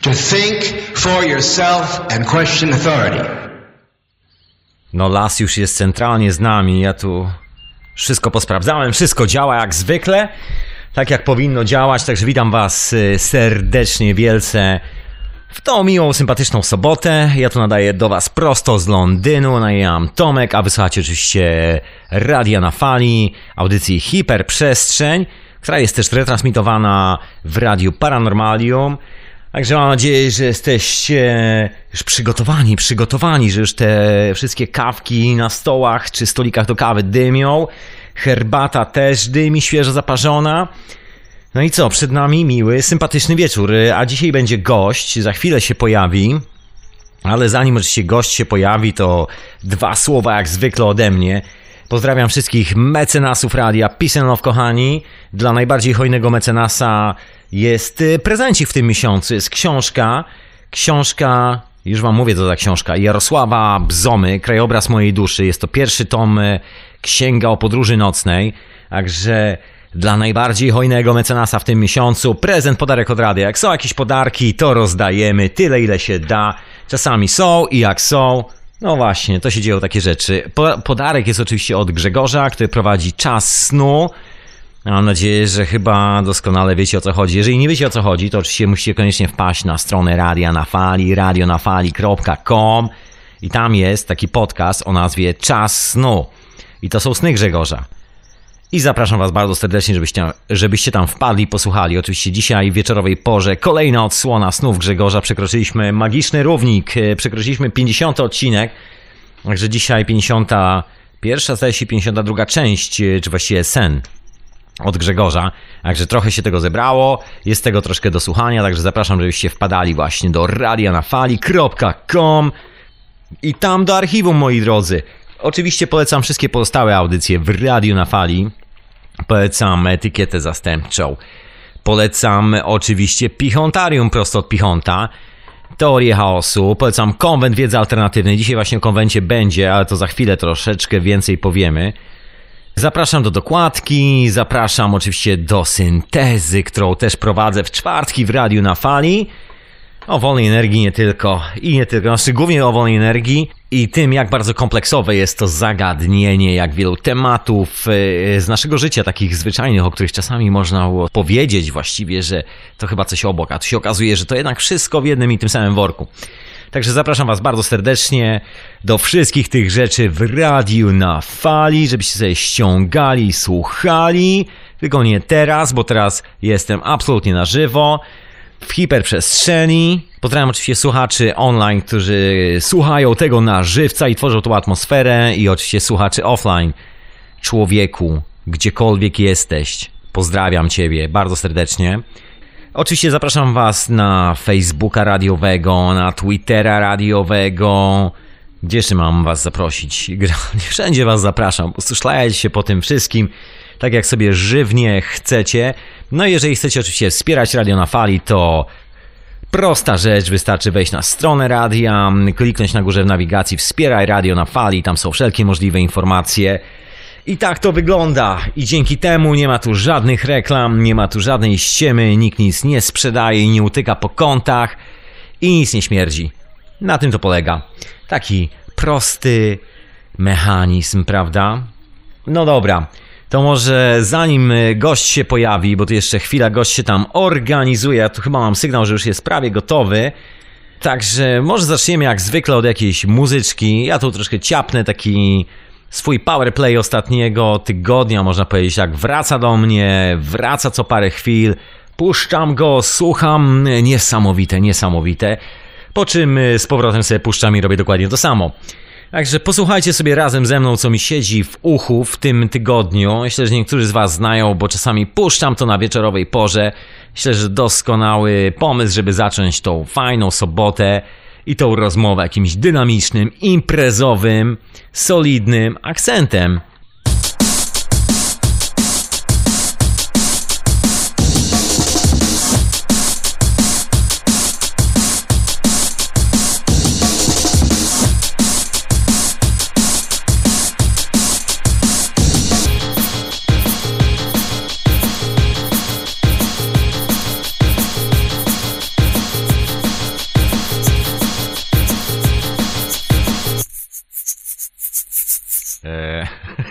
To think for yourself and question authority. No las już jest centralnie z nami, ja tu wszystko posprawdzałem, wszystko działa jak zwykle, tak jak powinno działać, także witam was y, serdecznie, wielce w tą miłą, sympatyczną sobotę. Ja tu nadaję do was prosto z Londynu, najam Tomek, a wysłuchacie oczywiście Radia na Fali, audycji Hiperprzestrzeń, która jest też retransmitowana w Radiu Paranormalium. Także mam nadzieję, że jesteście już przygotowani, przygotowani, że już te wszystkie kawki na stołach czy stolikach do kawy dymią. Herbata też dymi, świeżo zaparzona. No i co, przed nami miły, sympatyczny wieczór, a dzisiaj będzie gość, za chwilę się pojawi. Ale zanim oczywiście gość się pojawi, to dwa słowa jak zwykle ode mnie. Pozdrawiam wszystkich mecenasów radia Peace and Love, kochani. Dla najbardziej hojnego mecenasa jest y, prezencik w tym miesiącu. Jest książka. Książka, już wam mówię co za książka, Jarosława Bzomy, Krajobraz mojej duszy. Jest to pierwszy tom y, Księga o podróży nocnej. Także dla najbardziej hojnego mecenasa w tym miesiącu prezent, podarek od radia. Jak są jakieś podarki, to rozdajemy tyle, ile się da. Czasami są i jak są, no właśnie, to się dzieją takie rzeczy. Po, podarek jest oczywiście od Grzegorza, który prowadzi czas snu. Mam nadzieję, że chyba doskonale wiecie o co chodzi. Jeżeli nie wiecie o co chodzi, to oczywiście musicie koniecznie wpaść na stronę Radia na Fali, radionafali.com i tam jest taki podcast o nazwie Czas snu. I to są sny Grzegorza. I zapraszam Was bardzo serdecznie, żebyście, żebyście tam wpadli i posłuchali. Oczywiście dzisiaj w wieczorowej porze kolejna odsłona snów Grzegorza. Przekroczyliśmy magiczny równik, e, przekroczyliśmy 50 odcinek. Także dzisiaj 51, zdaje się 52 część, e, czy właściwie sen od Grzegorza. Także trochę się tego zebrało, jest tego troszkę do słuchania, także zapraszam, żebyście wpadali właśnie do radianafali.com i tam do archiwum, moi drodzy. Oczywiście polecam wszystkie pozostałe audycje w Radiu na Fali. Polecam etykietę zastępczą. Polecam oczywiście Pichontarium prosto od Pichonta. Teorię chaosu. Polecam konwent wiedzy alternatywnej. Dzisiaj właśnie o konwencie będzie, ale to za chwilę troszeczkę więcej powiemy. Zapraszam do dokładki, zapraszam oczywiście do syntezy, którą też prowadzę w czwartki w Radiu na Fali. O wolnej energii nie tylko i nie tylko, znaczy głównie o wolnej energii i tym, jak bardzo kompleksowe jest to zagadnienie, jak wielu tematów e, z naszego życia, takich zwyczajnych, o których czasami można było powiedzieć właściwie, że to chyba coś obok, a tu się okazuje, że to jednak wszystko w jednym i tym samym worku. Także zapraszam Was bardzo serdecznie do wszystkich tych rzeczy w radiu na fali, żebyście sobie ściągali, słuchali. Tylko nie teraz, bo teraz jestem absolutnie na żywo w hiperprzestrzeni. Pozdrawiam oczywiście słuchaczy online, którzy słuchają tego na żywca i tworzą tą atmosferę i oczywiście słuchaczy offline. Człowieku, gdziekolwiek jesteś, pozdrawiam Ciebie bardzo serdecznie. Oczywiście zapraszam Was na Facebooka radiowego, na Twittera radiowego. Gdzie jeszcze mam Was zaprosić? Wszędzie Was zapraszam. Szlajcie się po tym wszystkim, tak jak sobie żywnie chcecie. No i jeżeli chcecie oczywiście wspierać Radio na Fali, to prosta rzecz, wystarczy wejść na stronę radia, kliknąć na górze w nawigacji Wspieraj Radio na Fali, tam są wszelkie możliwe informacje. I tak to wygląda. I dzięki temu nie ma tu żadnych reklam, nie ma tu żadnej ściemy, nikt nic nie sprzedaje i nie utyka po kątach i nic nie śmierdzi. Na tym to polega. Taki prosty mechanizm, prawda? No dobra. To może zanim gość się pojawi, bo tu jeszcze chwila gość się tam organizuje, ja tu chyba mam sygnał, że już jest prawie gotowy. Także może zaczniemy jak zwykle od jakiejś muzyczki. Ja tu troszkę ciapnę taki swój powerplay ostatniego tygodnia, można powiedzieć, jak wraca do mnie, wraca co parę chwil, puszczam go, słucham, niesamowite, niesamowite, po czym z powrotem sobie puszczam i robię dokładnie to samo. Także posłuchajcie sobie razem ze mną, co mi siedzi w uchu w tym tygodniu. Myślę, że niektórzy z Was znają, bo czasami puszczam to na wieczorowej porze. Myślę, że doskonały pomysł, żeby zacząć tą fajną sobotę i tą rozmowę jakimś dynamicznym, imprezowym, solidnym akcentem.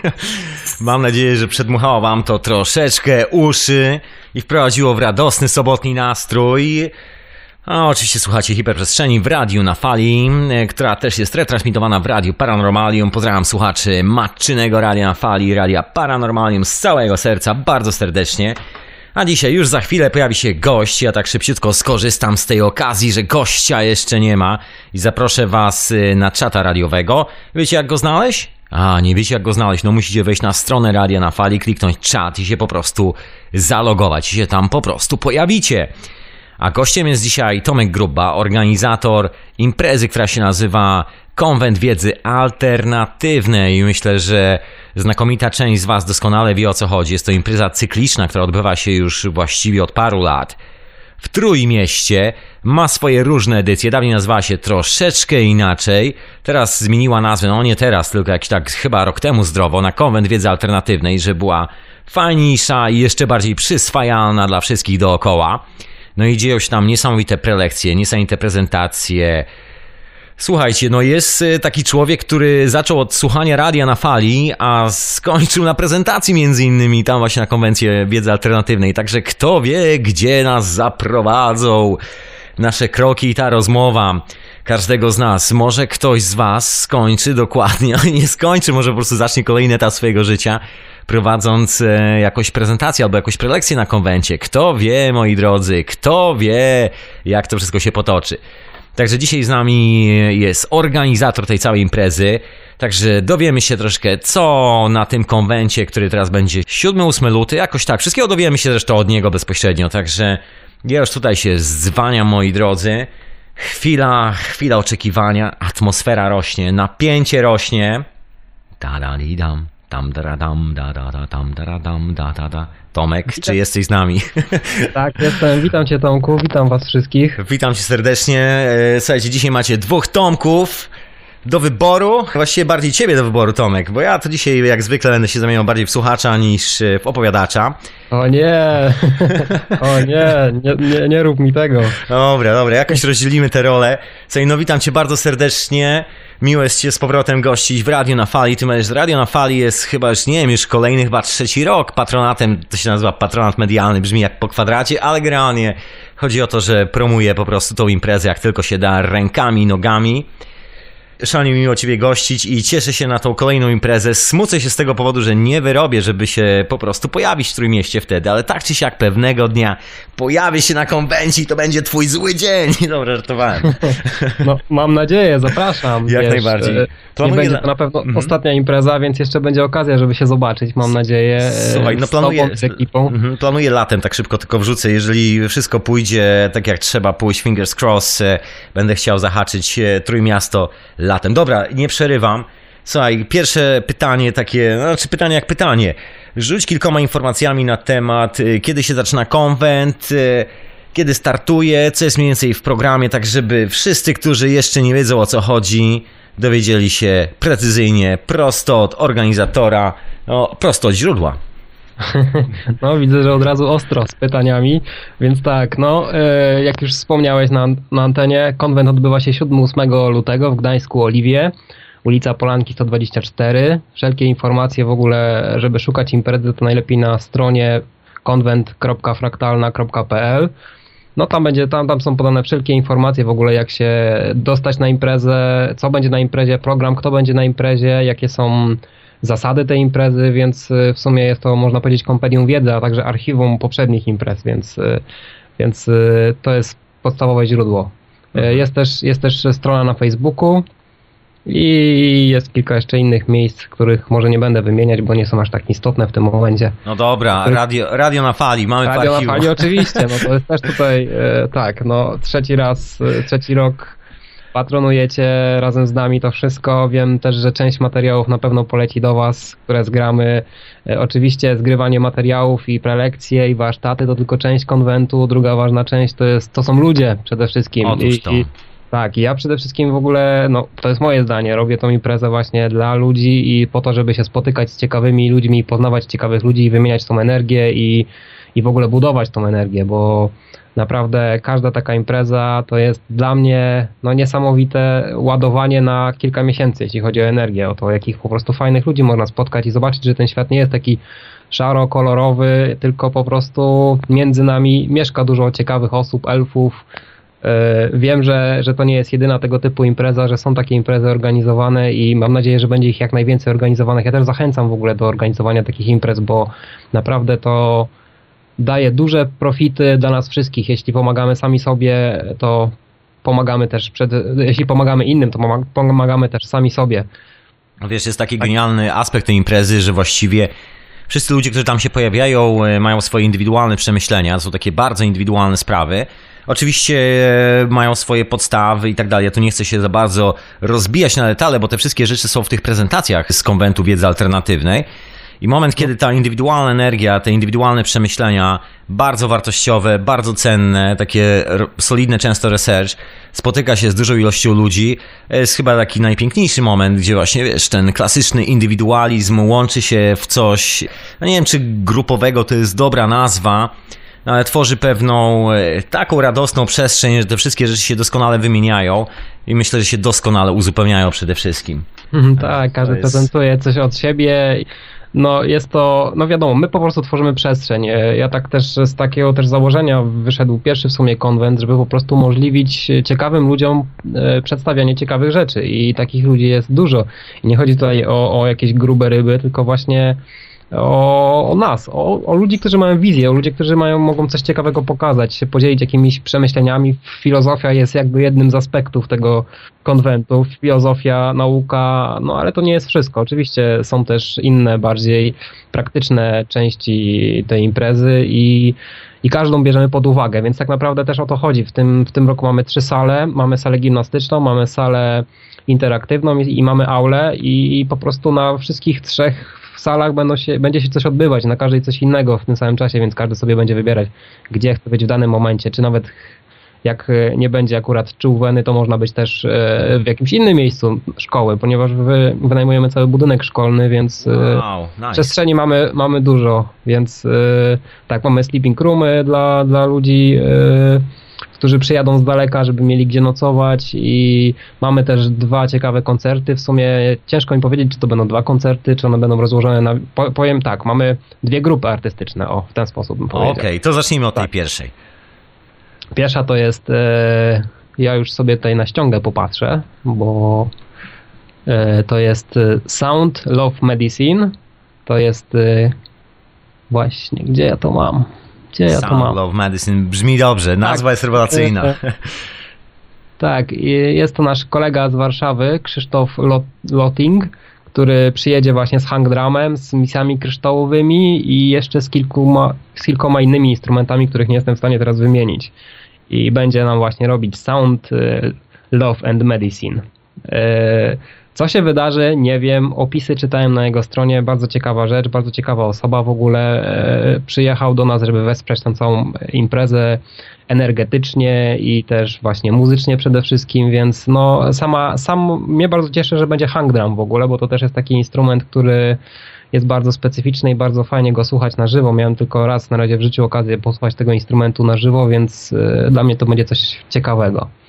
Mam nadzieję, że przedmuchało wam to troszeczkę uszy i wprowadziło w radosny sobotni nastrój. A oczywiście słuchacie hiperprzestrzeni w radiu na fali, e, która też jest retransmitowana w radiu Paranormalium. Pozdrawiam słuchaczy matczynego radia na fali, radia Paranormalium z całego serca, bardzo serdecznie. A dzisiaj już za chwilę pojawi się gość. Ja tak szybciutko skorzystam z tej okazji, że gościa jeszcze nie ma i zaproszę was y, na czata radiowego. Wiecie jak go znaleźć? A, nie wiecie jak go znaleźć? No musicie wejść na stronę Radia na Fali, kliknąć czat i się po prostu zalogować i się tam po prostu pojawicie. A gościem jest dzisiaj Tomek Gruba, organizator imprezy, która się nazywa Konwent Wiedzy Alternatywnej myślę, że znakomita część z Was doskonale wie o co chodzi. Jest to impreza cykliczna, która odbywa się już właściwie od paru lat. W Trójmieście ma swoje różne edycje. Dawniej nazywała się troszeczkę inaczej. Teraz zmieniła nazwę, no nie teraz, tylko jakiś tak chyba rok temu zdrowo, na Konwent Wiedzy Alternatywnej, że była fajniejsza i jeszcze bardziej przyswajalna dla wszystkich dookoła. No i dzieją się tam niesamowite prelekcje, niesamowite prezentacje. Słuchajcie, no jest y, taki człowiek, który zaczął od słuchania radia na fali, a skończył na prezentacji między innymi tam właśnie na konwencję wiedzy alternatywnej. Także kto wie, gdzie nas zaprowadzą nasze kroki i ta rozmowa każdego z nas. Może ktoś z was skończy dokładnie, nie skończy, może po prostu zacznie kolejny etap swojego życia prowadząc e, jakąś prezentację albo jakąś prelekcję na konwencie. Kto wie, moi drodzy, kto wie, jak to wszystko się potoczy. Także dzisiaj z nami jest organizator tej całej imprezy. Także dowiemy się troszkę, co na tym konwencie, który teraz będzie 7-8 luty, jakoś tak. Wszystkiego dowiemy się zresztą od niego bezpośrednio. Także ja już tutaj się zwaniam, moi drodzy. Chwila, chwila oczekiwania, atmosfera rośnie, napięcie rośnie. Da da dam. Tam da dam da da da tam da dam da da da. Tomek, witam. czy jesteś z nami? Tak, jestem. Witam cię Tomku, witam was wszystkich. Witam cię serdecznie. E, słuchajcie, dzisiaj macie dwóch Tomków do wyboru, właściwie bardziej ciebie do wyboru, Tomek, bo ja to dzisiaj jak zwykle będę się zamieniał bardziej w słuchacza niż w opowiadacza. O nie, o nie, nie, nie, nie rób mi tego. Dobra, dobra, jakoś rozdzielimy te role. Słuchaj, no witam cię bardzo serdecznie. Miło jest Cię z powrotem gościć w Radio na Fali. Ty że Radio na Fali jest chyba już, nie wiem, już kolejny chyba trzeci rok patronatem, to się nazywa patronat medialny, brzmi jak po kwadracie, ale generalnie chodzi o to, że promuje po prostu tą imprezę jak tylko się da rękami, nogami. Szalenie miło Ciebie gościć i cieszę się na tą kolejną imprezę. Smucę się z tego powodu, że nie wyrobię, żeby się po prostu pojawić w Trójmieście wtedy, ale tak czy siak pewnego dnia pojawię się na konwencji to będzie Twój zły dzień. Dobra, żartowałem. No, mam nadzieję, zapraszam. Jak wiesz, najbardziej. E, nie będzie to na pewno mhm. ostatnia impreza, więc jeszcze będzie okazja, żeby się zobaczyć, mam nadzieję. E, Słuchaj, no planuję, z, z ekipą. Mhm, planuję latem, tak szybko tylko wrzucę. Jeżeli wszystko pójdzie tak jak trzeba pójść, fingers cross, e, będę chciał zahaczyć Trójmiasto latem. Dobra, nie przerywam. Słuchaj, pierwsze pytanie takie, znaczy pytanie jak pytanie. Rzuć kilkoma informacjami na temat, y, kiedy się zaczyna konwent, y, kiedy startuje, co jest mniej więcej w programie, tak żeby wszyscy, którzy jeszcze nie wiedzą o co chodzi, dowiedzieli się precyzyjnie, prosto od organizatora, no, prosto od źródła. No, widzę, że od razu ostro z pytaniami, więc tak, no, e, jak już wspomniałeś na, na antenie, konwent odbywa się 7-8 lutego w Gdańsku Oliwie, ulica Polanki 124. Wszelkie informacje w ogóle, żeby szukać imprezy, to najlepiej na stronie konwent.fraktalna.pl. No tam będzie, tam, tam są podane wszelkie informacje w ogóle, jak się dostać na imprezę, co będzie na imprezie, program, kto będzie na imprezie, jakie są zasady tej imprezy, więc y, w sumie jest to, można powiedzieć, kompendium wiedzy, a także archiwum poprzednich imprez, więc, y, więc y, to jest podstawowe źródło. Mhm. Jest też, jest też strona na Facebooku i jest kilka jeszcze innych miejsc, których może nie będę wymieniać, bo nie są aż tak istotne w tym momencie. No dobra, radio, radio na fali, mamy Radio na fali oczywiście, no to jest też tutaj, tak, no trzeci raz, trzeci rok patronujecie razem z nami to wszystko. Wiem też, że część materiałów na pewno poleci do Was, które zgramy. E, oczywiście zgrywanie materiałów i prelekcje i warsztaty to tylko część konwentu. Druga ważna część to jest to są ludzie przede wszystkim. Otóż to. I, Tak, ja przede wszystkim w ogóle, no to jest moje zdanie, robię tą imprezę właśnie dla ludzi i po to, żeby się spotykać z ciekawymi ludźmi, poznawać ciekawych ludzi i wymieniać tą energię i, i w ogóle budować tą energię, bo naprawdę każda taka impreza to jest dla mnie no, niesamowite ładowanie na kilka miesięcy, jeśli chodzi o energię, o to, jakich po prostu fajnych ludzi można spotkać i zobaczyć, że ten świat nie jest taki szaro-kolorowy, tylko po prostu między nami mieszka dużo ciekawych osób, elfów. E, wiem, że, że to nie jest jedyna tego typu impreza, że są takie imprezy organizowane i mam nadzieję, że będzie ich jak najwięcej organizowanych. Ja też zachęcam w ogóle do organizowania takich imprez, bo naprawdę to daje duże profity dla nas wszystkich. Jeśli pomagamy sami sobie, to pomagamy też przed, jeśli pomagamy innym, to pomagamy też sami sobie. Wiesz, jest taki genialny aspekt tej imprezy, że właściwie wszyscy ludzie, którzy tam się pojawiają, e, mają swoje indywidualne przemyślenia, to są takie bardzo indywidualne sprawy. Oczywiście e, mają swoje podstawy i tak dalej. Ja tu nie chcę się za bardzo rozbijać na detale, bo te wszystkie rzeczy są w tych prezentacjach z konwentu wiedzy alternatywnej. I moment, kiedy ta indywidualna energia, te indywidualne przemyślenia, bardzo wartościowe, bardzo cenne, takie solidne często research, spotyka się z dużą ilością ludzi, jest chyba taki najpiękniejszy moment, gdzie właśnie, wiesz, ten klasyczny indywidualizm łączy się w coś, no nie wiem, czy grupowego to jest dobra nazwa, ale tworzy pewną e, taką radosną przestrzeń, że te wszystkie rzeczy się doskonale wymieniają i myślę, że się doskonale uzupełniają przede wszystkim. tak, każdy jest... prezentuje coś od siebie no jest to, no wiadomo, my po prostu tworzymy przestrzeń. E, ja tak też z takiego też założenia wyszedł pierwszy w sumie konwent, żeby po prostu umożliwić ciekawym ludziom e, przedstawianie ciekawych rzeczy i takich ludzi jest dużo. I nie chodzi tutaj o, o jakieś grube ryby, tylko właśnie o, o nas, o, o, ludzi, którzy mają wizję, o ludzi, którzy mają, mogą coś ciekawego pokazać, się podzielić jakimiś przemyśleniami. Filozofia jest jakby jednym z aspektów tego konwentu. Filozofia, nauka, no ale to nie jest wszystko. Oczywiście są też inne, bardziej praktyczne części tej imprezy i i każdą bierzemy pod uwagę, więc tak naprawdę też o to chodzi. W tym, w tym roku mamy trzy sale, mamy salę gimnastyczną, mamy salę interaktywną i, i mamy aulę i, i po prostu na wszystkich trzech w salach będą się, będzie się coś odbywać, na każdej coś innego w tym samym czasie, więc każdy sobie będzie wybierać, gdzie chce być w danym momencie, czy nawet jak e, nie będzie akurat czułweny, to można być też e, w jakimś innym miejscu szkoły, ponieważ wynajmujemy cały budynek szkolny, więc e, wow, nice. przestrzeni mamy, mamy dużo, więc tak, mamy sleeping roomy dla, dla ludzi, którzy przyjadą z daleka, żeby mieli gdzie nocować i mamy też dwa ciekawe koncerty. W sumie ciężko mi powiedzieć, czy to będą dwa koncerty, czy one będą rozłożone na... Powiem tak, mamy dwie grupy artystyczne, o, w ten sposób bym powiedział. Okej, okay, to zacznijmy od tak. tej pierwszej. Pierwsza to jest... E, ja już sobie tutaj na ściągę popatrzę, bo e, to jest e, Sound Love Medicine. To jest właśnie, gdzie ja to mam? Gdzie ja to mam? Love Medicine brzmi dobrze, nazwa tak. jest rewelacyjna. Tak, jest to nasz kolega z Warszawy, Krzysztof Lotting, który przyjedzie właśnie z hangdramem, z misjami kryształowymi i jeszcze z kilkoma, z kilkoma innymi instrumentami, których nie jestem w stanie teraz wymienić. I będzie nam właśnie robić sound, y, love and medicine. Co się wydarzy, nie wiem. Opisy czytałem na jego stronie. Bardzo ciekawa rzecz, bardzo ciekawa osoba w ogóle. E, przyjechał do nas, żeby wesprzeć tą całą imprezę energetycznie i też właśnie muzycznie przede wszystkim, więc no sama, sam mnie bardzo cieszę, że będzie hang drum w ogóle, bo to też jest taki instrument, który jest bardzo specyficzny i bardzo fajnie go słuchać na żywo. Miałem tylko raz na razie w życiu okazję posłuchać tego instrumentu na żywo, więc e, dla mnie to będzie coś ciekawego.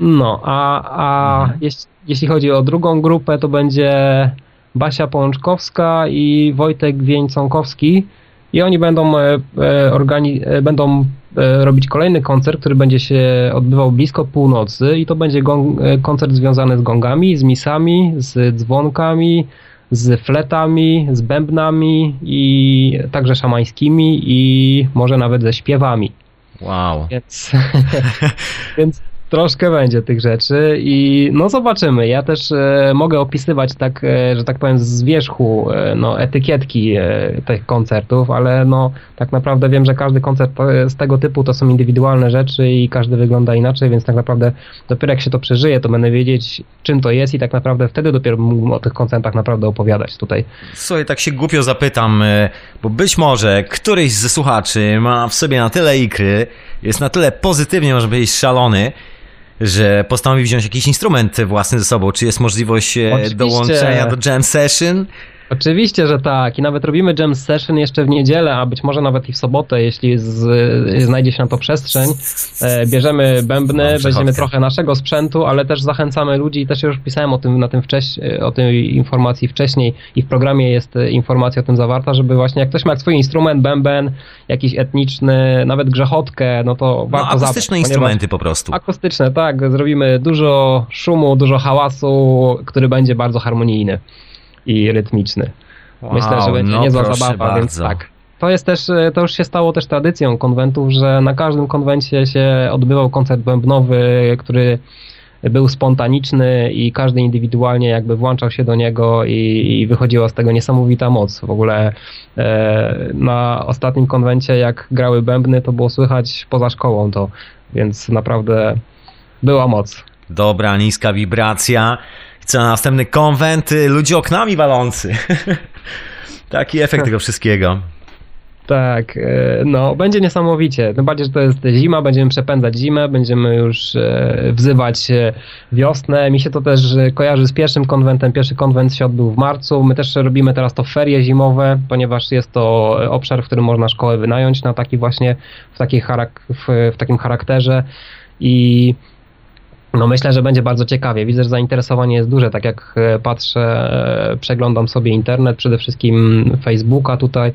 No, a, a mhm. jeśli, jeśli chodzi o drugą grupę, to będzie Basia Pączkowska i Wojtek Wieńconkowski i oni będą, e, e, organi- e, będą robić kolejny koncert, który będzie się odbywał blisko północy i to będzie gong- koncert związany z gongami, z misami, z dzwonkami, z fletami, z bębnami i także szamańskimi i może nawet ze śpiewami. Wow. Więc, więc troszkę będzie tych rzeczy i no zobaczymy. Ja też e, mogę opisywać tak, e, że tak powiem z wierzchu e, no, etykietki e, tych koncertów, ale no tak naprawdę wiem, że każdy koncert z tego typu to są indywidualne rzeczy i każdy wygląda inaczej, więc tak naprawdę dopiero jak się to przeżyje, to będę wiedzieć czym to jest i tak naprawdę wtedy dopiero mógłbym o tych koncertach naprawdę opowiadać tutaj. Słuchaj, tak się głupio zapytam, e, bo być może któryś ze słuchaczy ma w sobie na tyle ikry, jest na tyle pozytywnie, może być szalony, że postanowił wziąć jakiś instrument własny ze sobą. Czy jest możliwość e, Oczywiście. dołączenia do jam session? Oczywiście, że tak. I nawet robimy jam session jeszcze w niedzielę, a być może nawet i w sobotę, jeśli z, znajdzie się na to przestrzeń. E, bierzemy bębny, weźmiemy trochę naszego sprzętu, ale też zachęcamy ludzi, też już pisałem o tym na tym wcześ- o tej informacji wcześniej i w programie jest e, informacja o tym zawarta, żeby właśnie jak ktoś ma swój instrument, bęben, jakiś etniczny, nawet grzechotkę, no to No, warto akustyczne zabrać, instrumenty po prostu. Akustyczne, tak. Zrobimy dużo szumu, dużo hałasu, który będzie bardzo harmonijny i rytmiczny. Myślę, że Wow, będzie no niezła zabawa, więc bardzo. tak. To jest też, e, to już się stało też tradycją konwentów, że na każdym konwencie się odbywał koncert bębnowy, który był spontaniczny i każdy indywidualnie jakby włączał się do niego i, i wychodziła z tego niesamowita moc. W ogóle e, na ostatnim konwencie jak grały bębny, to było słychać poza szkołą to, więc naprawdę była moc. Dobra, niska wibracja. Co na następny konwent? y, Ludzie oknami walący. Taki efekt tego wszystkiego. Tak, e, no będzie niesamowicie. Tym bardziej, że to jest zima, będziemy przepędzać zimę, będziemy już e, wzywać wiosnę. Mi się to też e, kojarzy z pierwszym konwentem. Pierwszy konwent się odbył w marcu. My też robimy teraz to ferie zimowe, ponieważ jest to obszar, w którym można szkołę wynająć na taki właśnie, w, takiej charak- w, w takim charakterze i no myślę, że będzie bardzo ciekawie. Widzę, że zainteresowanie jest duże. Tak jak e, patrzę, e, przeglądam sobie internet, przede wszystkim Facebooka tutaj,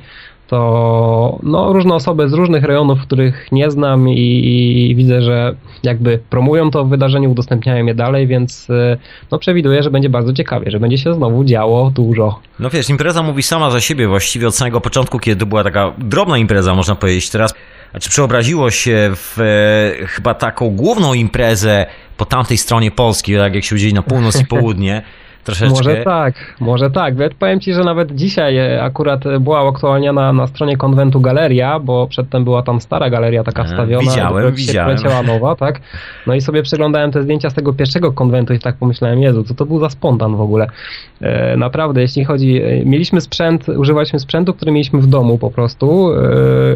to no, różne osoby z różnych rejonów, których nie znam i, i widzę, że jakby promują to wydarzenie, udostępniają je dalej, więc e, no, przewiduję, że będzie bardzo ciekawie, że będzie się znowu działo dużo. No wiesz, impreza mówi sama za siebie właściwie od samego początku, kiedy była taka drobna impreza, można powiedzieć. Teraz, znaczy przeobraziło się w e, chyba taką główną imprezę po tamtej stronie Polski, tak jak się udzieli na północ i południe. Troszeczkę. Może tak, może tak. Powiem Ci, że nawet dzisiaj e, akurat była aktualniana na stronie konwentu galeria, bo przedtem była tam stara galeria taka A, wstawiona. widziałem, widziałem. poleciała nowa, tak? No i sobie przeglądałem te zdjęcia z tego pierwszego konwentu i tak pomyślałem, Jezu, co to był za spontan w ogóle. E, naprawdę, jeśli chodzi, e, mieliśmy sprzęt, używaliśmy sprzętu, który mieliśmy w domu po prostu. E,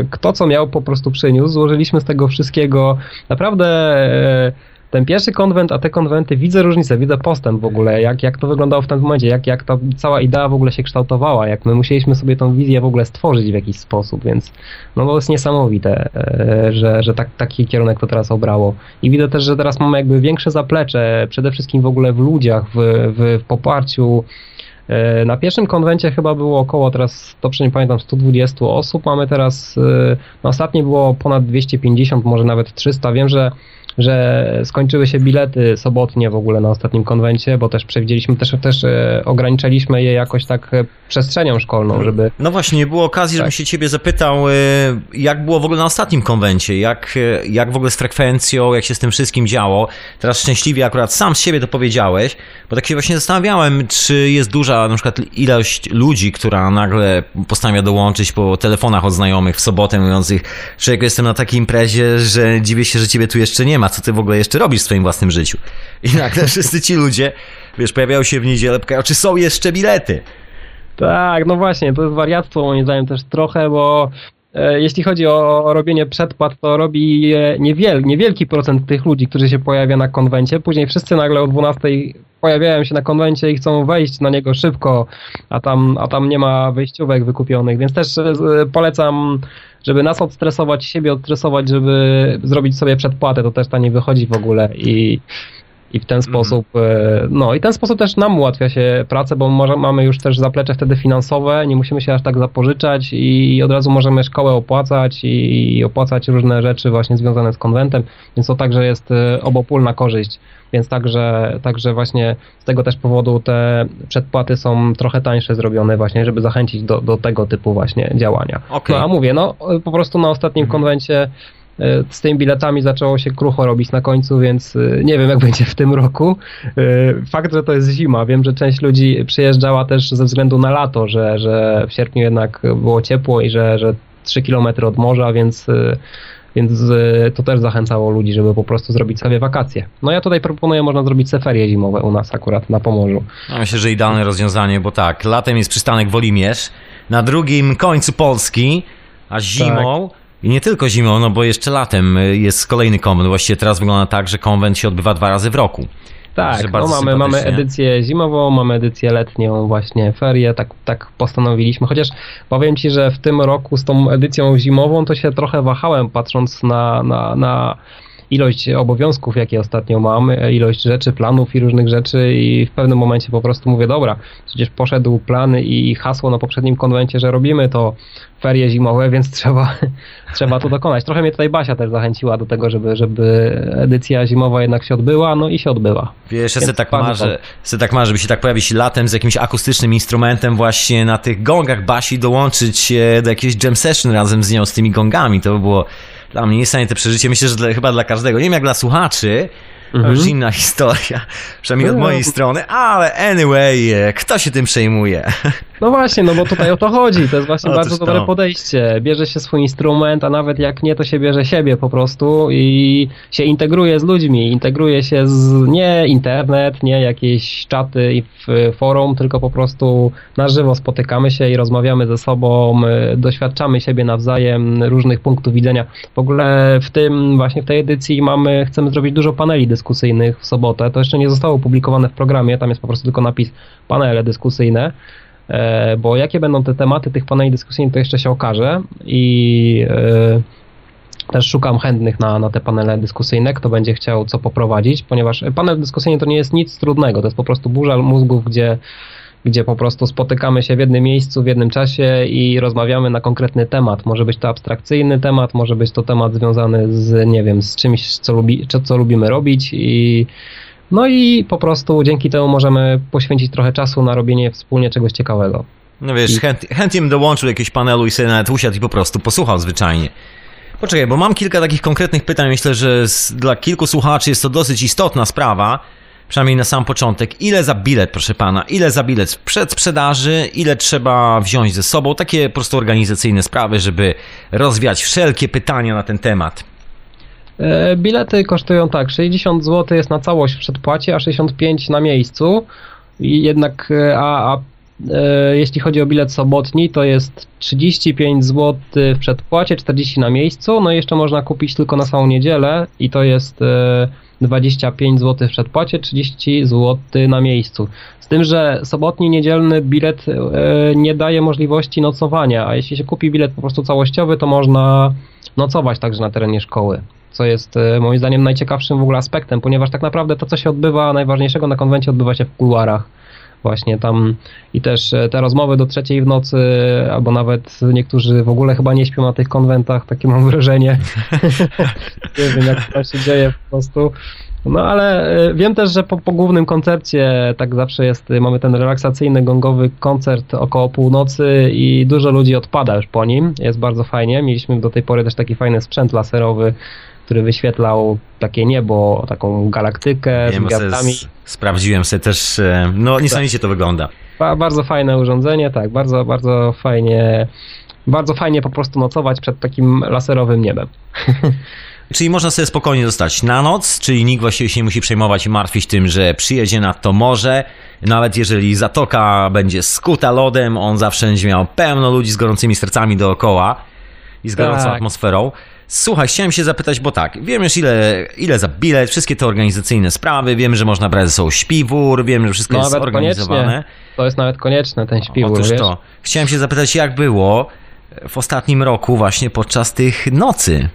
kto co miał po prostu przyniósł, złożyliśmy z tego wszystkiego. Naprawdę e, ten pierwszy konwent, a te konwenty, widzę różnicę, widzę postęp w ogóle, jak, jak to wyglądało w tym momencie, jak, jak ta cała idea w ogóle się kształtowała, jak my musieliśmy sobie tą wizję w ogóle stworzyć w jakiś sposób, więc no to jest niesamowite, e, że, że tak, taki kierunek to teraz obrało. I widzę też, że teraz mamy jakby większe zaplecze, przede wszystkim w ogóle w ludziach, w, w, w poparciu. E, Na pierwszym konwencie chyba było około teraz, dobrze nie pamiętam, 120 osób. Mamy teraz, e, na ostatniej było ponad 250, może nawet 300. Wiem, że że skończyły się bilety sobotnie w ogóle na ostatnim konwencie, bo też przewidzieliśmy, też, też e, ograniczaliśmy je jakoś tak e, przestrzenią szkolną, żeby No właśnie, nie było okazji, żebym Tak. się ciebie zapytał, y, jak było w ogóle na ostatnim konwencie, jak, jak w ogóle z frekwencją, jak się z tym wszystkim działo. Teraz szczęśliwie akurat sam z siebie to powiedziałeś, bo tak się właśnie zastanawiałem, czy jest duża na przykład ilość ludzi, która nagle postanawia dołączyć po telefonach od znajomych w sobotę, mówiących, człowieku, jestem na takiej imprezie, że dziwię się, że ciebie tu jeszcze nie ma, co ty w ogóle jeszcze robisz w swoim własnym życiu. I nagle wszyscy ci ludzie, wiesz, pojawiają się w niedzielę, pytają, czy są jeszcze bilety. Tak, no właśnie, to jest wariactwo moim zdaniem też trochę, bo jeśli chodzi o robienie przedpłat, to robi e, niewiel, niewielki procent tych ludzi, którzy się pojawia na konwencie. Później wszyscy nagle o 12 pojawiają się na konwencie i chcą wejść na niego szybko, a tam, a tam nie ma wejściówek wykupionych, więc też e, polecam, żeby nas odstresować, siebie odstresować, żeby zrobić sobie przedpłatę, to też nie wychodzi w ogóle i i w ten sposób, e, no i ten sposób też nam ułatwia się pracę, bo może, mamy już też zaplecze wtedy finansowe, nie musimy się aż tak zapożyczać i od razu możemy szkołę opłacać i opłacać różne rzeczy właśnie związane z konwentem, więc to także jest e, obopólna korzyść. Więc także, także właśnie z tego też powodu te przedpłaty są trochę tańsze zrobione właśnie, żeby zachęcić do, do tego typu właśnie działania. Okej. No a mówię, no po prostu na ostatnim Mhm. konwencie z tymi biletami zaczęło się krucho robić na końcu, więc e, nie wiem jak będzie w tym roku. E, Fakt, że to jest zima. Wiem, że część ludzi przyjeżdżała też ze względu na lato, że, że w sierpniu jednak było ciepło i że, że 3 km od morza, więc, e, więc e, to też zachęcało ludzi, żeby po prostu zrobić sobie wakacje. No ja tutaj proponuję, można zrobić se ferie zimowe u nas akurat na Pomorzu. Myślę, że idealne rozwiązanie, bo tak, latem jest przystanek Wolimierz, na drugim końcu Polski, a zimą I nie tylko zimą, no bo jeszcze latem jest kolejny konwent. Właściwie teraz wygląda tak, że konwent się odbywa dwa razy w roku. Tak, no mamy, mamy edycję zimową, mamy edycję letnią, właśnie ferie, tak, tak postanowiliśmy. Chociaż powiem Ci, że w tym roku z tą edycją zimową to się trochę wahałem, patrząc na, na, na ilość obowiązków, jakie ostatnio mam, ilość rzeczy, planów i różnych rzeczy i w pewnym momencie po prostu mówię, dobra, przecież poszedł plan i hasło na poprzednim konwencie, że robimy to ferie zimowe, więc trzeba, trzeba to dokonać. Trochę mnie tutaj Basia też zachęciła do tego, żeby, żeby edycja zimowa jednak się odbyła, no i się odbyła. Wiesz, ja sobie tak marzę, sobie tak marzę, żeby się tak pojawić latem z jakimś akustycznym instrumentem właśnie na tych gongach Basi dołączyć do jakiejś jam session razem z nią, z tymi gongami, to by było dla mnie niesamowite przeżycie. Myślę, że dla, chyba dla każdego. Nie wiem jak dla słuchaczy, Mhm. To już inna historia, przynajmniej od mojej strony, ale anyway, kto się tym przejmuje? No właśnie, no bo tutaj o to chodzi, to jest właśnie bardzo dobre podejście. Bierze się swój instrument, a nawet jak nie, to się bierze siebie po prostu i się integruje z ludźmi, integruje się z nie internet, nie jakieś czaty i forum, tylko po prostu na żywo spotykamy się i rozmawiamy ze sobą, doświadczamy siebie nawzajem, różnych punktów widzenia. W ogóle w tym, właśnie w tej edycji mamy, chcemy zrobić dużo paneli dyskusyjnych w sobotę. To jeszcze nie zostało opublikowane w programie, tam jest po prostu tylko napis panele dyskusyjne, e, bo jakie będą te tematy tych paneli dyskusyjnych, to jeszcze się okaże. I e, też szukam chętnych na, na te panele dyskusyjne, kto będzie chciał co poprowadzić, ponieważ panel dyskusyjny to nie jest nic trudnego, to jest po prostu burza mózgów, gdzie gdzie po prostu spotykamy się w jednym miejscu, w jednym czasie i rozmawiamy na konkretny temat. Może być to abstrakcyjny temat, może być to temat związany z, nie wiem, z czymś, co, lubi, co lubimy robić i no i po prostu dzięki temu możemy poświęcić trochę czasu na robienie wspólnie czegoś ciekawego. No wiesz, chęt, chętnie bym dołączył jakiegoś panelu i sobie nawet usiadł i po prostu posłuchał zwyczajnie. Poczekaj, bo mam kilka takich konkretnych pytań. Myślę, że z, dla kilku słuchaczy jest to dosyć istotna sprawa przynajmniej na sam początek, ile za bilet, proszę pana, ile za bilet w przedsprzedaży, ile trzeba wziąć ze sobą, takie po prostu organizacyjne sprawy, żeby rozwiać wszelkie pytania na ten temat. E, bilety kosztują tak, 60 zł jest na całość w przedpłacie, a 65 na miejscu. Jednak, e, a, a e, jeśli chodzi o bilet sobotni, to jest 35 zł w przedpłacie, 40 na miejscu. No i jeszcze można kupić tylko na samą niedzielę i to jest 25 zł w przedpłacie, 30 zł na miejscu. Z tym, że sobotni, niedzielny bilet e, nie daje możliwości nocowania, a jeśli się kupi bilet po prostu całościowy, to można nocować także na terenie szkoły co jest e, moim zdaniem najciekawszym w ogóle aspektem, ponieważ tak naprawdę to, co się odbywa najważniejszego na konwencie, odbywa się w kuluarach właśnie tam i też e, te rozmowy do trzeciej w nocy, albo nawet niektórzy w ogóle chyba nie śpią na tych konwentach, takie mam wrażenie. nie wiem, jak to się dzieje po prostu. No ale e, wiem też, że po, po, głównym koncercie tak zawsze jest, mamy ten relaksacyjny, gongowy koncert około północy i dużo ludzi odpada już po nim. Jest bardzo fajnie. Mieliśmy do tej pory też taki fajny sprzęt laserowy, który wyświetlał takie niebo, taką galaktykę Wiem, z gwiazdami. Sprawdziłem sobie też, e, no niesamowicie to wygląda. Ba bardzo fajne urządzenie, tak, bardzo, bardzo fajnie, bardzo fajnie po prostu nocować przed takim laserowym niebem. Czyli można sobie spokojnie zostać na noc, czyli nikt właściwie się nie musi przejmować i martwić tym, że przyjedzie na to morze. Nawet jeżeli zatoka będzie skuta lodem, on zawsze będzie miał pełno ludzi z gorącymi sercami dookoła i z gorącą tak. atmosferą. Słuchaj, chciałem się zapytać, bo tak, wiem już ile, ile za bilet, wszystkie te organizacyjne sprawy, wiem, że można brać ze sobą śpiwór, wiem, że wszystko no, jest zorganizowane. Koniecznie. To jest nawet konieczne, ten śpiwór, Otóż wiesz? to. Chciałem się zapytać, jak było w ostatnim roku właśnie podczas tych nocy?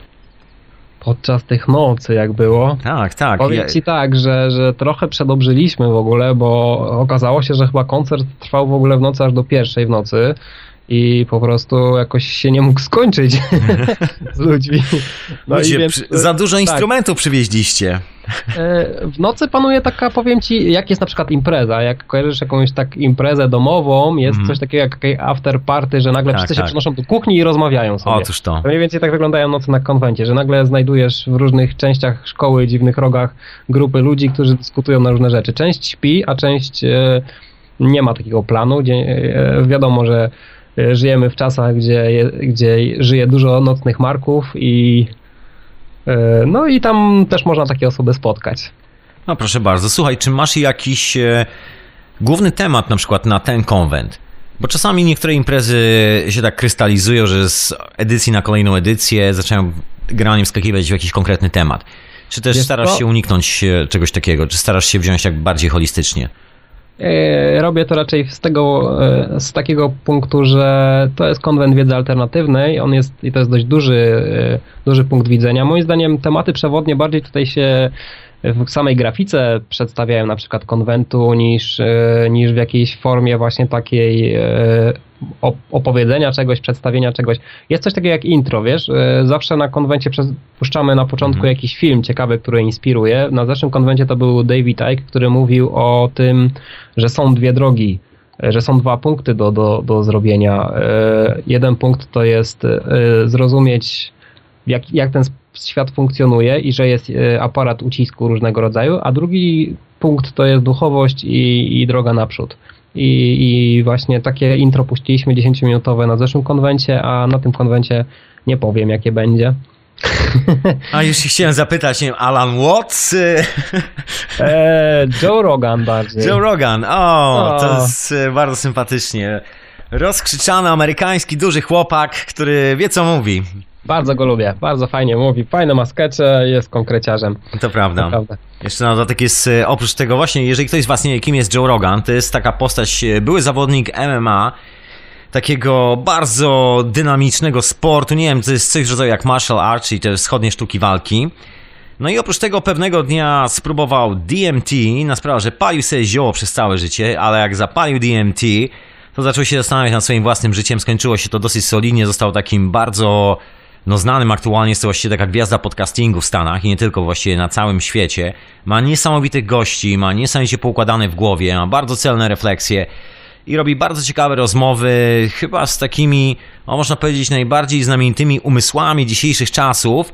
podczas tych nocy, jak było. Tak, tak. Powiem ci tak, że, że trochę przedobrzyliśmy w ogóle, bo okazało się, że chyba koncert trwał w ogóle w nocy aż do pierwszej w nocy i po prostu jakoś się nie mógł skończyć z ludźmi. No Ludzie, więc, za dużo tak. instrumentów przywieźliście. E, w nocy panuje taka, powiem ci, jak jest na przykład impreza, jak kojarzysz jakąś tak imprezę domową, jest mm. coś takiego jak after party, że nagle tak, wszyscy tak. się przenoszą do kuchni i rozmawiają sobie. Otóż to. Mniej więcej tak wyglądają noce na konwencie, że nagle znajdujesz w różnych częściach szkoły, dziwnych rogach grupy ludzi, którzy dyskutują na różne rzeczy. Część śpi, a część e, nie ma takiego planu. E, wiadomo, że żyjemy w czasach, gdzie, gdzie żyje dużo nocnych marków i e, no i tam też można takie osoby spotkać. No proszę bardzo. Słuchaj, czy masz jakiś e, główny temat na przykład na ten konwent? Bo czasami niektóre imprezy się tak krystalizują, że z edycji na kolejną edycję zaczynają generalnie wskakiwać w jakiś konkretny temat. Czy też Wiesz starasz co? się uniknąć e, czegoś takiego? Czy starasz się wziąć tak bardziej holistycznie? E, Robię to raczej z tego, e, z takiego punktu, że to jest konwent wiedzy alternatywnej, on jest, i to jest dość duży, e, duży punkt widzenia. Moim zdaniem tematy przewodnie bardziej tutaj się w samej grafice przedstawiają na przykład konwentu niż, e, niż w jakiejś formie właśnie takiej e, op- opowiedzenia czegoś, przedstawienia czegoś. Jest coś takiego jak intro, wiesz? E, Zawsze na konwencie puszczamy na początku Mhm. jakiś film ciekawy, który inspiruje. Na zeszłym konwencie to był David Icke, który mówił o tym, że są dwie drogi, że są dwa punkty do, do, do zrobienia. Jeden punkt to jest zrozumieć, jak, jak ten świat funkcjonuje i że jest e, aparat ucisku różnego rodzaju, a drugi punkt to jest duchowość i, i droga naprzód. I, I właśnie takie intro puściliśmy 10-minutowe na zeszłym konwencie, a na tym konwencie nie powiem, jakie będzie. A już chciałem zapytać, nie wiem, Alan Watts? Eee, Joe Rogan bardziej. Joe Rogan, o, to O. jest e, bardzo sympatycznie. Rozkrzyczany amerykański duży chłopak, który wie co mówi. Bardzo go lubię, bardzo fajnie mówi, fajne ma skecze, jest konkreciarzem. To prawda. Naprawdę. Jeszcze na dodatek jest, e, oprócz tego właśnie, jeżeli ktoś z was nie wie, kim jest Joe Rogan, to jest taka postać, e, były zawodnik MMA, takiego bardzo dynamicznego sportu, nie wiem, to jest coś rodzaju jak martial arts, czyli te wschodnie sztuki walki. No i oprócz tego pewnego dnia spróbował DMT na sprawę, że palił sobie zioło przez całe życie, ale jak zapalił DMT, to zaczął się zastanawiać nad swoim własnym życiem, skończyło się to dosyć solidnie, został takim bardzo no znanym aktualnie, jest to właściwie taka gwiazda podcastingu w Stanach i nie tylko właściwie na całym świecie. Ma niesamowitych gości, ma niesamowicie poukładane w głowie, ma bardzo celne refleksje i robi bardzo ciekawe rozmowy, chyba z takimi, no można powiedzieć, najbardziej znamienitymi umysłami dzisiejszych czasów.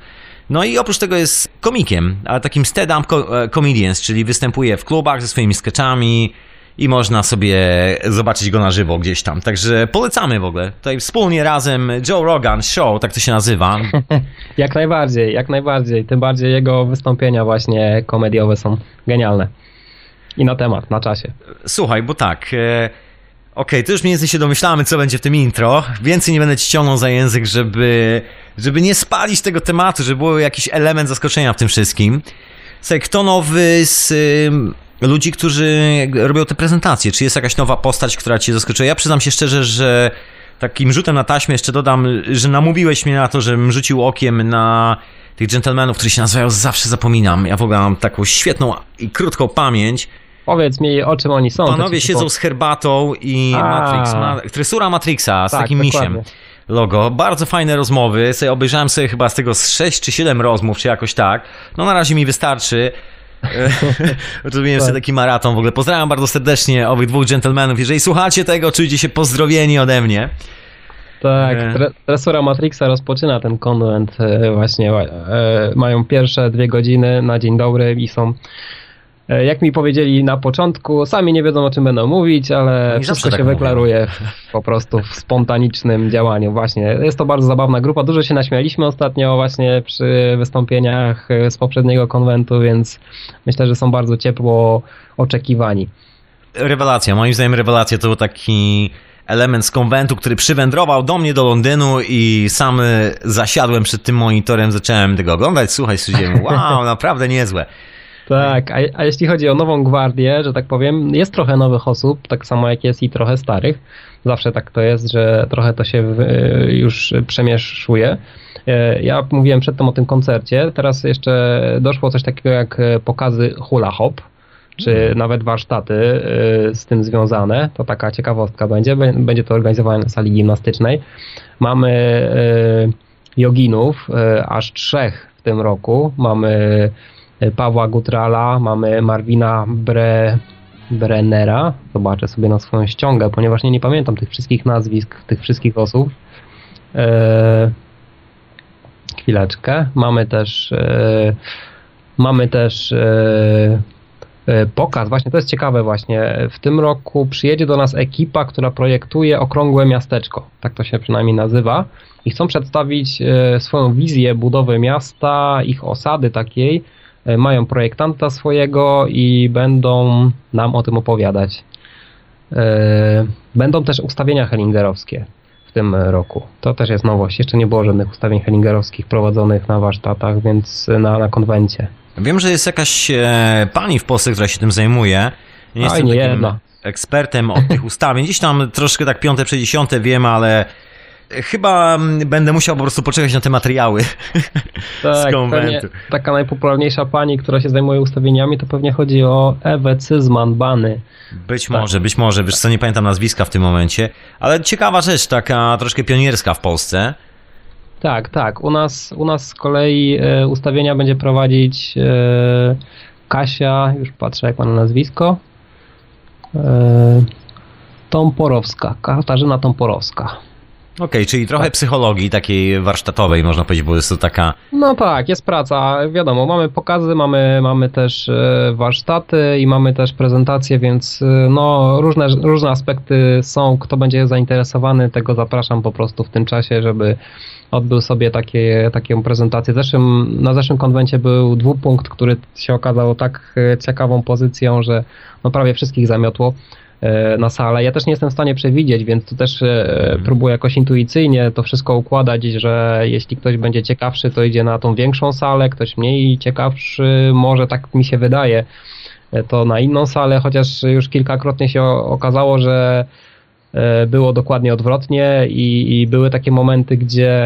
No i oprócz tego jest komikiem, ale takim stand-up e, comedians, czyli występuje w klubach ze swoimi sketchami i można sobie zobaczyć go na żywo gdzieś tam. Także polecamy w ogóle. Tutaj wspólnie razem Joe Rogan Show, tak to się nazywa. Jak najbardziej, jak najbardziej. Tym bardziej jego wystąpienia właśnie komediowe są genialne. I na temat, na czasie. Słuchaj, bo tak. E, Okej, to już mniej więcej się domyślamy, co będzie w tym intro. Więcej nie będę ci ciągnął za język, żeby, żeby nie spalić tego tematu, żeby był jakiś element zaskoczenia w tym wszystkim. Słuchaj, kto nowy z ym, ludzi, którzy robią te prezentacje? Czy jest jakaś nowa postać, która cię zaskoczyła? Ja przyznam się szczerze, że takim rzutem na taśmę jeszcze dodam, że namówiłeś mnie na to, żebym rzucił okiem na tych gentlemanów, którzy się nazywają Zawsze Zapominam. Ja w ogóle mam taką świetną i krótką pamięć. Powiedz mi, o czym oni są. Panowie siedzą z herbatą i A. Matrix, ma, tresura Matrixa z Tak, takim dokładnie. misiem logo. Bardzo fajne rozmowy. Sobie obejrzałem sobie chyba z tego z 6 czy 7 rozmów, czy jakoś tak. No na razie mi wystarczy. Zrobiłem sobie Tak. taki maraton w ogóle. Pozdrawiam bardzo serdecznie owych dwóch dżentelmenów. Jeżeli słuchacie tego, czujcie się pozdrowieni ode mnie. Tak, E. tre- Tresura Matrixa rozpoczyna ten konwent e, właśnie. E, mają pierwsze dwie godziny na dzień dobry i są, e, jak mi powiedzieli na początku, sami nie wiedzą o czym będą mówić, ale wszystko tak się mówią. wyklaruje w, po prostu w spontanicznym działaniu. Właśnie, jest to bardzo zabawna grupa. Dużo się naśmialiśmy ostatnio właśnie przy wystąpieniach e, z poprzedniego konwentu, więc myślę, że są bardzo ciepło oczekiwani. Rewelacja. Moim zdaniem rewelacja to był taki element z konwentu, który przywędrował do mnie do Londynu i sam y, zasiadłem przed tym monitorem, zacząłem tego oglądać, słuchaj, stwierdziłem, wow, naprawdę niezłe. Tak, a, a jeśli chodzi o nową gwardię, że tak powiem, jest trochę nowych osób, tak samo jak jest i trochę starych. Zawsze tak to jest, że trochę to się w- już przemieszuje. E, Ja mówiłem przedtem o tym koncercie, teraz jeszcze doszło coś takiego jak e, pokazy hula hop, czy nawet warsztaty e, z tym związane. To taka ciekawostka będzie. Bę- Będzie to organizowane na sali gimnastycznej. Mamy joginów, aż trzech w tym roku. Mamy Pawła Gutrala, mamy Marwina Bre, Brennera. Zobaczę sobie na swoją ściągę, ponieważ nie, nie pamiętam tych wszystkich nazwisk, tych wszystkich osób. E, chwileczkę. Mamy też e, mamy też e, e, pokaz, właśnie to jest ciekawe właśnie. W tym roku przyjedzie do nas ekipa, która projektuje okrągłe miasteczko. Tak to się przynajmniej nazywa. I chcą przedstawić e, swoją wizję budowy miasta, ich osady takiej. E, Mają projektanta swojego i będą nam o tym opowiadać. Będą też ustawienia hellingerowskie w tym roku. To też jest nowość. Jeszcze nie było żadnych ustawień hellingerowskich prowadzonych na warsztatach, więc na, na konwencie. Wiem, że jest jakaś e, pani w Polsce, która się tym zajmuje. Nie jestem nie jedna. ekspertem od tych ustawień. Gdzieś tam troszkę tak piąte, dziesiąte wiem, ale Chyba mm, będę musiał po prostu poczekać na te materiały tak, z konwentu. Taka najpopularniejsza pani, która się zajmuje ustawieniami, to pewnie chodzi o Ewę Cyzman Bany. Być tak. może, być może, wiesz co, nie pamiętam nazwiska w tym momencie, ale ciekawa rzecz, taka troszkę pionierska w Polsce. Tak, tak. U nas, u nas z kolei e, ustawienia będzie prowadzić e, Kasia, już patrzę jak ma na nazwisko, e, Tomporowska, Katarzyna Tomporowska. Okej, okay, czyli trochę tak. psychologii takiej warsztatowej, można powiedzieć, bo jest to taka... No tak, jest praca, wiadomo, mamy pokazy, mamy, mamy też e, warsztaty i mamy też prezentacje, więc e, no różne, różne aspekty są, kto będzie zainteresowany, tego zapraszam po prostu w tym czasie, żeby odbył sobie takie, taką prezentację. Zeszłym, na zeszłym konwencie był dwupunkt, który się okazał tak e, ciekawą pozycją, że no prawie wszystkich zamiotło. E, na salę. Ja też nie jestem w stanie przewidzieć, więc tu też mm. próbuję jakoś intuicyjnie to wszystko układać, że jeśli ktoś będzie ciekawszy, to idzie na tą większą salę, ktoś mniej ciekawszy, może tak mi się wydaje, e, to na inną salę, chociaż już kilkakrotnie się okazało, że było dokładnie odwrotnie i, i były takie momenty, gdzie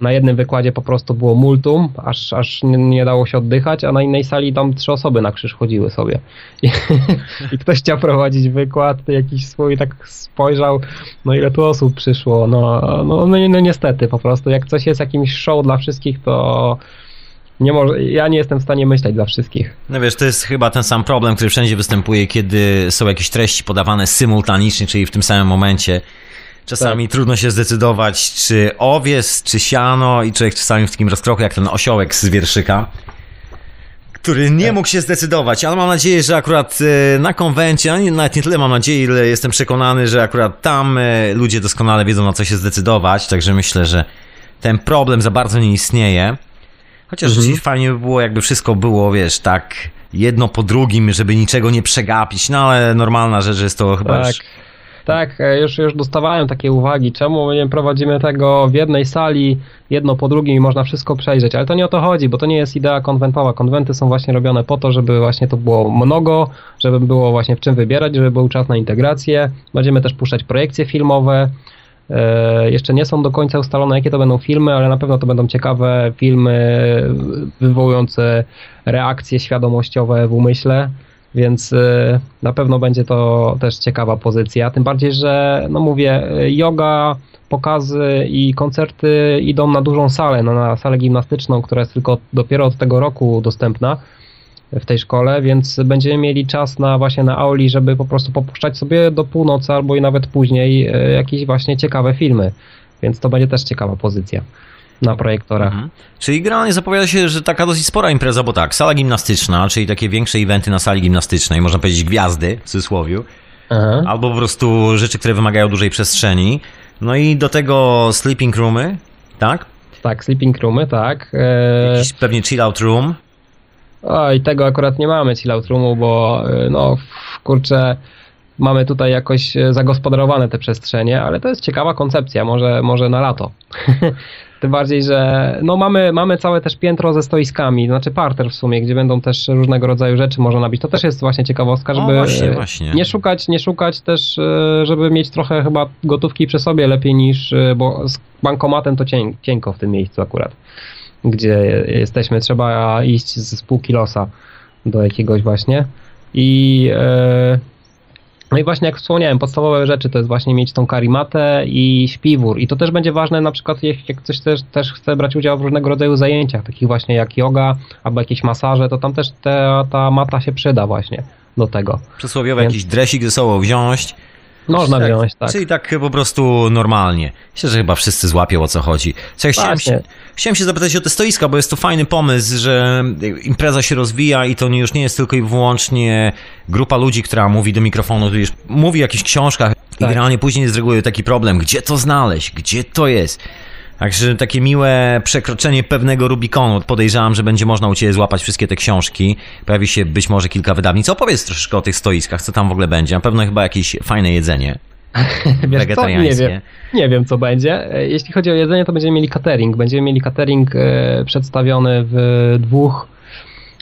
na jednym wykładzie po prostu było multum, aż, aż nie dało się oddychać, a na innej sali tam trzy osoby na krzyż chodziły sobie. I, i ktoś chciał prowadzić wykład jakiś swój, tak spojrzał, no ile tu osób przyszło. No, no, no, no niestety po prostu, jak coś jest jakimś show dla wszystkich, to nie może, ja nie jestem w stanie myśleć dla wszystkich. No wiesz, to jest chyba ten sam problem, który wszędzie występuje, kiedy są jakieś treści podawane symultanicznie, czyli w tym samym momencie. Czasami tak. trudno się zdecydować, czy owies, czy siano i człowiek czasami w takim rozkroku, jak ten osiołek z wierszyka, który nie tak. mógł się zdecydować, ale mam nadzieję, że akurat e, na konwencie, no nawet nie tyle mam nadzieję, ile jestem przekonany, że akurat tam e, ludzie doskonale wiedzą, na co się zdecydować, także myślę, że ten problem za bardzo nie istnieje. Chociaż mhm. fajnie by było, jakby wszystko było, wiesz, tak jedno po drugim, żeby niczego nie przegapić, no ale normalna rzecz jest to chyba tak. już tak, e, już, już dostawałem takie uwagi, czemu nie prowadzimy tego w jednej sali, jedno po drugim i można wszystko przejrzeć, ale to nie o to chodzi, bo to nie jest idea konwentowa. Konwenty są właśnie robione po to, żeby właśnie to było mnogo, żeby było właśnie w czym wybierać, żeby był czas na integrację. Będziemy też puszczać projekcje filmowe, e, jeszcze nie są do końca ustalone, jakie to będą filmy, ale na pewno to będą ciekawe filmy wywołujące reakcje świadomościowe w umyśle. Więc y, na pewno będzie to też ciekawa pozycja. Tym bardziej, że no mówię, yoga, pokazy i koncerty idą na dużą salę, na salę gimnastyczną, która jest tylko dopiero od tego roku dostępna w tej szkole, więc będziemy mieli czas na właśnie na auli, żeby po prostu popuszczać sobie do północy albo i nawet później y, jakieś właśnie ciekawe filmy. Więc to będzie też ciekawa pozycja na projektorach. Mhm. Czyli generalnie zapowiada się, że taka dosyć spora impreza, bo tak, sala gimnastyczna, czyli takie większe eventy na sali gimnastycznej, można powiedzieć gwiazdy w cudzysłowie, Aha. albo po prostu rzeczy, które wymagają dużej przestrzeni. No i do tego sleeping roomy, tak? Tak, sleeping roomy, tak. E... Jakiś pewnie chill out room. Oj, tego akurat nie mamy chill out roomu, bo e, no kurczę mamy tutaj jakoś e, zagospodarowane te przestrzenie, ale to jest ciekawa koncepcja, może, może na lato. Tym bardziej, że no mamy, mamy całe też piętro ze stoiskami, znaczy parter w sumie, gdzie będą też różnego rodzaju rzeczy można nabić. To też jest właśnie ciekawostka, żeby właśnie, właśnie. nie szukać, nie szukać też, e, żeby mieć trochę chyba gotówki przy sobie lepiej niż, e, bo z bankomatem to cień, cienko w tym miejscu akurat, gdzie jesteśmy. Trzeba iść z pół kilosa do jakiegoś właśnie i e, no i właśnie jak wspomniałem, podstawowe rzeczy to jest właśnie mieć tą karimatę i śpiwór. I to też będzie ważne na przykład jak ktoś też, też chce brać udział w różnego rodzaju zajęciach, takich właśnie jak yoga albo jakieś masaże, to tam też te, ta mata się przyda właśnie do tego. Przysłowiowy Więc... jakiś dresik ze sobą wziąć, można tak, wziąć, tak. Czyli tak po prostu normalnie. Myślę, że chyba wszyscy złapią o co chodzi. Co ja chciałem, się, chciałem się zapytać o te stoiska, bo jest to fajny pomysł, że impreza się rozwija i to już nie jest tylko i wyłącznie grupa ludzi, która mówi do mikrofonu, już mówi o jakichś książkach tak. i generalnie później jest z reguły taki problem, gdzie to znaleźć, gdzie to jest. Także takie miłe przekroczenie pewnego Rubikonu. Podejrzewam, że będzie można u Ciebie złapać wszystkie te książki. Pojawi się być może kilka wydawnic. Opowiedz troszeczkę o tych stoiskach, co tam w ogóle będzie. Na pewno chyba jakieś fajne jedzenie. Wiesz co? Nie wiem, nie wiem, co będzie. Jeśli chodzi o jedzenie, to będziemy mieli catering. Będziemy mieli catering e, przedstawiony w dwóch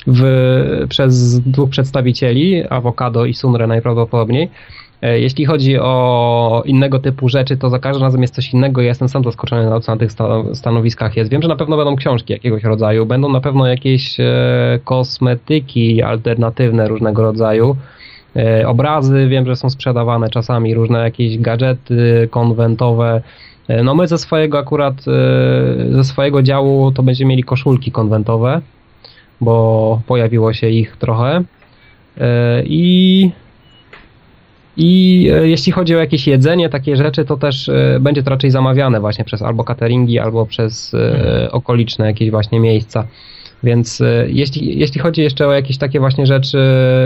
w, przez dwóch przedstawicieli, Awokado i Sunre najprawdopodobniej. E, jeśli chodzi o innego typu rzeczy, to za każdym razem jest coś innego. Ja jestem sam zaskoczony na co na tych stanowiskach jest. Wiem, że na pewno będą książki jakiegoś rodzaju, będą na pewno jakieś e, kosmetyki alternatywne różnego rodzaju. E, obrazy wiem, że są sprzedawane czasami, różne jakieś gadżety konwentowe. No my ze swojego akurat, ze swojego działu to będziemy mieli koszulki konwentowe, bo pojawiło się ich trochę. I i e, jeśli chodzi o jakieś jedzenie, takie rzeczy, to też e, będzie to raczej zamawiane właśnie przez albo cateringi, albo przez e, mhm. okoliczne jakieś właśnie miejsca. Więc jeśli, jeśli chodzi jeszcze o jakieś takie właśnie rzeczy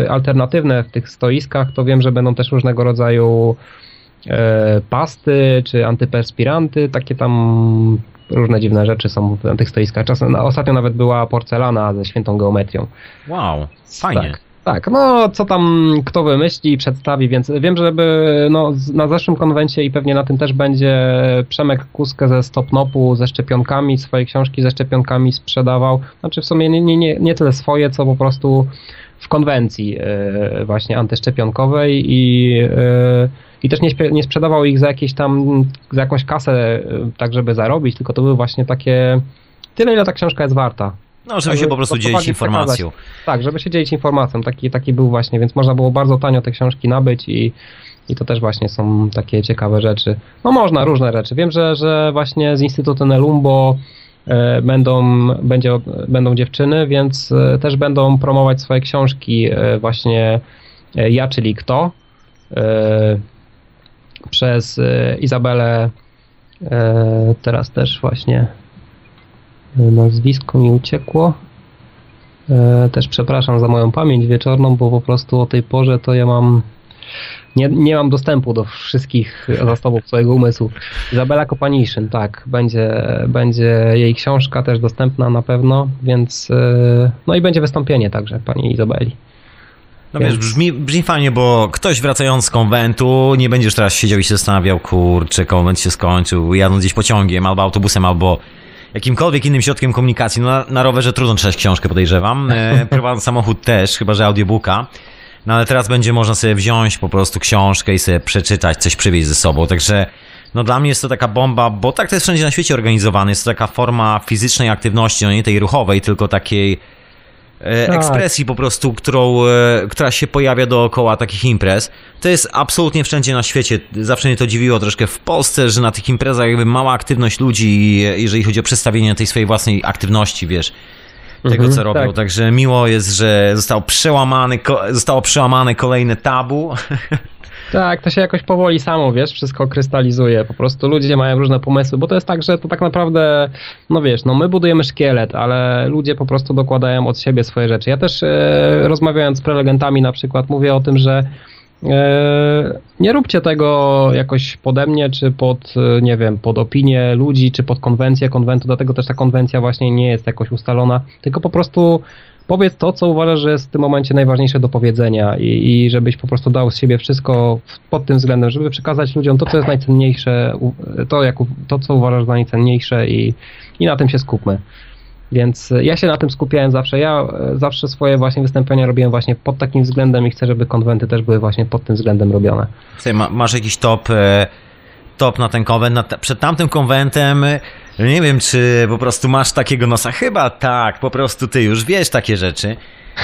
alternatywne w tych stoiskach, to wiem, że będą też różnego rodzaju pasty czy antyperspiranty, takie tam różne dziwne rzeczy są na tych stoiskach. Czasem, ostatnio nawet była porcelana ze świętą geometrią. Wow, fajnie. Tak. Tak, no co tam kto wymyśli i przedstawi, więc wiem, żeby no, na zeszłym konwencie i pewnie na tym też będzie Przemek Kuskę ze Stopnopu ze szczepionkami, swoje książki ze szczepionkami sprzedawał. Znaczy w sumie nie, nie, nie, nie tyle swoje, co po prostu w konwencji yy, właśnie antyszczepionkowej i, yy, i też nie, nie sprzedawał ich za jakieś tam, za jakąś kasę, yy, tak żeby zarobić, tylko to były właśnie takie tyle, ile ta książka jest warta. No, żeby się po prostu dzielić informacją. Tak, żeby się dzielić informacją. Taki, taki był właśnie, więc można było bardzo tanio te książki nabyć i, i to też właśnie są takie ciekawe rzeczy. No można, różne rzeczy. Wiem, że, że właśnie z Instytutu Nelumbo e, będą, będzie, będą dziewczyny, więc e, też będą promować swoje książki e, właśnie Ja, czyli kto przez Izabelę teraz też właśnie nazwisko mi uciekło. E, też przepraszam za moją pamięć wieczorną, bo po prostu o tej porze to ja mam nie, nie mam dostępu do wszystkich zasobów swojego umysłu. Izabela Kopaniszyn, tak, będzie, będzie jej książka też dostępna na pewno, więc e, no i będzie wystąpienie także pani Izabeli. No wiesz, brzmi, brzmi fajnie, bo ktoś wracając z konwentu, nie będziesz teraz siedział i się zastanawiał, kurczę, konwent się skończył, jadąc gdzieś pociągiem, albo autobusem, albo jakimkolwiek innym środkiem komunikacji. No na, na rowerze trudno czytać książkę, podejrzewam. E, prywatny samochód też, chyba że audiobooka. No ale teraz będzie można sobie wziąć po prostu książkę i sobie przeczytać, coś przywieźć ze sobą. Także no dla mnie jest to taka bomba, bo tak to jest wszędzie na świecie organizowane. Jest to taka forma fizycznej aktywności, no nie tej ruchowej, tylko takiej tak. ekspresji po prostu, którą, e, która się pojawia dookoła takich imprez. To jest absolutnie wszędzie na świecie. Zawsze mnie to dziwiło troszkę w Polsce, że na tych imprezach jakby mała aktywność ludzi, jeżeli chodzi o przedstawienie tej swojej własnej aktywności, wiesz, tego mhm, co robią. Tak. Także miło jest, że zostało przełamane, zostało przełamane kolejne tabu. Tak, to się jakoś powoli samo, wiesz, wszystko krystalizuje. Po prostu ludzie mają różne pomysły, bo to jest tak, że to tak naprawdę, no wiesz, no my budujemy szkielet, ale ludzie po prostu dokładają od siebie swoje rzeczy. Ja też e, rozmawiając z prelegentami na przykład mówię o tym, że e, nie róbcie tego jakoś pode mnie, czy pod, e, nie wiem, pod opinię ludzi, czy pod konwencję konwentu, dlatego też ta konwencja właśnie nie jest jakoś ustalona, tylko po prostu powiedz to, co uważasz, że jest w tym momencie najważniejsze do powiedzenia i, i żebyś po prostu dał z siebie wszystko pod tym względem, żeby przekazać ludziom to, co jest najcenniejsze, to, jak, to co uważasz za najcenniejsze i, i na tym się skupmy. Więc ja się na tym skupiałem zawsze. Ja e, zawsze swoje właśnie wystąpienia robiłem właśnie pod takim względem i chcę, żeby konwenty też były właśnie pod tym względem robione. Słuchaj, masz jakiś top, e, top na ten konwent? Przed tamtym konwentem nie wiem, czy po prostu masz takiego nosa. Chyba tak, po prostu ty już wiesz takie rzeczy.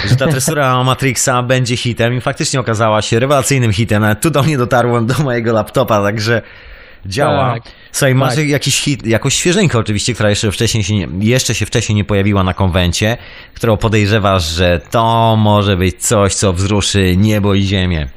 Że ta tresura Matrixa będzie hitem i faktycznie okazała się rewelacyjnym hitem. Nawet tu do mnie dotarłem do mojego laptopa, także działa. Tak, Słuchaj, masz tak. jakiś hit, jakąś świeżynkę oczywiście, która jeszcze wcześniej się nie, jeszcze się wcześniej nie pojawiła na konwencie, którą podejrzewasz, że to może być coś, co wzruszy niebo i ziemię.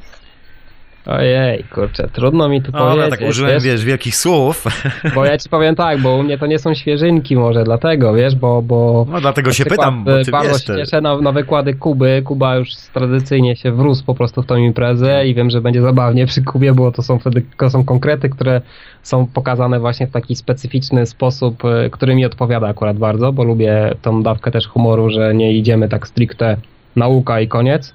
Ojej, kurczę, trudno mi tu No, powiedzieć. ja tak użyłem, wiesz, wiesz, wielkich słów. Bo ja ci powiem tak, bo u mnie to nie są świeżynki może, dlatego, wiesz, bo... bo No dlatego się przykład, pytam, bo e, ty bardzo wiesz, się te- cieszę na, na wykłady Kuby. Kuba już tradycyjnie się wrósł po prostu w tą imprezę i wiem, że będzie zabawnie przy Kubie, bo to są wtedy to są konkrety, które są pokazane właśnie w taki specyficzny sposób, e, który mi odpowiada akurat bardzo, bo lubię tą dawkę też humoru, że nie idziemy tak stricte nauka i koniec.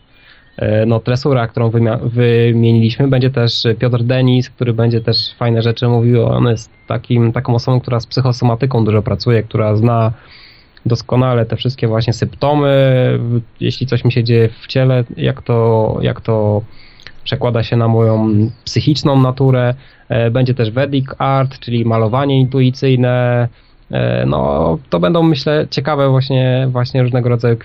E, No, tresura, którą wymieniliśmy, będzie też Piotr Denis, który będzie też fajne rzeczy mówił. On jest takim, taką osobą, która z psychosomatyką dużo pracuje, która zna doskonale te wszystkie właśnie symptomy, jeśli coś mi się dzieje w ciele, jak to, jak to przekłada się na moją psychiczną naturę. E, Będzie też Vedic Art, czyli malowanie intuicyjne. E, No, to będą myślę ciekawe właśnie, właśnie różnego rodzaju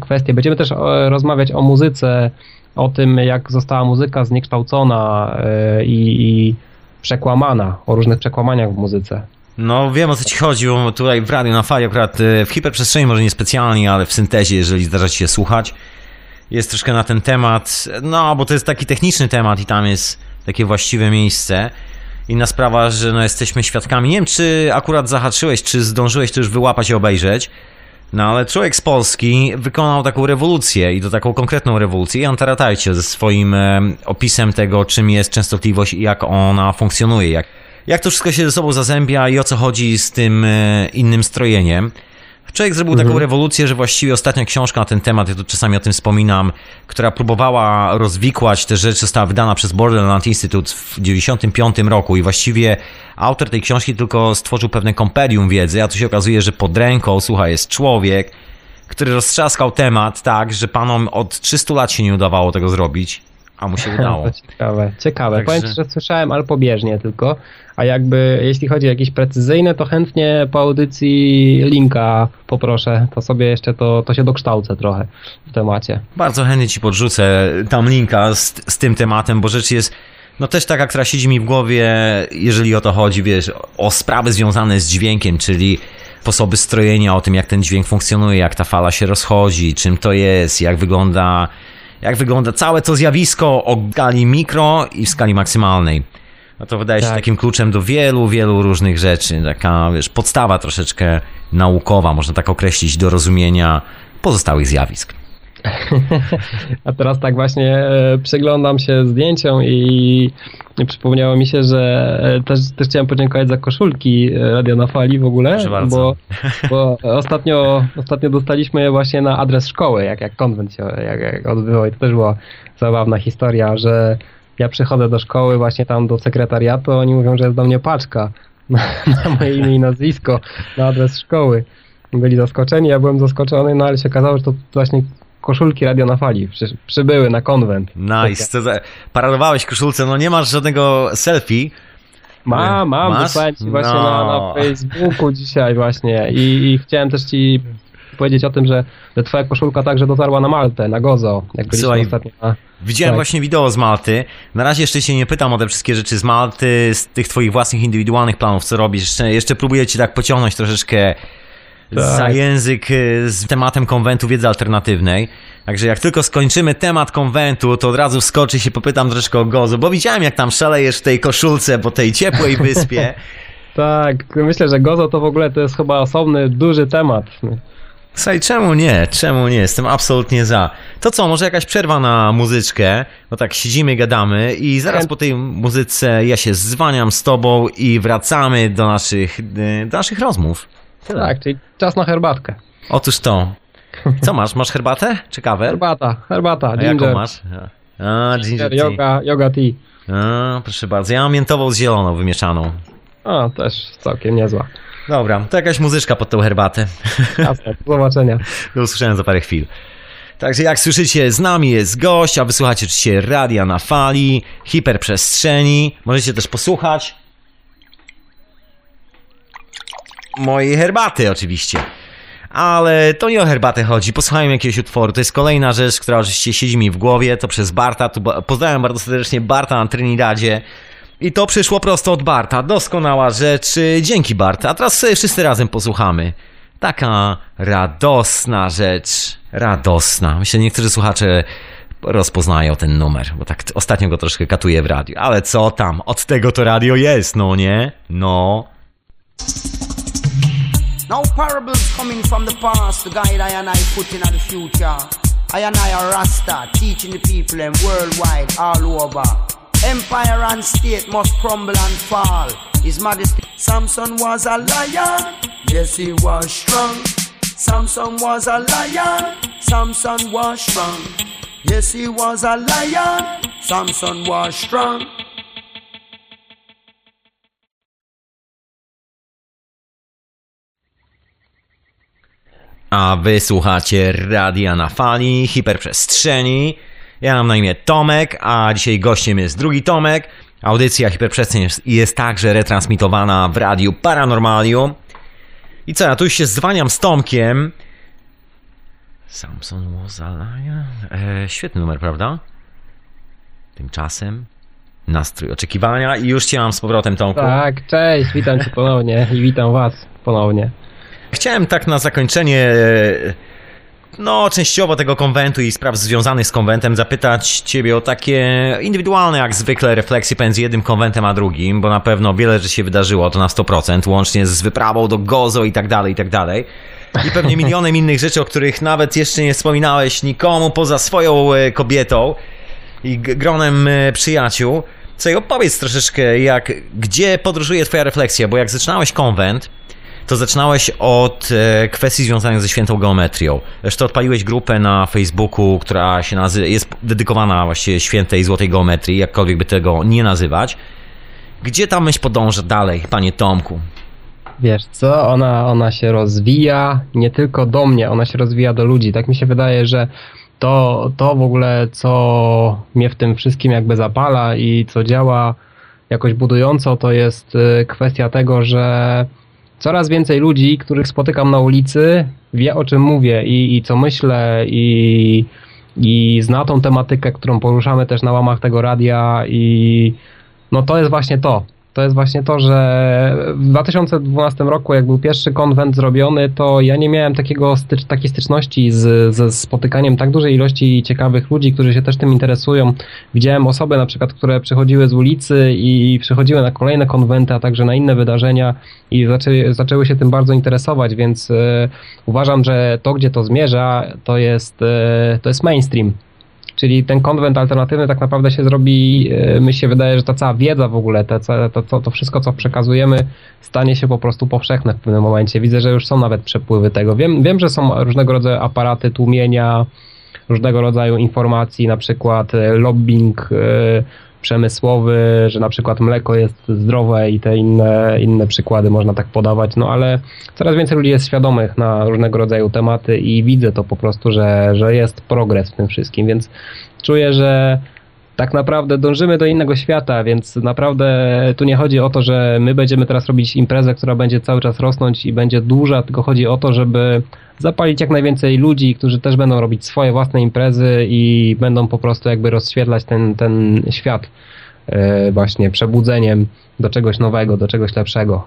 kwestie. Będziemy też e, rozmawiać o muzyce, o tym jak została muzyka zniekształcona e, i, i przekłamana, o różnych przekłamaniach w muzyce. No wiem o co ci chodzi, bo tutaj w radiu na fali akurat w hiperprzestrzeni może niespecjalnie, ale w syntezie, jeżeli zdarza ci się słuchać, jest troszkę na ten temat, no bo to jest taki techniczny temat i tam jest takie właściwe miejsce. Inna sprawa, że no jesteśmy świadkami, nie wiem czy akurat zahaczyłeś, czy zdążyłeś to już wyłapać i obejrzeć, no ale człowiek z Polski wykonał taką rewolucję i to taką konkretną rewolucję. Jan Taratajcie ze swoim e, opisem tego, czym jest częstotliwość i jak ona funkcjonuje, jak, jak to wszystko się ze sobą zazębia i o co chodzi z tym e, innym strojeniem. Człowiek zrobił taką rewolucję, że właściwie ostatnia książka na ten temat, ja tu czasami o tym wspominam, która próbowała rozwikłać te rzeczy, została wydana przez Borderland Institute w 95 roku i właściwie autor tej książki tylko stworzył pewne kompedium wiedzy, a tu się okazuje, że pod ręką, słuchaj, jest człowiek, który roztrzaskał temat tak, że panom od 300 lat się nie udawało tego zrobić, a mu się udało. To ciekawe, ciekawe. Także- Powiem ci, że słyszałem, ale pobieżnie tylko. A jakby, jeśli chodzi o jakieś precyzyjne, to chętnie po audycji linka poproszę. To sobie jeszcze to, to się dokształcę trochę w temacie. Bardzo chętnie ci podrzucę tam linka z, z tym tematem, bo rzecz jest no też taka, która siedzi mi w głowie, jeżeli o to chodzi, wiesz, o sprawy związane z dźwiękiem, czyli sposoby strojenia, o tym jak ten dźwięk funkcjonuje, jak ta fala się rozchodzi, czym to jest, jak wygląda, jak wygląda całe to zjawisko o skali mikro i w skali maksymalnej. No to wydaje się Tak. takim kluczem do wielu, wielu różnych rzeczy. Taka, wiesz, podstawa troszeczkę naukowa, można tak określić, do rozumienia pozostałych zjawisk. A teraz tak właśnie e, przyglądam się zdjęciom i, przypomniało mi się, że e, też, też chciałem podziękować za koszulki e, Radio na Fali w ogóle, bo, bo ostatnio, ostatnio dostaliśmy je właśnie na adres szkoły, jak, jak konwent się jak, jak odbywał i to też była zabawna historia, że ja przychodzę do szkoły właśnie tam do sekretariatu, oni mówią, że jest do mnie paczka na, na moje imię i nazwisko, na adres szkoły. Byli zaskoczeni, ja byłem zaskoczony, no ale się okazało, że to właśnie koszulki Radio na Fali przy, przybyły na konwent. Nice. Za... Paradowałeś koszulce, no nie masz żadnego selfie. Mam, mam, Masz? wysłałem ci właśnie No. na, na Facebooku dzisiaj właśnie i, i chciałem też ci powiedzieć o tym, że, że twoja koszulka także dotarła na Maltę, na Gozo, jak Słuchaj, ostatnio na... Widziałem Tak. właśnie wideo z Malty. Na razie jeszcze się nie pytam o te wszystkie rzeczy z Malty, z tych twoich własnych indywidualnych planów, co robisz. Jeszcze, jeszcze próbuję cię tak pociągnąć troszeczkę za Tak. język y, z tematem konwentu wiedzy alternatywnej. Także jak tylko skończymy temat konwentu, to od razu wskoczy i się popytam troszeczkę o Gozo, bo widziałem jak tam szalejesz w tej koszulce po tej ciepłej wyspie. Tak, myślę, że Gozo to w ogóle to jest chyba osobny, duży temat. Słuchaj, czemu nie? Czemu nie? Jestem absolutnie za. To co, może jakaś przerwa na muzyczkę? No tak, siedzimy, gadamy i zaraz po tej muzyce ja się zwaniam z tobą i wracamy do naszych, y, do naszych rozmów. Tyle. Tak, czyli czas na herbatkę. Otóż to. Co masz? Masz herbatę czy kawę? Herbata, herbata, A ginger, jaką masz? A, ginger tea. yoga, yoga tea. A, proszę bardzo. Ja mam miętową z zieloną wymieszaną. A, też całkiem niezła. Dobra, to jakaś muzyczka pod tą herbatę. Jasne, do zobaczenia. Do usłyszenia za parę chwil. Także jak słyszycie, z nami jest gość, a wysłuchacie oczywiście radia na fali, hiperprzestrzeni. Możecie też posłuchać mojej herbaty oczywiście. Ale to nie o herbatę chodzi, posłuchajmy jakiegoś utworu. To jest kolejna rzecz, która oczywiście siedzi mi w głowie, to przez Barta. Tu pozdrawiam bardzo serdecznie Barta na Trinidadzie. I to przyszło prosto od Barta. Doskonała rzecz. Dzięki Bart. A teraz sobie wszyscy razem posłuchamy. Taka radosna rzecz. Radosna. Myślę, niektórzy słuchacze rozpoznają ten numer, bo tak ostatnio go troszkę katuje w radiu. Ale co tam, od tego to radio jest, no nie? No. Now parables coming from the past to guide I and I put in the future. I and I are Rasta, teaching the people and worldwide, all over. Empire and state must crumble and fall. His Majesty Samson was a lion, yes he was strong. Samson was a lion, Samson was strong. Yes he was a lion, Samson was strong. A wy słuchacie Radia na Fali, Hiperprzestrzeni. Ja mam na imię Tomek, a dzisiaj gościem jest drugi Tomek. Audycja Hiperprzestrzeń jest, także retransmitowana w Radiu Paranormalium. I co, ja tu już się zwaniam z Tomkiem. Samson was a lion. E, świetny numer, prawda? Tymczasem nastrój oczekiwania i już cię mam z powrotem, Tomku. Tak, cześć, witam cię ponownie i witam was ponownie. Chciałem tak na zakończenie, e, no, częściowo tego konwentu i spraw związanych z konwentem zapytać Ciebie o takie indywidualne, jak zwykle, refleksje pomiędzy jednym konwentem a drugim, bo na pewno wiele rzeczy się wydarzyło, to na 100%, łącznie z wyprawą do Gozo i tak dalej, i tak dalej. I pewnie milionem innych rzeczy, o których nawet jeszcze nie wspominałeś nikomu poza swoją e, kobietą i gronem e, przyjaciół. Co i opowiedz troszeczkę, jak, gdzie podróżuje Twoja refleksja, bo jak zaczynałeś konwent, to zaczynałeś od e, kwestii związanych ze świętą geometrią. Zresztą odpaliłeś grupę na Facebooku, która się nazywa, jest dedykowana właściwie świętej złotej geometrii, jakkolwiek by tego nie nazywać. Gdzie ta myśl podąża dalej, panie Tomku? Wiesz co, ona, ona się rozwija nie tylko do mnie, ona się rozwija do ludzi. Tak mi się wydaje, że to, to w ogóle, co mnie w tym wszystkim jakby zapala i co działa jakoś budująco, to jest y, kwestia tego, że coraz więcej ludzi, których spotykam na ulicy, wie o czym mówię i, i co myślę i, i zna tą tematykę, którą poruszamy też na łamach tego radia i no to jest właśnie to to jest właśnie to, że w 2012 roku, jak był pierwszy konwent zrobiony, to ja nie miałem takiego stycz, takiej styczności z, ze spotykaniem tak dużej ilości ciekawych ludzi, którzy się też tym interesują. Widziałem osoby na przykład, które przychodziły z ulicy i przychodziły na kolejne konwenty, a także na inne wydarzenia i zaczęły, zaczęły się tym bardzo interesować, więc e, uważam, że to, gdzie to zmierza, to jest, e, to jest mainstream. Czyli ten konwent alternatywny tak naprawdę się zrobi, e, mi się wydaje, że ta cała wiedza w ogóle, to, to, to wszystko, co przekazujemy, stanie się po prostu powszechne w pewnym momencie. Widzę, że już są nawet przepływy tego. Wiem, wiem że są różnego rodzaju aparaty tłumienia, różnego rodzaju informacji, na przykład e, lobbying e, przemysłowy, że na przykład mleko jest zdrowe i te inne, inne przykłady można tak podawać, no ale coraz więcej ludzi jest świadomych na różnego rodzaju tematy i widzę to po prostu, że, że jest progres w tym wszystkim, więc czuję, że tak naprawdę dążymy do innego świata, więc naprawdę tu nie chodzi o to, że my będziemy teraz robić imprezę, która będzie cały czas rosnąć i będzie duża, tylko chodzi o to, żeby zapalić jak najwięcej ludzi, którzy też będą robić swoje własne imprezy i będą po prostu jakby rozświetlać ten, ten świat e, właśnie przebudzeniem do czegoś nowego, do czegoś lepszego.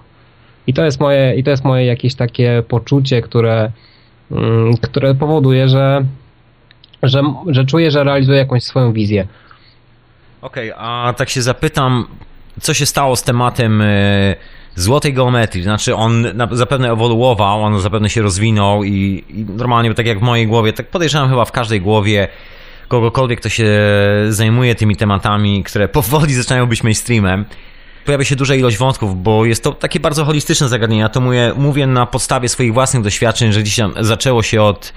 I to jest moje, i to jest moje jakieś takie poczucie, które, mm, które powoduje, że, że, że czuję, że realizuję jakąś swoją wizję. Okej, okay, a tak się zapytam, co się stało z tematem e, złotej geometrii? Znaczy, on zapewne ewoluował, on zapewne się rozwinął i, i normalnie, tak jak w mojej głowie, tak podejrzewam chyba w każdej głowie kogokolwiek, kto się zajmuje tymi tematami, które powoli zaczynają być mainstreamem, pojawia się duża ilość wątków, bo jest to takie bardzo holistyczne zagadnienie. Ja to mówię, mówię na podstawie swoich własnych doświadczeń, że gdzieś tam zaczęło się od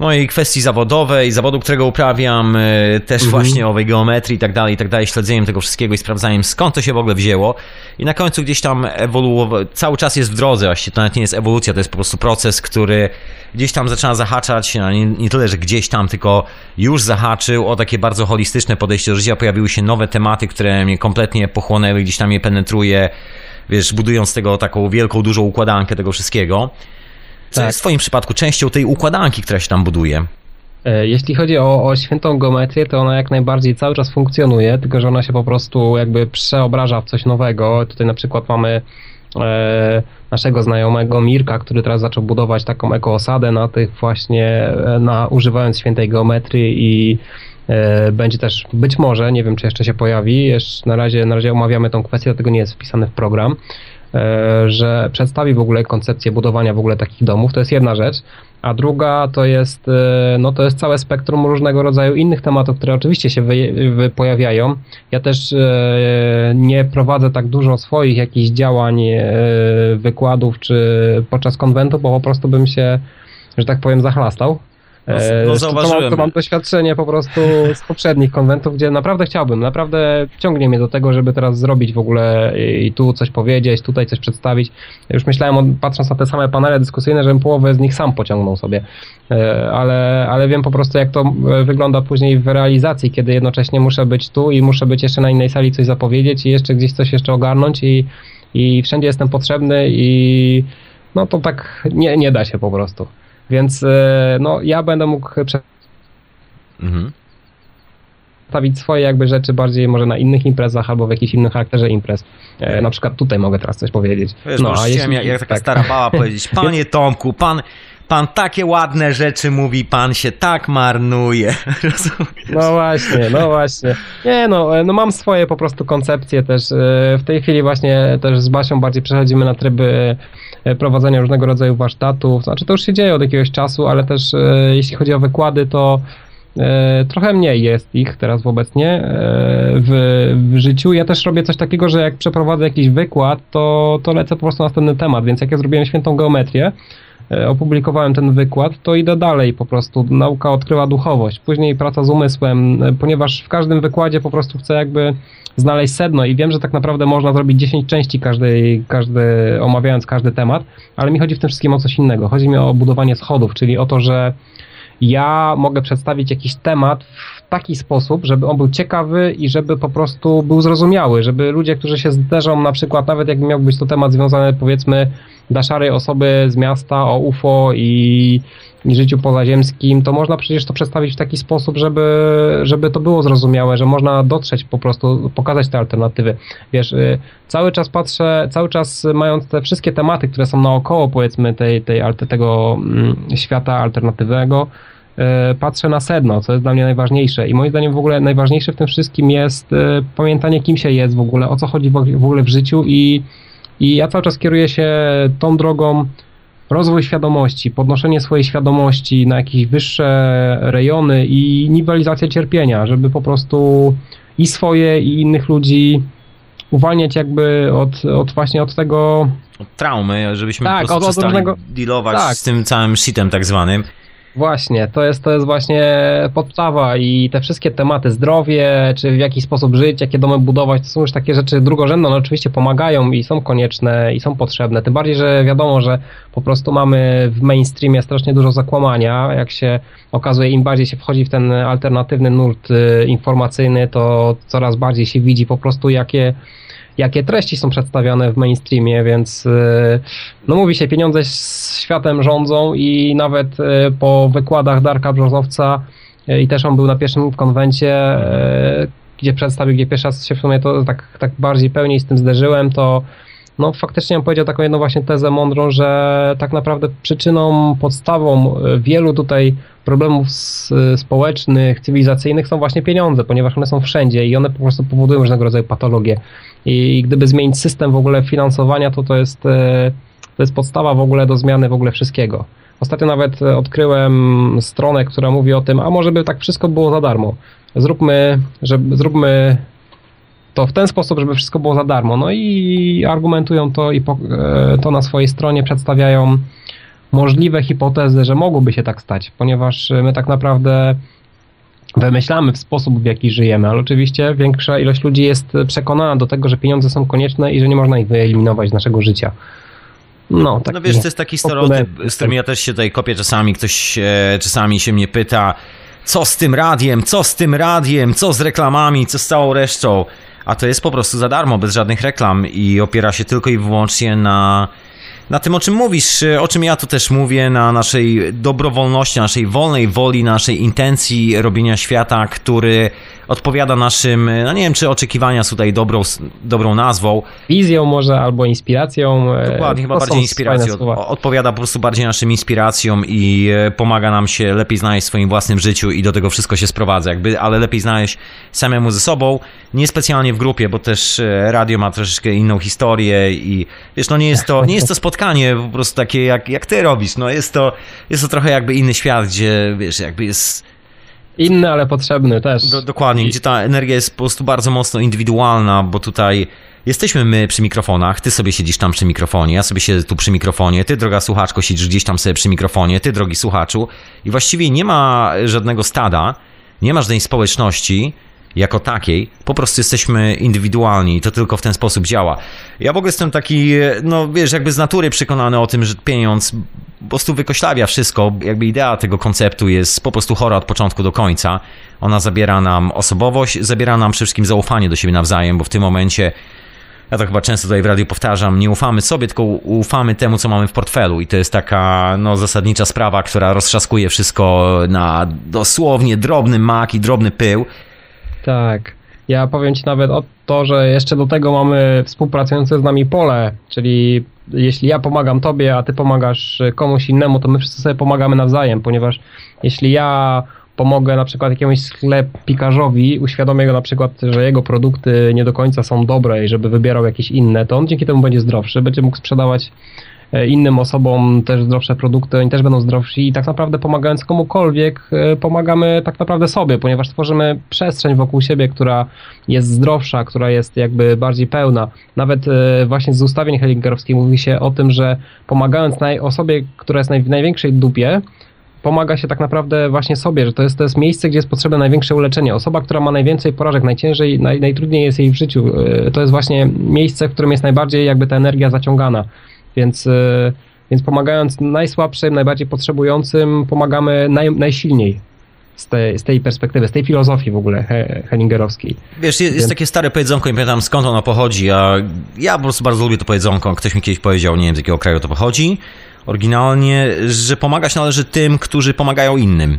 mojej kwestii zawodowej, zawodu, którego uprawiam, e, też mhm. właśnie owej geometrii i tak dalej, i tak dalej, śledzeniem tego wszystkiego i sprawdzaniem skąd to się w ogóle wzięło. I na końcu gdzieś tam ewoluował, cały czas jest w drodze, właściwie to nawet nie jest ewolucja, to jest po prostu proces, który gdzieś tam zaczyna zahaczać, a nie, nie tyle, że gdzieś tam, tylko już zahaczył o takie bardzo holistyczne podejście do życia, pojawiły się nowe tematy, które mnie kompletnie pochłonęły, gdzieś tam je penetruje, wiesz, budując tego taką wielką, dużą układankę tego wszystkiego. Co tak. jest w Twoim przypadku częścią tej układanki, która się tam buduje? E, jeśli chodzi o, o świętą geometrię, to ona jak najbardziej cały czas funkcjonuje, tylko że ona się po prostu jakby przeobraża w coś nowego. Tutaj na przykład mamy e, naszego znajomego Mirka, który teraz zaczął budować taką ekoosadę na tych właśnie, e, na, używając świętej geometrii i Będzie też być może, nie wiem czy jeszcze się pojawi, jeszcze na razie, na razie omawiamy tą kwestię, dlatego nie jest wpisane w program, że przedstawi w ogóle koncepcję budowania w ogóle takich domów. To jest jedna rzecz. A druga to jest, no to jest całe spektrum różnego rodzaju innych tematów, które oczywiście się wy, wy pojawiają. Ja też nie prowadzę tak dużo swoich jakichś działań, wykładów czy podczas konwentu, bo po prostu bym się, że tak powiem, zachlastał. No, no zauważyłem. To mam, to mam doświadczenie po prostu z poprzednich konwentów, gdzie naprawdę chciałbym, naprawdę ciągnie mnie do tego, żeby teraz zrobić w ogóle i tu coś powiedzieć, tutaj coś przedstawić. Już myślałem, patrząc na te same panele dyskusyjne, żebym połowę z nich sam pociągnął sobie, e, ale, ale wiem po prostu, jak to e, wygląda później w realizacji, kiedy jednocześnie muszę być tu i muszę być jeszcze na innej sali coś zapowiedzieć i jeszcze gdzieś coś jeszcze ogarnąć i, i wszędzie jestem potrzebny i no to tak nie, nie da się po prostu. Więc e, no, ja będę mógł mhm. przedstawić swoje jakby rzeczy bardziej może na innych imprezach albo w jakichś innym charakterze imprez. E, na przykład tutaj mogę teraz coś powiedzieć. Wiesz, no, a jeśli, jak, jak taka tak. stara bała powiedzieć, panie Tomku, pan, pan takie ładne rzeczy mówi, pan się tak marnuje. No właśnie, no właśnie. Nie no, e, no mam swoje po prostu koncepcje też. W tej chwili właśnie też z Basią bardziej przechodzimy na tryby E, prowadzenia różnego rodzaju warsztatów. Znaczy to już się dzieje od jakiegoś czasu, ale też e, jeśli chodzi o wykłady, to e, trochę mniej jest ich teraz obecnie w, w życiu. Ja też robię coś takiego, że jak przeprowadzę jakiś wykład, to, to lecę po prostu na następny temat, więc jak ja zrobiłem świętą geometrię, opublikowałem ten wykład, to idę dalej po prostu. Nauka odkryła duchowość, później praca z umysłem, ponieważ w każdym wykładzie po prostu chcę jakby znaleźć sedno i wiem, że tak naprawdę można zrobić 10 części każdej, każdy, omawiając każdy temat, ale mi chodzi w tym wszystkim o coś innego. Chodzi mi o budowanie schodów, czyli o to, że ja mogę przedstawić jakiś temat w taki sposób, żeby on był ciekawy i żeby po prostu był zrozumiały, żeby ludzie, którzy się zderzą, na przykład nawet jakby miał być to temat związany powiedzmy dla szarej osoby z miasta o UFO i, i życiu pozaziemskim, to można przecież to przedstawić w taki sposób, żeby, żeby to było zrozumiałe, że można dotrzeć po prostu, pokazać te alternatywy. Wiesz, y, cały czas patrzę, cały czas mając te wszystkie tematy, które są naokoło powiedzmy tej, tej, tego mm, świata alternatywnego, y, patrzę na sedno, co jest dla mnie najważniejsze. I moim zdaniem w ogóle najważniejsze w tym wszystkim jest y, pamiętanie, kim się jest w ogóle, o co chodzi w ogóle w życiu i i ja cały czas kieruję się tą drogą rozwój świadomości, podnoszenie swojej świadomości na jakieś wyższe rejony i niwelizacja cierpienia, żeby po prostu i swoje, i innych ludzi uwalniać jakby od, od właśnie od tego... Od traumy, żebyśmy tak, po prostu od, od różnego... dealować tak. z tym całym shitem tak zwanym. Właśnie, to jest, to jest właśnie podstawa i te wszystkie tematy zdrowie, czy w jaki sposób żyć, jakie domy budować, to są już takie rzeczy drugorzędne, one oczywiście pomagają i są konieczne i są potrzebne, tym bardziej, że wiadomo, że po prostu mamy w mainstreamie strasznie dużo zakłamania, jak się okazuje, im bardziej się wchodzi w ten alternatywny nurt y, informacyjny, to coraz bardziej się widzi po prostu jakie jakie treści są przedstawiane w mainstreamie, więc y, no mówi się, pieniądze światem rządzą i nawet y, po wykładach Darka Brzozowca y, i też on był na pierwszym konwencie, gdzie przedstawił, gdzie pierwszy raz się w sumie to tak, tak bardziej pełniej z tym zderzyłem, to no faktycznie on powiedział taką jedną właśnie tezę mądrą, że tak naprawdę przyczyną, podstawą wielu tutaj problemów społecznych, cywilizacyjnych są właśnie pieniądze, ponieważ one są wszędzie i one po prostu powodują różnego rodzaju patologie. I gdyby zmienić system w ogóle finansowania, to to jest, e, to jest podstawa w ogóle do zmiany w ogóle wszystkiego. Ostatnio nawet odkryłem stronę, która mówi o tym, a może by tak wszystko było za darmo. Zróbmy, żeby, zróbmy to w ten sposób, żeby wszystko było za darmo. No i argumentują to i po, e, to na swojej stronie przedstawiają możliwe hipotezy, że mogłoby się tak stać, ponieważ my tak naprawdę wymyślamy w sposób, w jaki żyjemy, ale oczywiście większa ilość ludzi jest przekonana do tego, że pieniądze są konieczne i że nie można ich wyeliminować z naszego życia. No, no wiesz, to jest taki stereotyp, z którym ja też się tutaj kopię czasami, ktoś e, czasami się mnie pyta, co z tym radiem, co z tym radiem, co z reklamami, co z całą resztą, a to jest po prostu za darmo, bez żadnych reklam i opiera się tylko i wyłącznie na na tym, o czym mówisz, o czym ja tu też mówię, na naszej dobrowolności, naszej wolnej woli, naszej intencji robienia świata, który odpowiada naszym, no nie wiem, czy oczekiwania są tutaj dobrą, dobrą nazwą. Wizją może, albo inspiracją. E, Dokładnie, chyba bardziej inspiracją. Odpowiada po prostu bardziej naszym inspiracjom i e, pomaga nam się lepiej znaleźć w swoim własnym życiu i do tego wszystko się sprowadza, jakby, ale lepiej znaleźć samemu ze sobą, niespecjalnie w grupie, bo też e, radio ma troszeczkę inną historię i wiesz, no nie jest to, nie jest to spotkanie po prostu takie jak, jak ty robisz, no jest to, jest to trochę jakby inny świat, gdzie wiesz, jakby jest Inny, ale potrzebny też. Do, dokładnie, gdzie ta energia jest po prostu bardzo mocno indywidualna, bo tutaj jesteśmy my przy mikrofonach, ty sobie siedzisz tam przy mikrofonie, ja sobie siedzę tu przy mikrofonie, ty droga słuchaczko siedzisz gdzieś tam sobie przy mikrofonie, ty drogi słuchaczu i właściwie nie ma żadnego stada, nie ma żadnej społeczności, jako takiej, po prostu jesteśmy indywidualni i to tylko w ten sposób działa. Ja w ogóle jestem taki, no wiesz, jakby z natury przekonany o tym, że pieniądz po prostu wykoślawia wszystko. Jakby idea tego konceptu jest po prostu chora od początku do końca. Ona zabiera nam osobowość, zabiera nam przede wszystkim zaufanie do siebie nawzajem, bo w tym momencie ja to chyba często tutaj w radiu powtarzam, nie ufamy sobie, tylko ufamy temu, co mamy w portfelu. I to jest taka no, zasadnicza sprawa, która roztrzaskuje wszystko na dosłownie drobny mak i drobny pył. Tak. Ja powiem Ci nawet o to, że jeszcze do tego mamy współpracujące z nami pole, czyli jeśli ja pomagam Tobie, a Ty pomagasz komuś innemu, to my wszyscy sobie pomagamy nawzajem, ponieważ jeśli ja pomogę na przykład jakiemuś sklepikarzowi, uświadomię go na przykład, że jego produkty nie do końca są dobre i żeby wybierał jakieś inne, to on dzięki temu będzie zdrowszy, będzie mógł sprzedawać E, innym osobom też zdrowsze produkty, oni też będą zdrowsi i tak naprawdę pomagając komukolwiek, e, pomagamy tak naprawdę sobie, ponieważ tworzymy przestrzeń wokół siebie, która jest zdrowsza, która jest jakby bardziej pełna. Nawet e, właśnie z ustawień Hellingerowskich mówi się o tym, że pomagając osobie, która jest w największej dupie, pomaga się tak naprawdę właśnie sobie, że to jest, to jest miejsce, gdzie jest potrzebne największe uleczenie. Osoba, która ma najwięcej porażek, najciężej, naj, najtrudniej jest jej w życiu, to jest właśnie miejsce, w którym jest najbardziej jakby ta energia zaciągana. Więc, e, więc pomagając najsłabszym, najbardziej potrzebującym, pomagamy naj, najsilniej z tej, z tej perspektywy, z tej filozofii w ogóle Hellingerowskiej. Wiesz, jest, takie stare powiedzonko, nie pamiętam skąd ono pochodzi, a ja po prostu bardzo lubię to powiedzonko. Ktoś mi kiedyś powiedział, nie wiem z jakiego kraju to pochodzi, oryginalnie, że pomagać należy tym, którzy pomagają innym.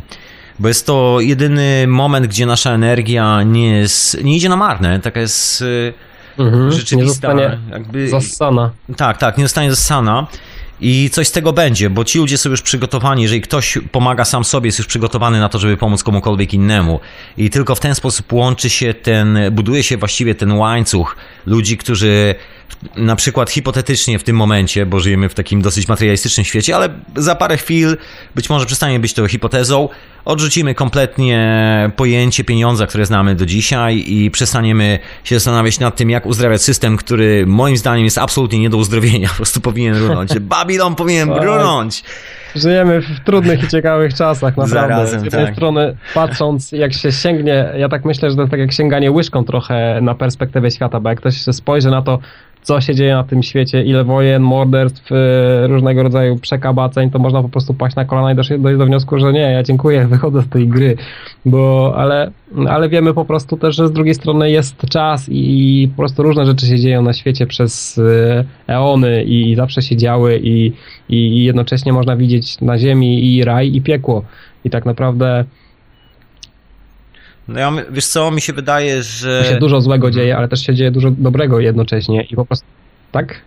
Bo jest to jedyny moment, gdzie nasza energia nie, jest, nie idzie na marne. Taka jest mhm, rzeczywista. Nie zostanie jakby, zassana. Tak, tak, nie zostanie zassana. I coś z tego będzie, bo ci ludzie są już przygotowani, jeżeli ktoś pomaga sam sobie, jest już przygotowany na to, żeby pomóc komukolwiek innemu. I tylko w ten sposób łączy się ten, buduje się właściwie ten łańcuch ludzi, którzy na przykład hipotetycznie w tym momencie, bo żyjemy w takim dosyć materialistycznym świecie, ale za parę chwil być może przestanie być to hipotezą, odrzucimy kompletnie pojęcie pieniądza, które znamy do dzisiaj i przestaniemy się zastanawiać nad tym, jak uzdrawiać system, który moim zdaniem jest absolutnie nie do uzdrowienia, po prostu powinien runąć. Babilon powinien tak. runąć. Żyjemy w trudnych i ciekawych czasach, naprawdę. Zarazem, Z jednej tak. strony, patrząc, jak się sięgnie, ja tak myślę, że to tak jak sięganie łyżką trochę na perspektywę świata, bo jak ktoś spojrzy na to, co się dzieje na tym świecie, ile wojen, morderstw, y, różnego rodzaju przekabaceń, to można po prostu paść na kolana i dojść do wniosku, że nie, ja dziękuję, wychodzę z tej gry, bo, ale, ale wiemy po prostu też, że z drugiej strony jest czas i po prostu różne rzeczy się dzieją na świecie przez y, eony i zawsze się działy i, i jednocześnie można widzieć na ziemi i raj i piekło. I tak naprawdę no ja, wiesz co, mi się wydaje, że... się dużo złego dzieje, ale też się dzieje dużo dobrego jednocześnie i po prostu, tak?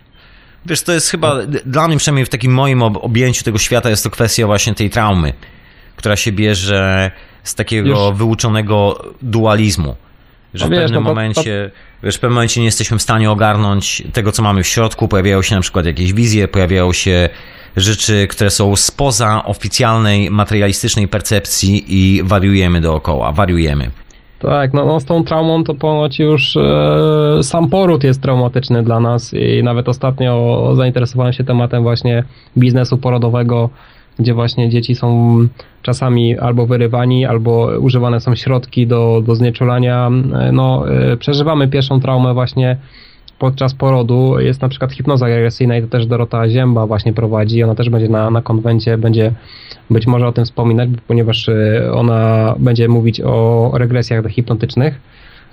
Wiesz, to jest chyba, dla mnie przynajmniej w takim moim objęciu tego świata jest to kwestia właśnie tej traumy, która się bierze z takiego Już. wyuczonego dualizmu. Że no w wiesz, pewnym no to, momencie, to... wiesz, w pewnym momencie nie jesteśmy w stanie ogarnąć tego, co mamy w środku, pojawiają się na przykład jakieś wizje, pojawiają się rzeczy, które są spoza oficjalnej, materialistycznej percepcji i wariujemy dookoła, wariujemy. Tak, no, no z tą traumą to ponoć już e, sam poród jest traumatyczny dla nas i nawet ostatnio zainteresowałem się tematem właśnie biznesu porodowego, gdzie właśnie dzieci są czasami albo wyrywani, albo używane są środki do, do znieczulania. E, no, e, przeżywamy pierwszą traumę właśnie podczas porodu jest na przykład hipnoza regresyjna i to też Dorota Zięba właśnie prowadzi. Ona też będzie na, na konwencie, będzie być może o tym wspominać, ponieważ y, ona będzie mówić o regresjach hipnotycznych.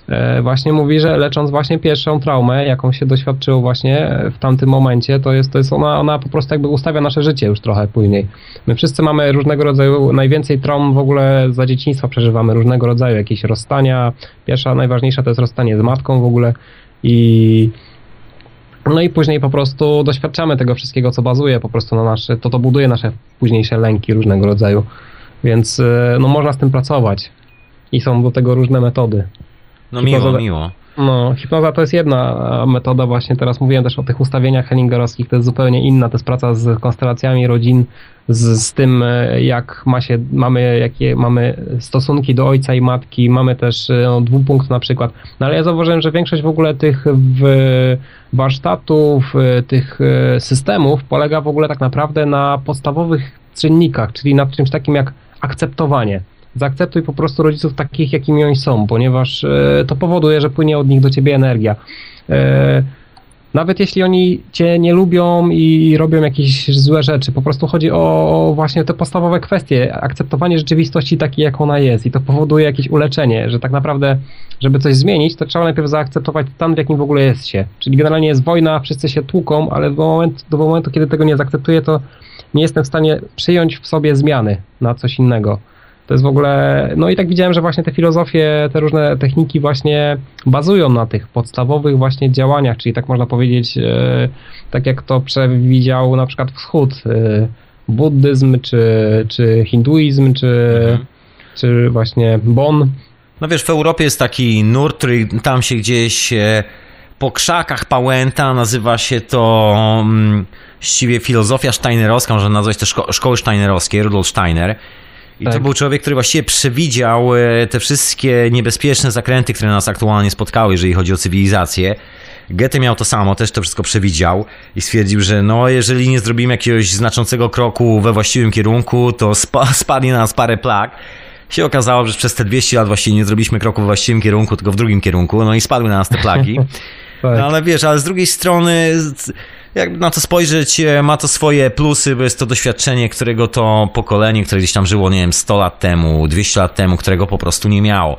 e, właśnie mówi, że lecząc właśnie pierwszą traumę, jaką się doświadczyło właśnie w tamtym momencie, to jest, to jest ona, ona po prostu jakby ustawia nasze życie już trochę później. My wszyscy mamy różnego rodzaju, najwięcej traum w ogóle za dzieciństwa przeżywamy, różnego rodzaju jakieś rozstania. Pierwsza, najważniejsza to jest rozstanie z matką w ogóle i no i później po prostu doświadczamy tego wszystkiego, co bazuje po prostu na nasze, to to buduje nasze późniejsze lęki różnego rodzaju. Więc e, no można z tym pracować. I są do tego różne metody. No miło, miło. No, hipnoza to jest jedna metoda. Właśnie, teraz mówiłem też o tych ustawieniach hellingerowskich, to jest zupełnie inna, to jest praca z konstelacjami rodzin, z, z tym e, jak ma się, mamy, jakie mamy stosunki do ojca i matki, mamy też e, no, dwupunkt na przykład, no ale ja zauważyłem, że większość w ogóle tych w warsztatów, e, tych systemów polega w ogóle tak naprawdę na podstawowych czynnikach, czyli na czymś takim jak akceptowanie zaakceptuj po prostu rodziców takich, jakimi oni są, ponieważ e, to powoduje, że płynie od nich do ciebie energia. E, nawet jeśli oni cię nie lubią i robią jakieś złe rzeczy, po prostu chodzi o właśnie te podstawowe kwestie, akceptowanie rzeczywistości takiej, jak ona jest i to powoduje jakieś uleczenie, że tak naprawdę, żeby coś zmienić, to trzeba najpierw zaakceptować stan, w jakim w ogóle jest się. Czyli generalnie jest wojna, wszyscy się tłuką, ale do momentu, do momentu kiedy tego nie zaakceptuję, to nie jestem w stanie przyjąć w sobie zmiany na coś innego. To jest w ogóle, no i tak widziałem, że właśnie te filozofie, te różne techniki właśnie bazują na tych podstawowych właśnie działaniach, czyli tak można powiedzieć, e, tak jak to przewidział na przykład wschód, e, buddyzm, czy, czy hinduizm, czy, mhm. czy właśnie Bon. No wiesz, w Europie jest taki nurt, który tam się gdzieś e, po krzakach pałęta, nazywa się to um, właściwie filozofia steinerowska, można nazwać to szko szkoły steinerowskie, Rudolf Steiner. I tak. to był człowiek, który właściwie przewidział e, te wszystkie niebezpieczne zakręty, które nas aktualnie spotkały, jeżeli chodzi o cywilizację. Goethe miał to samo, też to wszystko przewidział i stwierdził, że no, jeżeli nie zrobimy jakiegoś znaczącego kroku we właściwym kierunku, to spa spadnie na nas parę plag. Się okazało, że przez te 200 lat właściwie nie zrobiliśmy kroku we właściwym kierunku, tylko w drugim kierunku, no i spadły na nas te plagi. tak. No ale wiesz, ale z drugiej strony jak na to spojrzeć, e, ma to swoje plusy, bo jest to doświadczenie, którego to pokolenie, które gdzieś tam żyło, nie wiem, 100 lat temu, 200 lat temu, którego po prostu nie miało.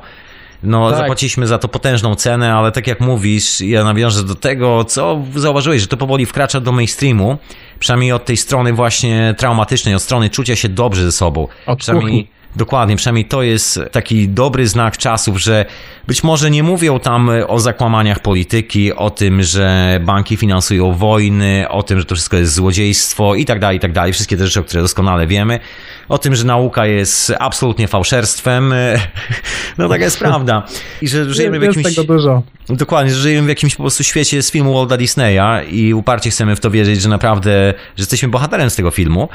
No, tak. zapłaciliśmy za to potężną cenę, ale tak jak mówisz, ja nawiążę do tego, co zauważyłeś, że to powoli wkracza do mainstreamu, przynajmniej od tej strony właśnie traumatycznej, od strony czucia się dobrze ze sobą. Od przynajmniej kuchni. Dokładnie, przynajmniej to jest taki dobry znak czasów, że być może nie mówią tam o zakłamaniach polityki, o tym, że banki finansują wojny, o tym, że to wszystko jest złodziejstwo i tak dalej, i tak dalej. Wszystkie te rzeczy, o które doskonale wiemy. O tym, że nauka jest absolutnie fałszerstwem. No taka jest prawda. I że żyjemy w jakimś... tego dużo. Dokładnie, że żyjemy w jakimś po prostu świecie z filmu Walda Disneya i uparcie chcemy w to wierzyć, że naprawdę, że jesteśmy bohaterem z tego filmu.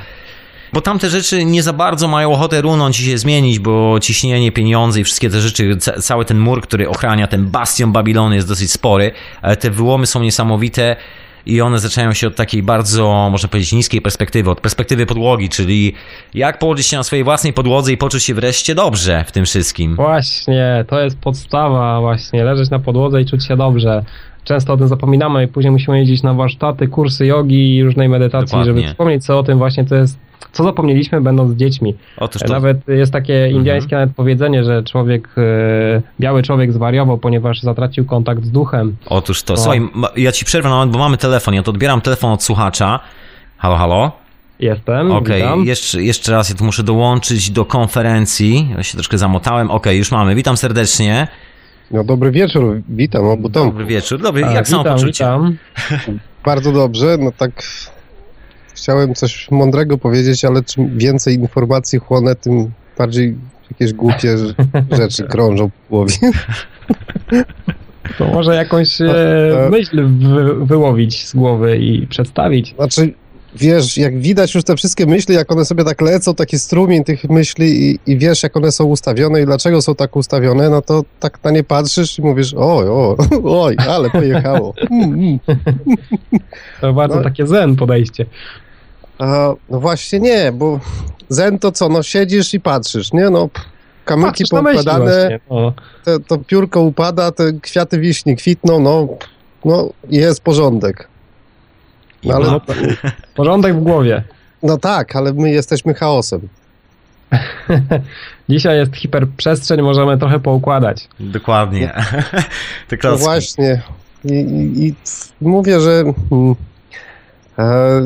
Bo tamte rzeczy nie za bardzo mają ochotę runąć i się zmienić, bo ciśnienie, pieniądze i wszystkie te rzeczy, cały ten mur, który ochrania ten bastion Babilonu jest dosyć spory, ale te wyłomy są niesamowite i one zaczynają się od takiej bardzo, można powiedzieć, niskiej perspektywy, od perspektywy podłogi, czyli jak położyć się na swojej własnej podłodze i poczuć się wreszcie dobrze w tym wszystkim. Właśnie, to jest podstawa właśnie, leżeć na podłodze i czuć się dobrze. Często o tym zapominamy i później musimy jeździć na warsztaty, kursy jogi i różnej medytacji, Dokładnie. żeby wspomnieć co o tym właśnie, to jest co zapomnieliśmy będąc dziećmi. Otóż to... Nawet jest takie mhm. indiańskie mhm. nawet powiedzenie, że człowiek, e, biały człowiek zwariował, ponieważ zatracił kontakt z duchem. Otóż to. Słuchaj, ja ci przerwę na moment, bo mamy telefon. Ja to odbieram telefon od słuchacza. Halo, halo? Jestem. Okej, okay. jeszcze, jeszcze raz ja tu muszę dołączyć do konferencji. Ja się troszkę zamotałem. Okej, okay, już mamy. Witam serdecznie. No dobry wieczór, witam obu Dobry wieczór, dobry, jak samo poczucie? Witam. Bardzo dobrze, no tak chciałem coś mądrego powiedzieć, ale czym więcej informacji chłonę, tym bardziej jakieś głupie rzeczy krążą po głowie. To może jakąś e, myśl wy, wyłowić z głowy i przedstawić. Znaczy, wiesz, jak widać już te wszystkie myśli, jak one sobie tak lecą, taki strumień tych myśli i, i, wiesz, jak one są ustawione i dlaczego są tak ustawione, no to tak na nie patrzysz i mówisz, oj, oj, oj, ale pojechało. Mm, mm. To bardzo no. takie zen podejście. A, no właśnie nie, bo zen to co, no siedzisz i patrzysz, nie? No kamyki poukładane, te, to piórko upada, te kwiaty wiśni kwitną, no, no jest porządek. No, ale... No, porządek w głowie. No tak, ale my jesteśmy chaosem. Dzisiaj jest hiperprzestrzeń, możemy trochę poukładać. Dokładnie. Te no właśnie. I, i, I, mówię, że mm, e,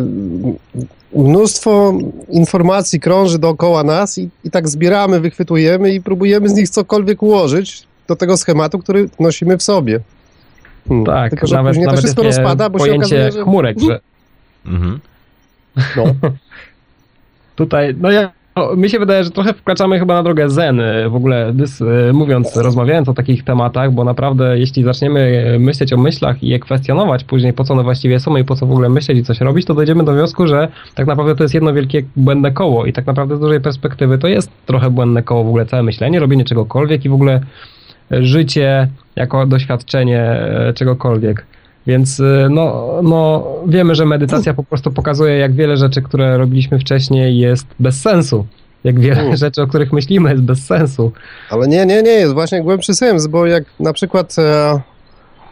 mnóstwo informacji krąży dookoła nas i, i tak zbieramy, wychwytujemy i próbujemy z nich cokolwiek ułożyć do tego schematu, który nosimy w sobie. Hmm. Tak, Tylko, że nawet, później nawet to wszystko rozpada, bo się okazuje, że... chmurek, że... Mhm. No. Tutaj, no ja no, mi się wydaje, że trochę wkraczamy chyba na drogę zen, e, w ogóle dys, e, mówiąc, rozmawiając o takich tematach, bo naprawdę jeśli zaczniemy myśleć o myślach i je kwestionować później, po co one właściwie są i po co w ogóle myśleć i coś robić, to dojdziemy do wniosku, że tak naprawdę to jest jedno wielkie błędne koło i tak naprawdę z dużej perspektywy to jest trochę błędne koło w ogóle całe myślenie, robienie czegokolwiek i w ogóle życie jako doświadczenie e, czegokolwiek. Więc y, no, no, wiemy, że medytacja po prostu pokazuje, jak wiele rzeczy, które robiliśmy wcześniej, jest bez sensu. Jak wiele U. rzeczy, o których myślimy, jest bez sensu. Ale nie, nie, nie, jest właśnie głębszy sens, bo jak na przykład e,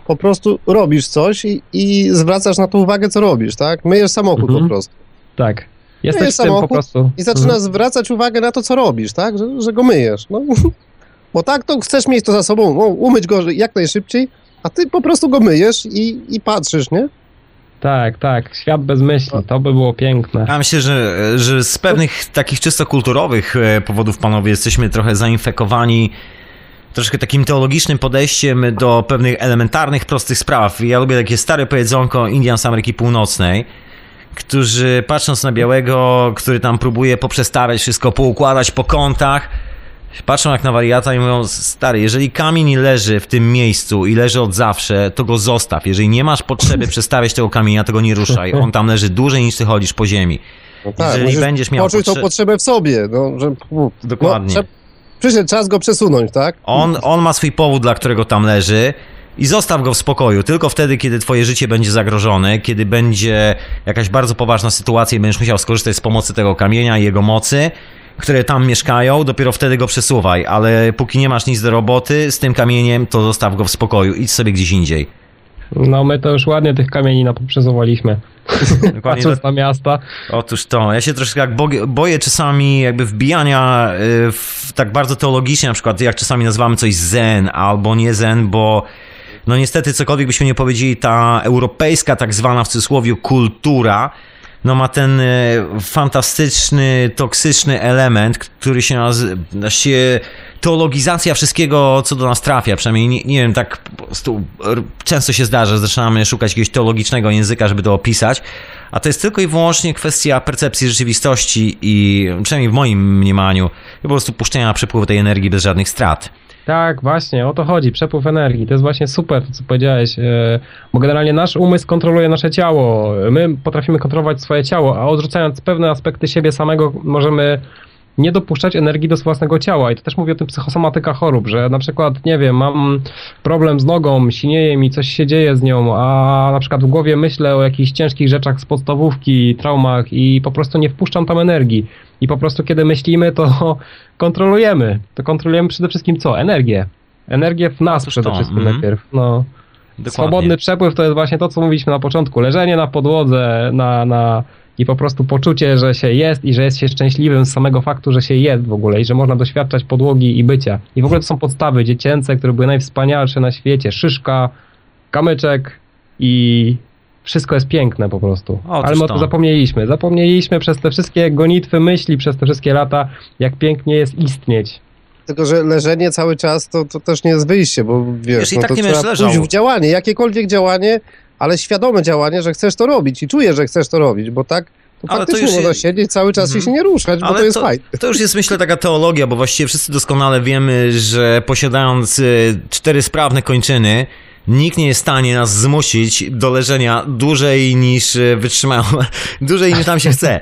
po prostu robisz coś i, i, zwracasz na to uwagę, co robisz, tak? Myjesz samochód mhm. po prostu. Tak. Jesteś myjesz samochód po prostu. i zaczynasz mhm. zwracać uwagę na to, co robisz, tak? Że, że go myjesz. No. Bo tak, to chcesz mieć to za sobą, umyć go jak najszybciej, a ty po prostu go myjesz i, i patrzysz, nie? Tak, tak, świat bez myśli, to by było piękne. Ja myślę, że, że z pewnych takich czysto kulturowych e, powodów, panowie, jesteśmy trochę zainfekowani troszkę takim teologicznym podejściem do pewnych elementarnych, prostych spraw. Ja lubię takie stare powiedzonko Indian z Ameryki Północnej, którzy patrząc na białego, który tam próbuje poprzestawiać wszystko, poukładać po kątach, patrzą jak na wariata i mówią, stary, jeżeli kamień leży w tym miejscu i leży od zawsze, to go zostaw. Jeżeli nie masz potrzeby przestawiać tego kamienia, to go nie ruszaj. On tam leży dłużej niż ty chodzisz po ziemi. No tak, jeżeli będziesz miał poczuć tą potrzebę w sobie. No, że, Dokładnie. No, przyszedł czas go przesunąć, tak? On, on ma swój powód, dla którego tam leży. I zostaw go w spokoju, tylko wtedy, kiedy twoje życie będzie zagrożone, kiedy będzie jakaś bardzo poważna sytuacja i będziesz musiał skorzystać z pomocy tego kamienia i jego mocy, które tam mieszkają, dopiero wtedy go przesuwaj, ale póki nie masz nic do roboty z tym kamieniem, to zostaw go w spokoju, idź sobie gdzieś indziej. No my to już ładnie tych kamieni napoprzesuwaliśmy. Patrząc na miasta. Otóż to. Ja się troszkę jak boję czasami jakby wbijania y, w, tak bardzo teologicznie, na przykład jak czasami nazywamy coś zen albo nie zen, bo no niestety cokolwiek byśmy nie powiedzieli, ta europejska tak zwana w cudzysłowie kultura no ma ten e, fantastyczny, toksyczny element, który się nazywa się teologizacja wszystkiego, co do nas trafia. Przynajmniej nie, nie wiem, tak prostu często się zdarza, zaczynamy szukać jakiegoś teologicznego języka, żeby to opisać. A to jest tylko i wyłącznie kwestia percepcji rzeczywistości i przynajmniej w moim mniemaniu, po prostu puszczenia na przepływ tej energii bez żadnych strat. Tak, właśnie, o to chodzi, przepływ energii. To jest właśnie super, co powiedziałeś, e, bo generalnie nasz umysł kontroluje nasze ciało. My potrafimy kontrolować swoje ciało, a odrzucając pewne aspekty siebie samego, możemy nie dopuszczać energii do własnego ciała. I to też mówię o tym psychosomatyka chorób, że na przykład, nie wiem, mam problem z nogą, sinieje mi, coś się dzieje z nią, a na przykład w głowie myślę o jakichś ciężkich rzeczach z podstawówki, traumach i po prostu nie wpuszczam tam energii. I po prostu kiedy myślimy, to kontrolujemy. To kontrolujemy przede wszystkim co? Energię. Energię w nas przede to. wszystkim mm. najpierw. No. Dokładnie. Swobodny przepływ to jest właśnie to, co mówiliśmy na początku. Leżenie na podłodze, na, na i po prostu poczucie, że się jest i że jest się szczęśliwym z samego faktu, że się jest w ogóle i że można doświadczać podłogi i bycia. I w ogóle to są podstawy dziecięce, które były najwspanialsze na świecie. Szyszka, kamyczek i wszystko jest piękne po prostu. O, Ale my o to zapomnieliśmy. Zapomnieliśmy przez te wszystkie gonitwy myśli, przez te wszystkie lata, jak pięknie jest istnieć. Tylko, że leżenie cały czas to, to też nie jest wyjście, bo wiesz, wiesz no, tak to trzeba pójść w działanie, jakiekolwiek działanie, ale świadome działanie, że chcesz to robić i czujesz, że chcesz to robić, bo tak to ale faktycznie to można siedzieć cały czas mhm. i się nie ruszać, ale bo to jest fajne. To już jest myślę taka teologia, bo właściwie wszyscy doskonale wiemy, że posiadając y, cztery sprawne kończyny, nikt nie jest w stanie nas zmusić do leżenia dłużej niż e, wytrzymają, dłużej niż nam się chce.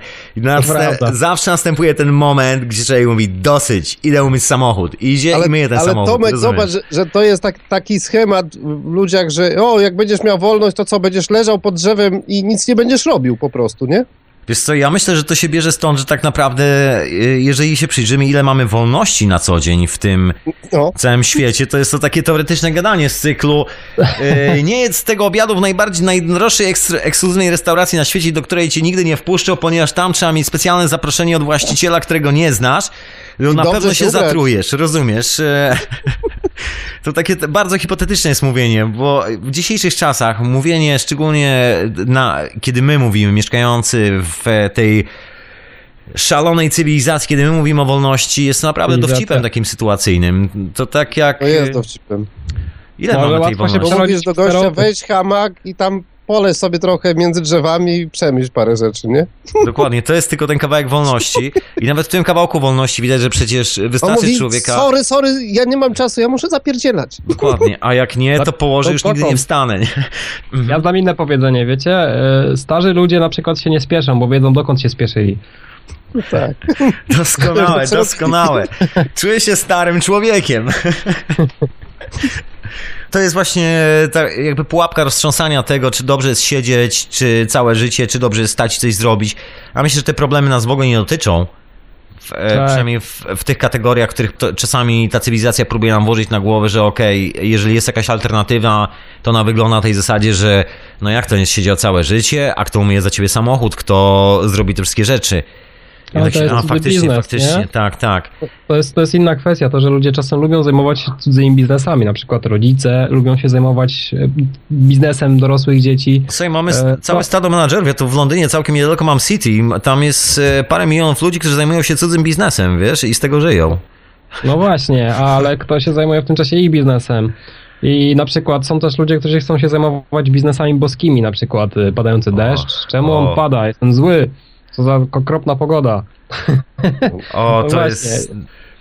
zawsze następuje ten moment, gdzie człowiek mówi dosyć, idę umyć samochód. I idzie ale, i myje ten ale samochód. Ale Tomek, zobacz, że, że, to jest tak, taki schemat w ludziach, że o, jak będziesz miał wolność, to co, będziesz leżał pod drzewem i nic nie będziesz robił po prostu, nie? Wiesz co, ja myślę, że to się bierze stąd, że tak naprawdę, y, jeżeli się przyjrzymy, ile mamy wolności na co dzień w tym no. całym świecie, to jest to takie teoretyczne gadanie z cyklu yy, nie jest z tego obiadu w najbardziej najdroższej ekskluzywnej restauracji na świecie, do której cię nigdy nie wpuszczą, ponieważ tam trzeba mieć specjalne zaproszenie od właściciela, którego nie znasz. No na pewno się ubrać. zatrujesz, rozumiesz? E, to takie bardzo hipotetyczne jest mówienie, bo w dzisiejszych czasach mówienie, szczególnie na, kiedy my mówimy, mieszkający w tej szalonej cywilizacji, kiedy my mówimy o wolności, jest naprawdę dowcipem takim sytuacyjnym. To tak jak... To jest dowcipem. Ile Może mamy tej wolności? Bo mówisz do gościa, wejdź hamak i tam pole sobie trochę między drzewami i przemyśl parę rzeczy, nie? Dokładnie, to jest tylko ten kawałek wolności i nawet w tym kawałku wolności widać, że przecież wystarczy mówi, człowieka... sorry, sorry, ja nie mam czasu, ja muszę zapierdzielać. Dokładnie, a jak nie, to położę, już nigdy nie wstanę. Nie? Ja znam inne powiedzenie, wiecie? E, starzy ludzie na przykład się nie spieszą, bo wiedzą dokąd się spieszyli. No tak. Doskonałe, doskonałe. Czuję się starym człowiekiem. To jest właśnie ta jakby pułapka roztrząsania tego, czy dobrze jest siedzieć, czy całe życie, czy dobrze jest stać coś zrobić. A myślę, że te problemy nas w ogóle nie dotyczą. W, e, tak. Przynajmniej w, w, tych kategoriach, których to, czasami ta cywilizacja próbuje nam włożyć na głowę, że okej, okay, jeżeli jest jakaś alternatywa, to ona wygląda na tej zasadzie, że no jak to jest siedział całe życie, a kto umie za ciebie samochód, kto zrobi te wszystkie rzeczy. No, tak to jest a, faktycznie, biznes, faktycznie, nie? tak, tak. To jest, to jest inna kwestia, to, że ludzie czasem lubią zajmować się cudzymi biznesami, na przykład rodzice lubią się zajmować e, biznesem dorosłych dzieci. Słuchaj, mamy e, całe stado menadżerów, ja tu w Londynie całkiem niedaleko mam City, tam jest e, parę milionów ludzi, którzy zajmują się cudzym biznesem, wiesz, i z tego żyją. No właśnie, ale kto się zajmuje w tym czasie ich biznesem? I na przykład są też ludzie, którzy chcą się zajmować biznesami boskimi, na przykład y, padający deszcz. Czemu on pada? Jestem zły. Co za okropna pogoda. O, to jest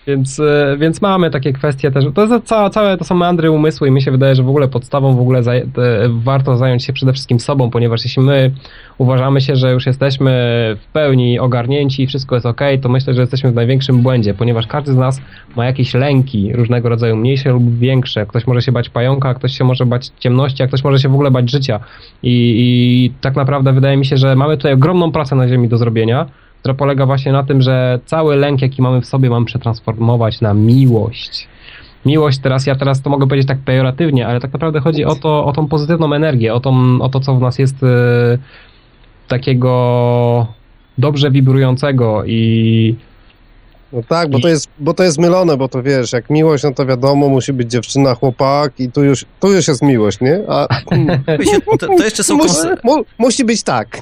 więc, e, więc mamy takie kwestie też. To jest całe, całe to są meandry umysłu i mi się wydaje, że w ogóle podstawą w ogóle zaj warto zająć się przede wszystkim sobą, ponieważ jeśli my uważamy się, że już jesteśmy w pełni ogarnięci i wszystko jest ok, to myślę, że jesteśmy w największym błędzie, ponieważ każdy z nas ma jakieś lęki różnego rodzaju, mniejsze lub większe. Ktoś może się bać pająka, ktoś się może bać ciemności, a ktoś może się w ogóle bać życia. I, i tak naprawdę wydaje mi się, że mamy tutaj ogromną pracę na ziemi do zrobienia która polega właśnie na tym, że cały lęk, jaki mamy w sobie, mamy przetransformować na miłość. Miłość teraz, ja teraz to mogę powiedzieć tak pejoratywnie, ale tak naprawdę chodzi o to, o tą pozytywną energię, o, tą, o to, co w nas jest y, takiego dobrze wibrującego i no tak, bo to, jest, bo to jest mylone, bo to wiesz, jak miłość, no to wiadomo, musi być dziewczyna, chłopak i tu już, tu już jest miłość, nie? A to, to jeszcze są... Musi, mu, musi być tak.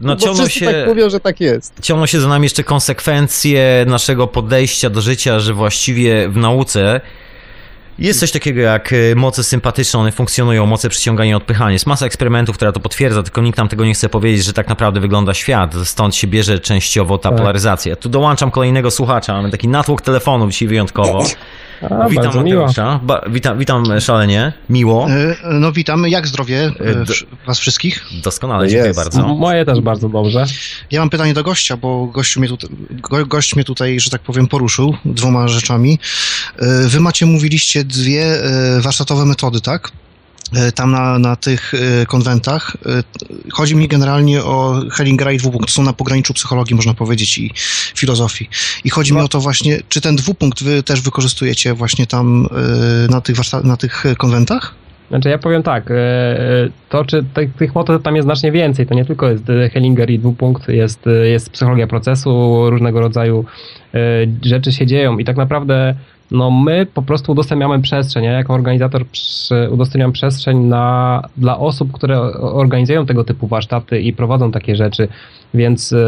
No ciągną się... tak mówią, że tak jest. Ciągną się za nami jeszcze konsekwencje naszego podejścia do życia, że właściwie w nauce jest coś takiego jak y, moce sympatyczne, one funkcjonują, moce przyciągania i odpychania. Jest masa eksperymentów, która to potwierdza, tylko nikt nam tego nie chce powiedzieć, że tak naprawdę wygląda świat. Stąd się bierze częściowo ta tak. polaryzacja. Tu dołączam kolejnego słuchacza, mamy taki natłok telefonów dzisiaj wyjątkowo. A, witam Mateusza. Ba, witam, witam szalenie. Miło. E, no witam. Jak zdrowie e, was wszystkich? Doskonale, dziękuję yes. bardzo. Moje też bardzo dobrze. Ja mam pytanie do gościa, bo gościu mnie tutaj, gość mnie tutaj, że tak powiem, poruszył dwoma rzeczami. E, wy macie, mówiliście, dwie warsztatowe metody, tak? E, tam na, na tych e, konwentach. E, chodzi mi generalnie o Hellingera i dwupunkt. Są na pograniczu psychologii, można powiedzieć, i filozofii. I chodzi no. mi o to właśnie, czy ten dwupunkt wy też wykorzystujecie właśnie tam na tych, na tych konwentach? Znaczy ja powiem tak, to czy tych, metod tam jest znacznie więcej, to nie tylko jest Hellinger i dwupunkt, jest, jest psychologia procesu, różnego rodzaju rzeczy się dzieją i tak naprawdę no my po prostu udostępniamy przestrzeń. Ja jako organizator udostępniam przestrzeń na, dla osób, które organizują tego typu warsztaty i prowadzą takie rzeczy, więc yy,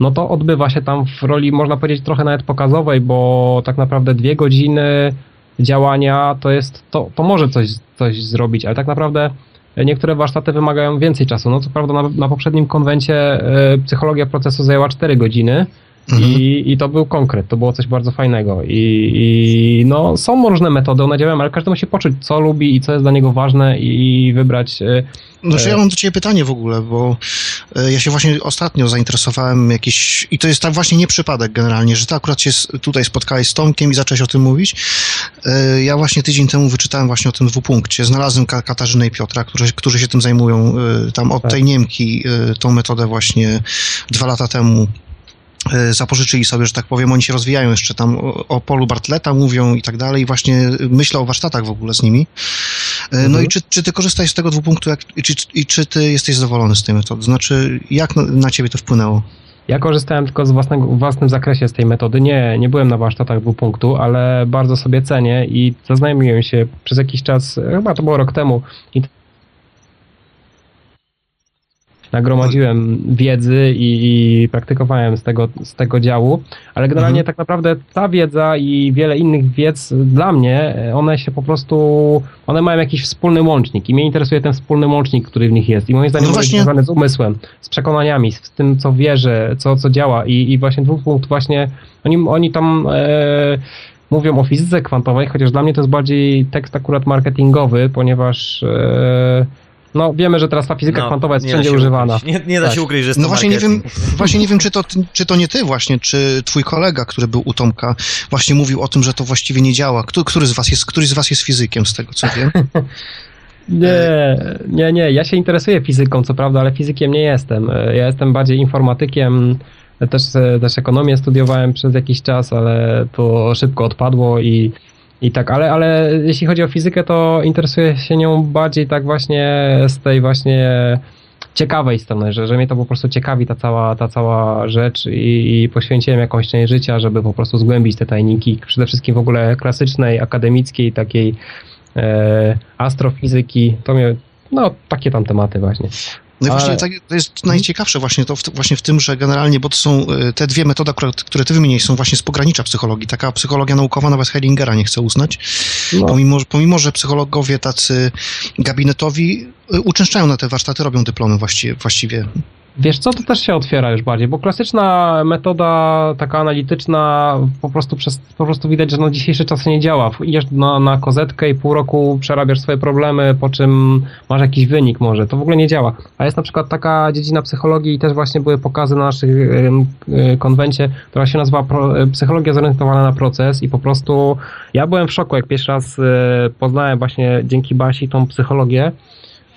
no to odbywa się tam w roli, można powiedzieć, trochę nawet pokazowej, bo tak naprawdę dwie godziny działania to jest, to, to może coś, coś zrobić, ale tak naprawdę niektóre warsztaty wymagają więcej czasu. No co prawda na, na poprzednim konwencie yy, psychologia procesu zajęła 4 godziny, Mhm. I, I to był konkret, to było coś bardzo fajnego. I, I, no, są różne metody, one działają, ale każdy musi poczuć, co lubi i co jest dla niego ważne i wybrać. E, no, ja mam do Ciebie pytanie w ogóle, bo e, ja się właśnie ostatnio zainteresowałem jakiś, i to jest tak właśnie nie przypadek generalnie, że Ty akurat się tutaj spotkałeś z Tomkiem i zacząłeś o tym mówić. E, ja właśnie tydzień temu wyczytałem właśnie o tym dwupunkcie. Znalazłem Katarzynę i Piotra, którzy, którzy się tym zajmują tam od tak. tej Niemki tą metodę właśnie dwa lata temu E, zapożyczyli sobie, że tak powiem, oni się rozwijają jeszcze tam o, polu Bartleta mówią i tak dalej i właśnie myślę o warsztatach w ogóle z nimi. E, no mhm. i czy, czy ty korzystajesz z tego dwupunktu jak, czy, i czy ty jesteś zadowolony z tej metody? Znaczy, jak na, na ciebie to wpłynęło? Ja korzystałem tylko z własnego, w własnym zakresie z tej metody. Nie, nie byłem na warsztatach dwupunktu, ale bardzo sobie cenię i zaznajomiłem się przez jakiś czas, chyba to było rok temu, i nagromadziłem wiedzy i, i, praktykowałem z tego, z tego działu, ale generalnie mhm. tak naprawdę ta wiedza i wiele innych wiedz dla mnie, one się po prostu, one mają jakiś wspólny łącznik i mnie interesuje ten wspólny łącznik, który w nich jest i moim zdaniem no właśnie... jest związany z umysłem, z przekonaniami, z tym, co wierzę, co, co działa i, i właśnie dwóch punkt właśnie, oni, oni tam... E, mówią o fizyce kwantowej, chociaż dla mnie to jest bardziej tekst akurat marketingowy, ponieważ e, no wiemy, że teraz ta fizyka no, kwantowa jest wszędzie używana. Nie, nie, da tak. się ukryć, że jest No właśnie nie, wiem, właśnie nie wiem, czy to, czy to nie ty właśnie, czy twój kolega, który był u Tomka, właśnie mówił o tym, że to właściwie nie działa. Który, który z was jest, któryś z was jest fizykiem, z tego co wiem? Nie, nie, nie. Ja się interesuję fizyką, co prawda, ale fizykiem nie jestem. Ja jestem bardziej informatykiem. Też, też ekonomię studiowałem przez jakiś czas, ale to szybko odpadło i i tak, ale, ale jeśli chodzi o fizykę, to interesuję się nią bardziej tak właśnie z tej właśnie ciekawej strony, że, że mnie to po prostu ciekawi ta cała, ta cała rzecz i, i poświęciłem jakąś część życia, żeby po prostu zgłębić te tajniki, przede wszystkim w ogóle klasycznej, akademickiej, takiej e, astrofizyki, to mnie, no takie tam tematy właśnie. No i właśnie tak, to jest mhm. najciekawsze właśnie to w, właśnie w tym, że generalnie, bo to są e, te dwie metody, które ty wymieniłeś, są właśnie z pogranicza psychologii. Taka psychologia naukowa nawet Heidingera nie chce uznać, no. pomimo, pomimo, że psychologowie tacy gabinetowi e, uczęszczają na te warsztaty, robią dyplomy właściwie. właściwie. Wiesz co, to też się otwiera już bardziej, bo klasyczna metoda taka analityczna po prostu przez, po prostu widać, że na dzisiejsze czasy nie działa. Idziesz na, na kozetkę i pół roku przerabiasz swoje problemy, po czym masz jakiś wynik może. To w ogóle nie działa. A jest na przykład taka dziedzina psychologii i też właśnie były pokazy na naszych konwencie, która się nazywa pro, psychologia zorientowana na proces i po prostu ja byłem w szoku, jak pierwszy raz e, poznałem właśnie dzięki Basi tą psychologię,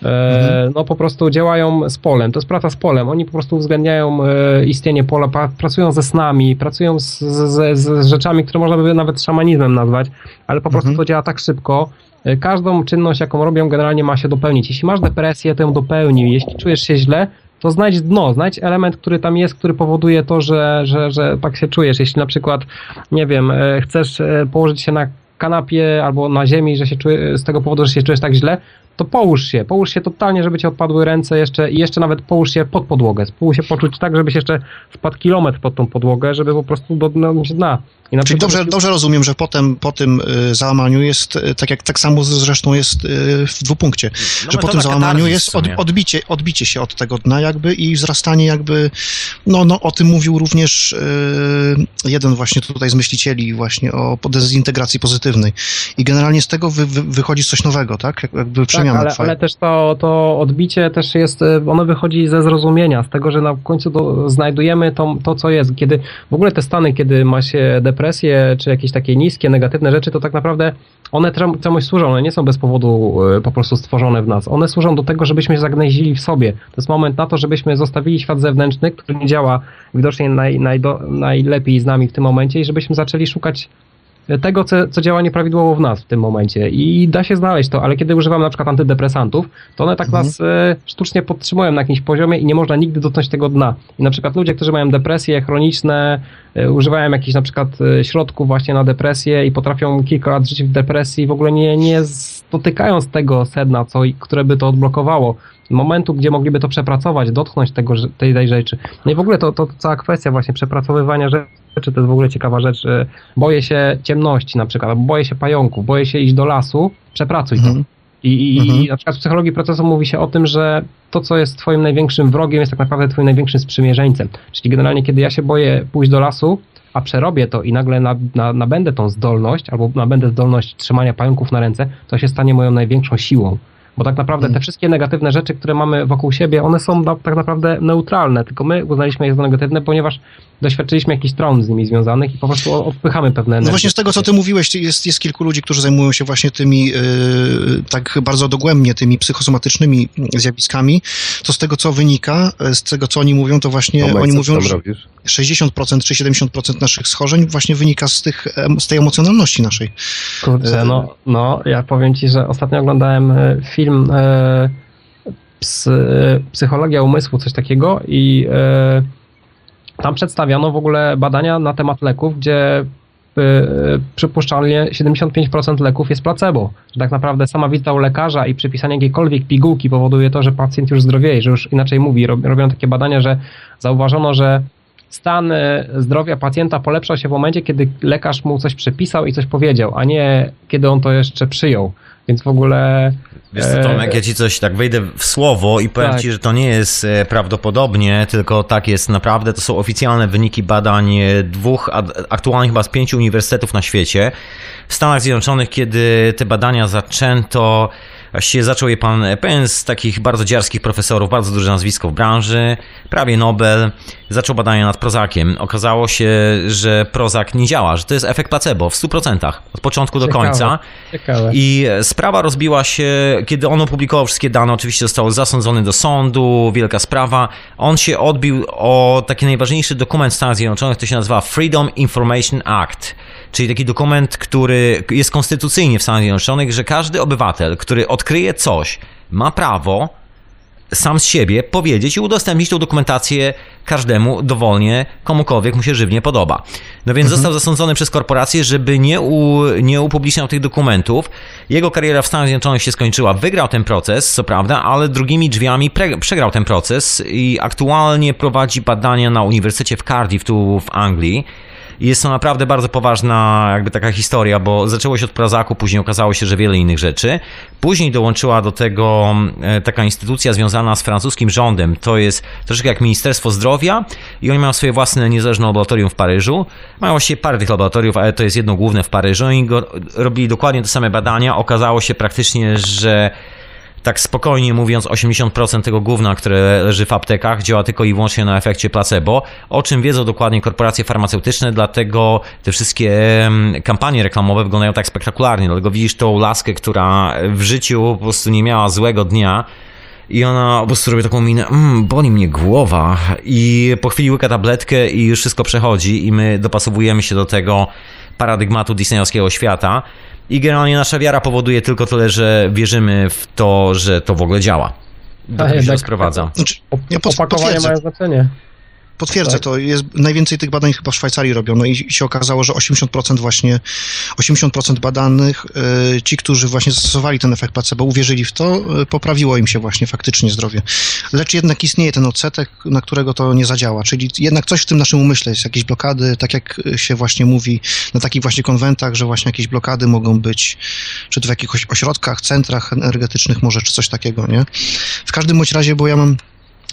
Mhm. no po prostu działają z polem. To jest praca z polem. Oni po prostu uwzględniają e, istnienie pola, pracują ze snami, pracują z, z, z rzeczami, które można by nawet szamanizmem nazwać, ale po prostu mhm. to działa tak szybko. E, każdą czynność, jaką robią, generalnie ma się dopełnić. Jeśli masz depresję, ją dopełnij. Jeśli czujesz się źle, to znajdź dno, znajdź element, który tam jest, który powoduje to, że, że, że tak się czujesz. Jeśli na przykład, nie wiem, chcesz położyć się na kanapie albo na ziemi, że się czuje, z tego powodu, że się czujesz tak źle, to połóż się, połóż się totalnie, żeby ci odpadły ręce jeszcze i jeszcze nawet połóż się pod podłogę. Spróbuj się poczuć tak, żebyś jeszcze spadł kilometr pod tą podłogę, żeby po prostu do dna. I Czyli dobrze, dobrze rozumiem, że potem po tym y, załamaniu jest, y, tak jak tak samo zresztą jest y, w dwupunkcie, no że po tym załamaniu jest od, odbicie, odbicie się od tego dna jakby i wzrastanie jakby, no, no o tym mówił również jeden właśnie tutaj z myślicieli właśnie o dezintegracji pozytywnej i generalnie z tego wy, wy, wychodzi coś nowego, tak? Jakby przemiana ale, ale, też to, to odbicie też jest, ono wychodzi ze zrozumienia, z tego, że na końcu do, znajdujemy to, to, co jest, kiedy w ogóle te stany, kiedy ma się depresję, czy jakieś takie niskie, negatywne rzeczy, to tak naprawdę one czemuś służą, one nie są bez powodu e, po prostu stworzone w nas. One służą do tego, żebyśmy się zagnęzili w sobie. To jest moment na to, żebyśmy zostawili świat zewnętrzny, który nie działa widocznie naj, najdo, najlepiej z nami w tym momencie i żebyśmy zaczęli szukać tego, co, co działa nieprawidłowo w nas w tym momencie. I da się znaleźć to, ale kiedy używam na przykład antydepresantów, to one tak mhm. nas e, sztucznie podtrzymują na jakimś poziomie i nie można nigdy dotknąć tego dna. I na przykład ludzie, którzy mają depresje chroniczne, e, używają jakichś na przykład e, środków właśnie na depresję i potrafią kilka lat żyć w depresji, w ogóle nie, nie dotykając tego sedna, co, które by to odblokowało momentu, gdzie mogliby to przepracować, dotknąć tego, tej, tej rzeczy. No i w ogóle to, to cała kwestia właśnie przepracowywania rzeczy to jest w ogóle ciekawa rzecz. Boję się ciemności na przykład, boję się pająków, boję się iść do lasu, przepracuj to. Mhm. I, i, mhm. I na przykład w psychologii procesu mówi się o tym, że to, co jest twoim największym wrogiem, jest tak naprawdę twoim największym sprzymierzeńcem. Czyli generalnie, kiedy ja się boję pójść do lasu, a przerobię to i nagle na, na, nabędę tą zdolność, albo nabędę zdolność trzymania pająków na ręce, to się stanie moją największą siłą. Bo tak naprawdę te mm. wszystkie negatywne rzeczy, które mamy wokół siebie, one są tak naprawdę neutralne, tylko my uznaliśmy je za negatywne, ponieważ doświadczyliśmy jakichś traum z nimi związanych i po prostu odpychamy pewne energie. No właśnie z tego, co ty mówiłeś, jest, jest kilku ludzi, którzy zajmują się właśnie tymi yy, tak bardzo dogłębnie, tymi psychosomatycznymi zjawiskami, to z tego, co wynika, z tego, co oni mówią, to właśnie Tomek, oni mówią, że 60% czy 70% naszych schorzeń właśnie wynika z, tych, z tej emocjonalności naszej. Kurczę, no, no ja powiem ci, że ostatnio oglądałem e, film yy, Psychologia umysłu, coś takiego i yy, tam przedstawiono w ogóle badania na temat leków, gdzie przypuszczalnie 75% leków jest placebo. Że tak naprawdę sama wizyta u lekarza i przypisanie jakiejkolwiek pigułki powoduje to, że pacjent już zdrowieje, że już inaczej mówi. Robią takie badania, że zauważono, że stan y, zdrowia pacjenta polepsza się w momencie, kiedy lekarz mu coś przepisał i coś powiedział, a nie kiedy on to jeszcze przyjął. Więc w ogóle. Wiesz co, Tomek, ja ci coś tak wejdę w słowo i powiem tak. ci, że to nie jest e, prawdopodobnie, tylko tak jest naprawdę. To są oficjalne wyniki badań e, dwóch, aktualnie chyba z pięciu uniwersytetów na świecie. W Stanach Zjednoczonych, kiedy te badania zaczęto, Właściwie zaczął je pan pewien z takich bardzo dziarskich profesorów, bardzo duże nazwisko w branży, prawie Nobel. Zaczął badania nad prozakiem. Okazało się, że prozak nie działa, że to jest efekt placebo w 100%, od początku Ciekawe. do końca. Ciekawe. I sprawa rozbiła się, kiedy on opublikował wszystkie dane, oczywiście został zasądzony do sądu, wielka sprawa. On się odbił o taki najważniejszy dokument Stanów Zjednoczonych, to się nazywa Freedom Information Act czyli taki dokument, który jest konstytucyjnie w Stanach Zjednoczonych, że każdy obywatel, który odkryje coś, ma prawo sam z siebie powiedzieć i udostępnić tą dokumentację każdemu dowolnie, komukolwiek mu się żywnie podoba. No więc mhm. został zasądzony przez korporację, żeby nie, u, nie upubliczniał tych dokumentów. Jego kariera w Stanach Zjednoczonych się skończyła. Wygrał ten proces, co prawda, ale drugimi drzwiami pre, przegrał ten proces i aktualnie prowadzi badania na Uniwersytecie w Cardiff, tu w Anglii jest to naprawdę bardzo poważna jakby taka historia, bo zaczęło się od Prozaku, później okazało się, że wiele innych rzeczy. Później dołączyła do tego e, taka instytucja związana z francuskim rządem. To jest troszkę jak Ministerstwo Zdrowia i oni mają swoje własne niezależne laboratorium w Paryżu. Mają właściwie parę tych laboratoriów, ale to jest jedno główne w Paryżu i robili dokładnie te same badania. Okazało się praktycznie, że tak spokojnie mówiąc, 80% tego gówna, które leży w aptekach, działa tylko i wyłącznie na efekcie placebo, o czym wiedzą dokładnie korporacje farmaceutyczne, dlatego te wszystkie kampanie reklamowe wyglądają tak spektakularnie. Dlatego widzisz tą laskę, która w życiu po prostu nie miała złego dnia, i ona po prostu robi taką minę, mmm, boli mnie głowa i po chwili łyka tabletkę i już wszystko przechodzi i my dopasowujemy się do tego paradygmatu disneyowskiego świata. I generalnie nasza wiara powoduje tylko tyle, że wierzymy w to, że to w ogóle działa. Do tego się sprowadza. Znaczy, Opakowania mają znaczenie. Potwierdzę tak. to. Jest, najwięcej tych badań chyba w Szwajcarii robiono i się okazało, że 80% właśnie, 80% badanych, y, ci, którzy właśnie zastosowali ten efekt placebo, uwierzyli w to, y, poprawiło im się właśnie faktycznie zdrowie. Lecz jednak istnieje ten odsetek, na którego to nie zadziała, czyli jednak coś w tym naszym umyśle jest, jakieś blokady, tak jak się właśnie mówi na takich właśnie konwentach, że właśnie jakieś blokady mogą być, czy to w jakichś ośrodkach, centrach energetycznych może, czy coś takiego, nie? W każdym bądź razie, bo ja mam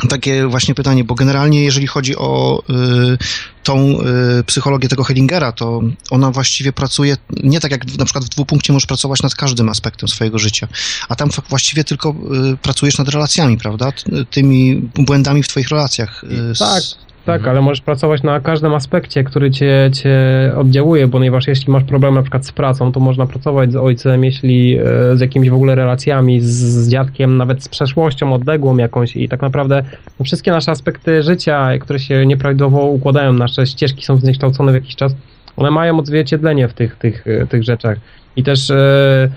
takie właśnie pytanie, bo generalnie jeżeli chodzi o y, tą y, psychologię tego Hellingera, to ona właściwie pracuje nie tak jak na przykład w dwupunkcie możesz pracować nad każdym aspektem swojego życia, a tam właściwie tylko y, pracujesz nad relacjami, prawda? Tymi błędami w twoich relacjach. Y. Tak, tak, mhm. ale możesz pracować na każdym aspekcie, który cię, cię oddziałuje, ponieważ jeśli masz problem na przykład z pracą, to można pracować z ojcem, jeśli e, z jakimiś w ogóle relacjami, z, z dziadkiem, nawet z przeszłością odległą jakąś i tak naprawdę no, wszystkie nasze aspekty życia, które się nieprawidłowo układają, nasze ścieżki są zniekształcone w jakiś czas, one mają odzwierciedlenie w tych, tych, e, tych rzeczach. I też e,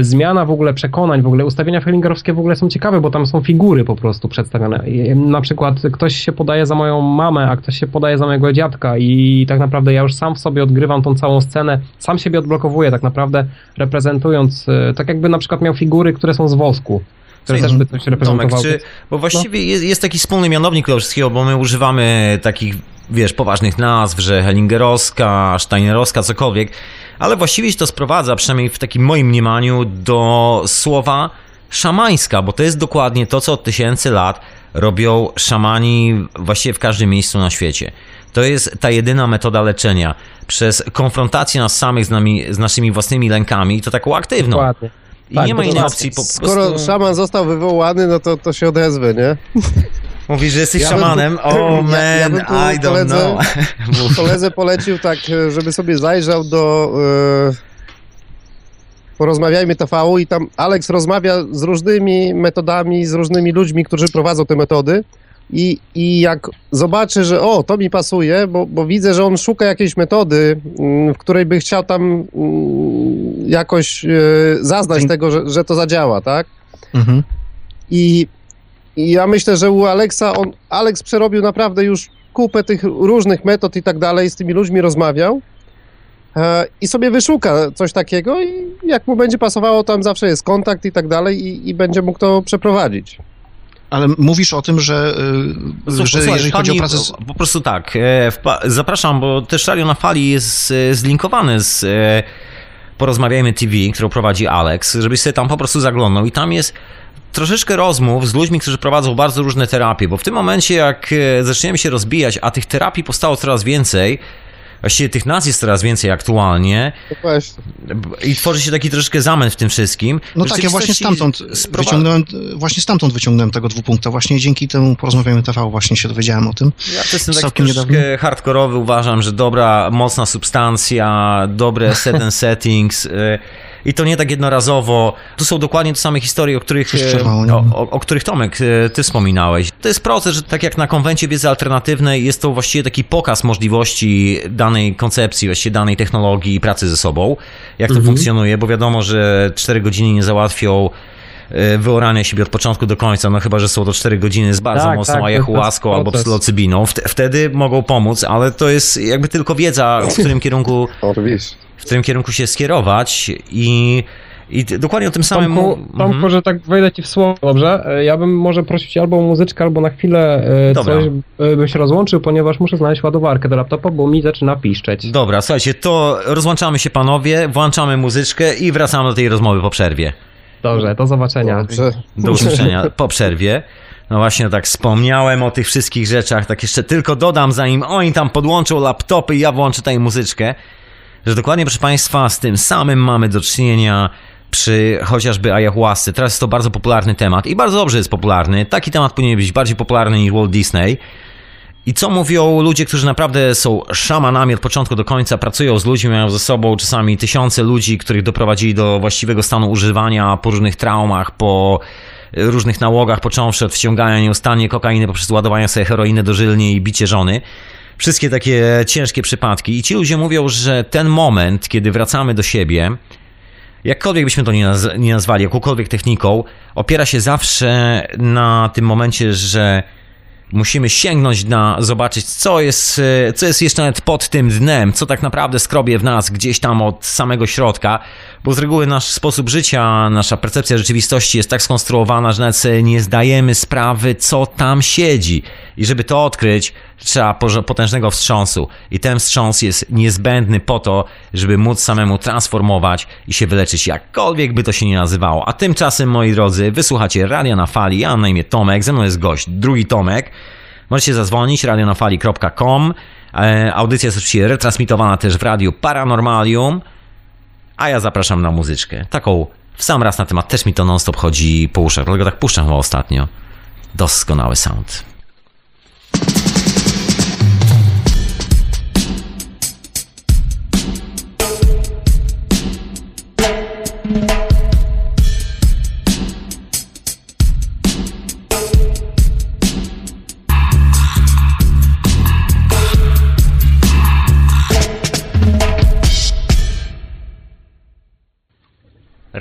zmiana w ogóle przekonań, w ogóle ustawienia feelingerowskie w ogóle są ciekawe, bo tam są figury po prostu przedstawione. Na przykład ktoś się podaje za moją mamę, a ktoś się podaje za mojego dziadka i tak naprawdę ja już sam w sobie odgrywam tą całą scenę, sam siebie odblokowuję tak naprawdę, reprezentując, e, tak jakby na przykład miał figury, które są z wosku które też by coś reprezentowały. Czy, bo właściwie no. jest, jest taki wspólny mianownik tego wszystkiego, bo my używamy takich, wiesz, poważnych nazw, że Hellingerowska, Steinerowska, cokolwiek, ale właściwie się to sprowadza, przynajmniej w takim moim mniemaniu, do słowa szamańska, bo to jest dokładnie to, co od tysięcy lat robią szamani właściwie w każdym miejscu na świecie. To jest ta jedyna metoda leczenia. Przez konfrontację nas samych z, nami, z naszymi własnymi lękami, to taką aktywną. Dokładnie. I tak, nie ma innej opcji. Po prostu... Skoro szaman został wywołany, no to, to się odezwę, nie? Mówisz, że jesteś ja szamanem? O oh, man, ja, ja I don't koledze, know. koledze polecił tak, żeby sobie zajrzał do... Yy porozmawiajmy TV i tam Alex rozmawia z różnymi metodami, z różnymi ludźmi, którzy prowadzą te metody i, i jak zobaczy, że o, to mi pasuje, bo, bo widzę, że on szuka jakiejś metody, mm, w której by chciał tam mm, jakoś e, zaznać tego, że, że to zadziała, tak? Mhm. I, I ja myślę, że u Alexa, on, Alex przerobił naprawdę już kupę tych różnych metod i tak dalej, z tymi ludźmi rozmawiał E, i sobie wyszuka coś takiego i jak mu będzie pasowało, tam zawsze jest kontakt i tak dalej i, i będzie mógł to przeprowadzić. Ale mówisz o tym, że, e, że Słuchaj, jeżeli chodzi o pracę... Z... Po prostu tak, e, zapraszam, bo też Radio na Fali jest zlinkowany z Porozmawiajmy TV, którą prowadzi Alex, żebyś sobie tam po prostu zaglądał i tam jest troszeczkę rozmów z ludźmi, którzy prowadzą bardzo różne terapie, bo w tym momencie jak zaczniemy się rozbijać, a tych terapii powstało coraz więcej, Właściwie tych nazw jest coraz więcej aktualnie. I tworzy się taki troszeczkę zamęt w tym wszystkim. No tak, ja właśnie stamtąd wyciągnąłem, właśnie stamtąd wyciągnąłem tego dwupunkta. Właśnie dzięki temu porozmawiamy TV właśnie się dowiedziałem o tym. Ja to jestem taki troszeczkę niedawno. hardkorowy, uważam, że dobra, mocna substancja, dobre set and settings. I to nie tak jednorazowo. To są dokładnie te same historie, o których, e, o, o, o, których Tomek, e, ty wspominałeś. To jest proces, że tak jak na konwencie wiedzy alternatywnej jest to właściwie taki pokaz możliwości danej koncepcji, właściwie danej technologii pracy ze sobą, jak to mhm. funkcjonuje, bo wiadomo, że 4 godziny nie załatwią wyorania siebie od początku do końca, no chyba, że są to 4 godziny z bardzo tak, mocną tak, ayahuaską albo psylocybiną. Wtedy mogą pomóc, ale to jest jakby tylko wiedza, w którym kierunku w którym kierunku się skierować i i dokładnie o tym samym. Tomku, Tomku mhm. że tak wejdę ci w słowo, dobrze? E, ja bym może prosił cię albo o muzyczkę, albo na chwilę e, Dobra. coś e, byś rozłączył, ponieważ muszę znaleźć ładowarkę do laptopa, bo mi zaczyna piszczeć. Dobra, słuchajcie, to rozłączamy się panowie, włączamy muzyczkę i wracamy do tej rozmowy po przerwie. Dobrze, do zobaczenia. Dobrze. Do usłyszenia po przerwie. No właśnie, tak wspomniałem o tych wszystkich rzeczach, tak jeszcze tylko dodam, zanim oni tam podłączą laptopy i ja włączę tutaj muzyczkę że dokładnie, proszę Państwa, z tym samym mamy do czynienia przy chociażby ayahuasce. Teraz jest to bardzo popularny temat i bardzo dobrze jest popularny. Taki temat powinien być bardziej popularny niż Walt Disney. I co mówią ludzie, którzy naprawdę są szamanami od początku do końca, pracują z ludźmi, mają ze sobą czasami tysiące ludzi, których doprowadzili do właściwego stanu używania po różnych traumach, po różnych nałogach, począwszy od wciągania nieustannie kokainy poprzez ładowanie sobie heroiny dożylnie i bicie żony wszystkie takie ciężkie przypadki. I ci ludzie mówią, że ten moment, kiedy wracamy do siebie, jakkolwiek byśmy to nie, naz nie nazwali, jakąkolwiek techniką, opiera się zawsze na tym momencie, że musimy sięgnąć na, zobaczyć, co jest, co jest jeszcze nawet pod tym dnem, co tak naprawdę skrobie w nas gdzieś tam od samego środka, bo z reguły nasz sposób życia, nasza percepcja rzeczywistości jest tak skonstruowana, że nawet nie zdajemy sprawy, co tam siedzi. I żeby to odkryć, trzeba potężnego wstrząsu. I ten wstrząs jest niezbędny po to, żeby móc samemu transformować i się wyleczyć, jakkolwiek by to się nie nazywało. A tymczasem, moi drodzy, wysłuchacie Radia na Fali. Ja mam na imię Tomek, ze mną jest gość, drugi Tomek. Możecie zadzwonić radionafali.com. E, audycja jest oczywiście retransmitowana też w radiu Paranormalium. A ja zapraszam na muzyczkę. Taką w sam raz na temat też mi to non-stop chodzi po uszach, dlatego tak puszczam chyba ostatnio. Doskonały sound.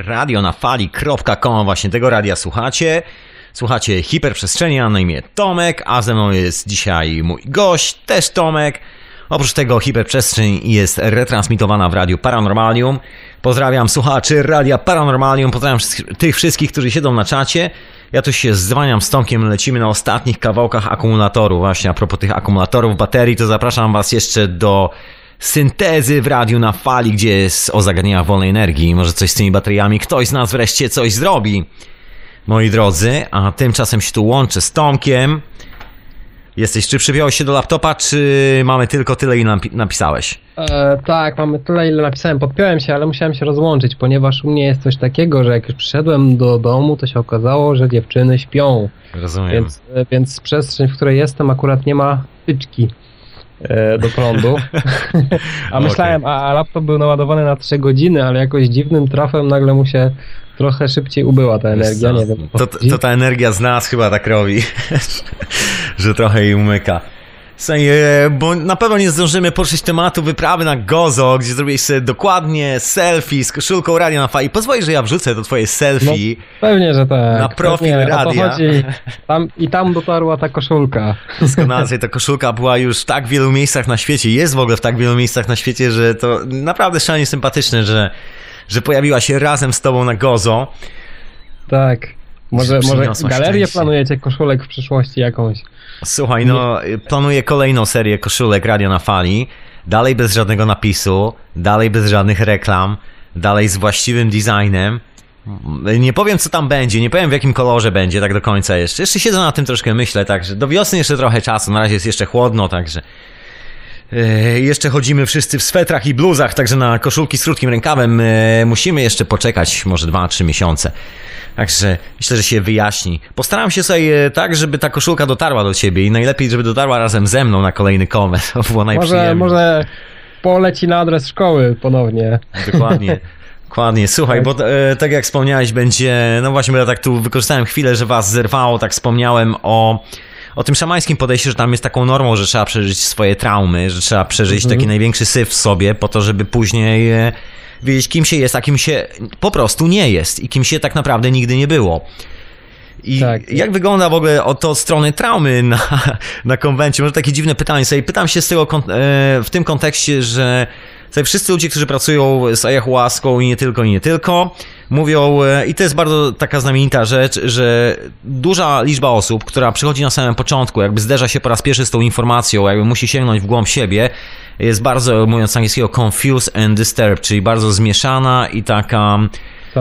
Radio na fali.com, właśnie tego radia słuchacie. Słuchacie hiperprzestrzeni, a na imię Tomek, a ze mną jest dzisiaj mój gość, też Tomek. Oprócz tego hiperprzestrzeń jest retransmitowana w radiu Paranormalium. Pozdrawiam słuchaczy Radia Paranormalium, pozdrawiam tych wszystkich, którzy siedzą na czacie. Ja tu się zwaniam z Tomkiem, lecimy na ostatnich kawałkach akumulatorów. Właśnie a propos tych akumulatorów baterii, to zapraszam Was jeszcze do syntezy w radiu na fali, gdzie jest o zagadnieniach wolnej energii. Może coś z tymi bateriami, ktoś z nas wreszcie coś zrobi. Moi drodzy, a tymczasem się tu łączę z Tomkiem. Jesteś, czy przypiąłeś się do laptopa, czy mamy tylko tyle, ile napisałeś? E, tak, mamy tyle, ile napisałem. Podpiąłem się, ale musiałem się rozłączyć, ponieważ u mnie jest coś takiego, że jak już przyszedłem do domu, to się okazało, że dziewczyny śpią. Rozumiem. Więc, e, więc przestrzeń, w której jestem, akurat nie ma tyczki e, do prądu. a myślałem, okay. a laptop był naładowany na 3 godziny, ale jakoś dziwnym trafem nagle mu się trochę szybciej ubyła ta energia, nie wiem. To, to ta energia z nas chyba tak robi, że trochę jej umyka. Bo na pewno nie zdążymy poruszyć tematu wyprawy na Gozo, gdzie zrobiłeś sobie dokładnie selfie z koszulką radia na fali. Pozwól, że ja wrzucę to twoje selfie. No, pewnie, że tak. Na profil pewnie, radia. Chodzi. Tam, I tam dotarła ta koszulka. Doskonale, ta koszulka była już w tak wielu miejscach na świecie, jest w ogóle w tak wielu miejscach na świecie, że to naprawdę szalenie sympatyczne, że, że pojawiła się razem z tobą na Gozo. Tak. Może, może galerię szczęście. planujecie koszulek w przyszłości jakąś? Słuchaj, no planuję kolejną serię koszulek Radio na Fali. Dalej bez żadnego napisu, dalej bez żadnych reklam, dalej z właściwym designem. Nie powiem co tam będzie, nie powiem w jakim kolorze będzie tak do końca jeszcze. Jeszcze siedzę na tym troszkę myślę, także do wiosny jeszcze trochę czasu, na razie jest jeszcze chłodno, także jeszcze chodzimy wszyscy w swetrach i bluzach, także na koszulki z krótkim rękawem yy, musimy jeszcze poczekać może 2-3 miesiące. Także myślę, że się wyjaśni. Postaram się sobie tak, żeby ta koszulka dotarła do ciebie i najlepiej, żeby dotarła razem ze mną na kolejny komet. To było Może, może poleci na adres szkoły ponownie. Dokładnie. Dokładnie, słuchaj, bo e, tak jak wspomniałeś, będzie, no właśnie, bo ja tak tu wykorzystałem chwilę, że was zerwało, tak wspomniałem o, o tym szamańskim podejściu, że tam jest taką normą, że trzeba przeżyć swoje traumy, że trzeba przeżyć mhm. taki największy syf w sobie, po to, żeby później e, wiedzieć, kim się jest, a kim się po prostu nie jest i kim się tak naprawdę nigdy nie było. I tak. jak wygląda w ogóle od, to od strony traumy na, na konwencie? Może takie dziwne pytanie sobie. Pytam się z tego, e, w tym kontekście, że sobie wszyscy ludzie, którzy pracują z ayahuaską i nie tylko, i nie tylko, mówią, e, i to jest bardzo taka znamienita rzecz, że duża liczba osób, która przychodzi na samym początku, jakby zderza się po raz pierwszy z tą informacją, jakby musi sięgnąć w głąb siebie, jest bardzo, mówiąc angielskiego, confused and disturbed, czyli bardzo zmieszana i taka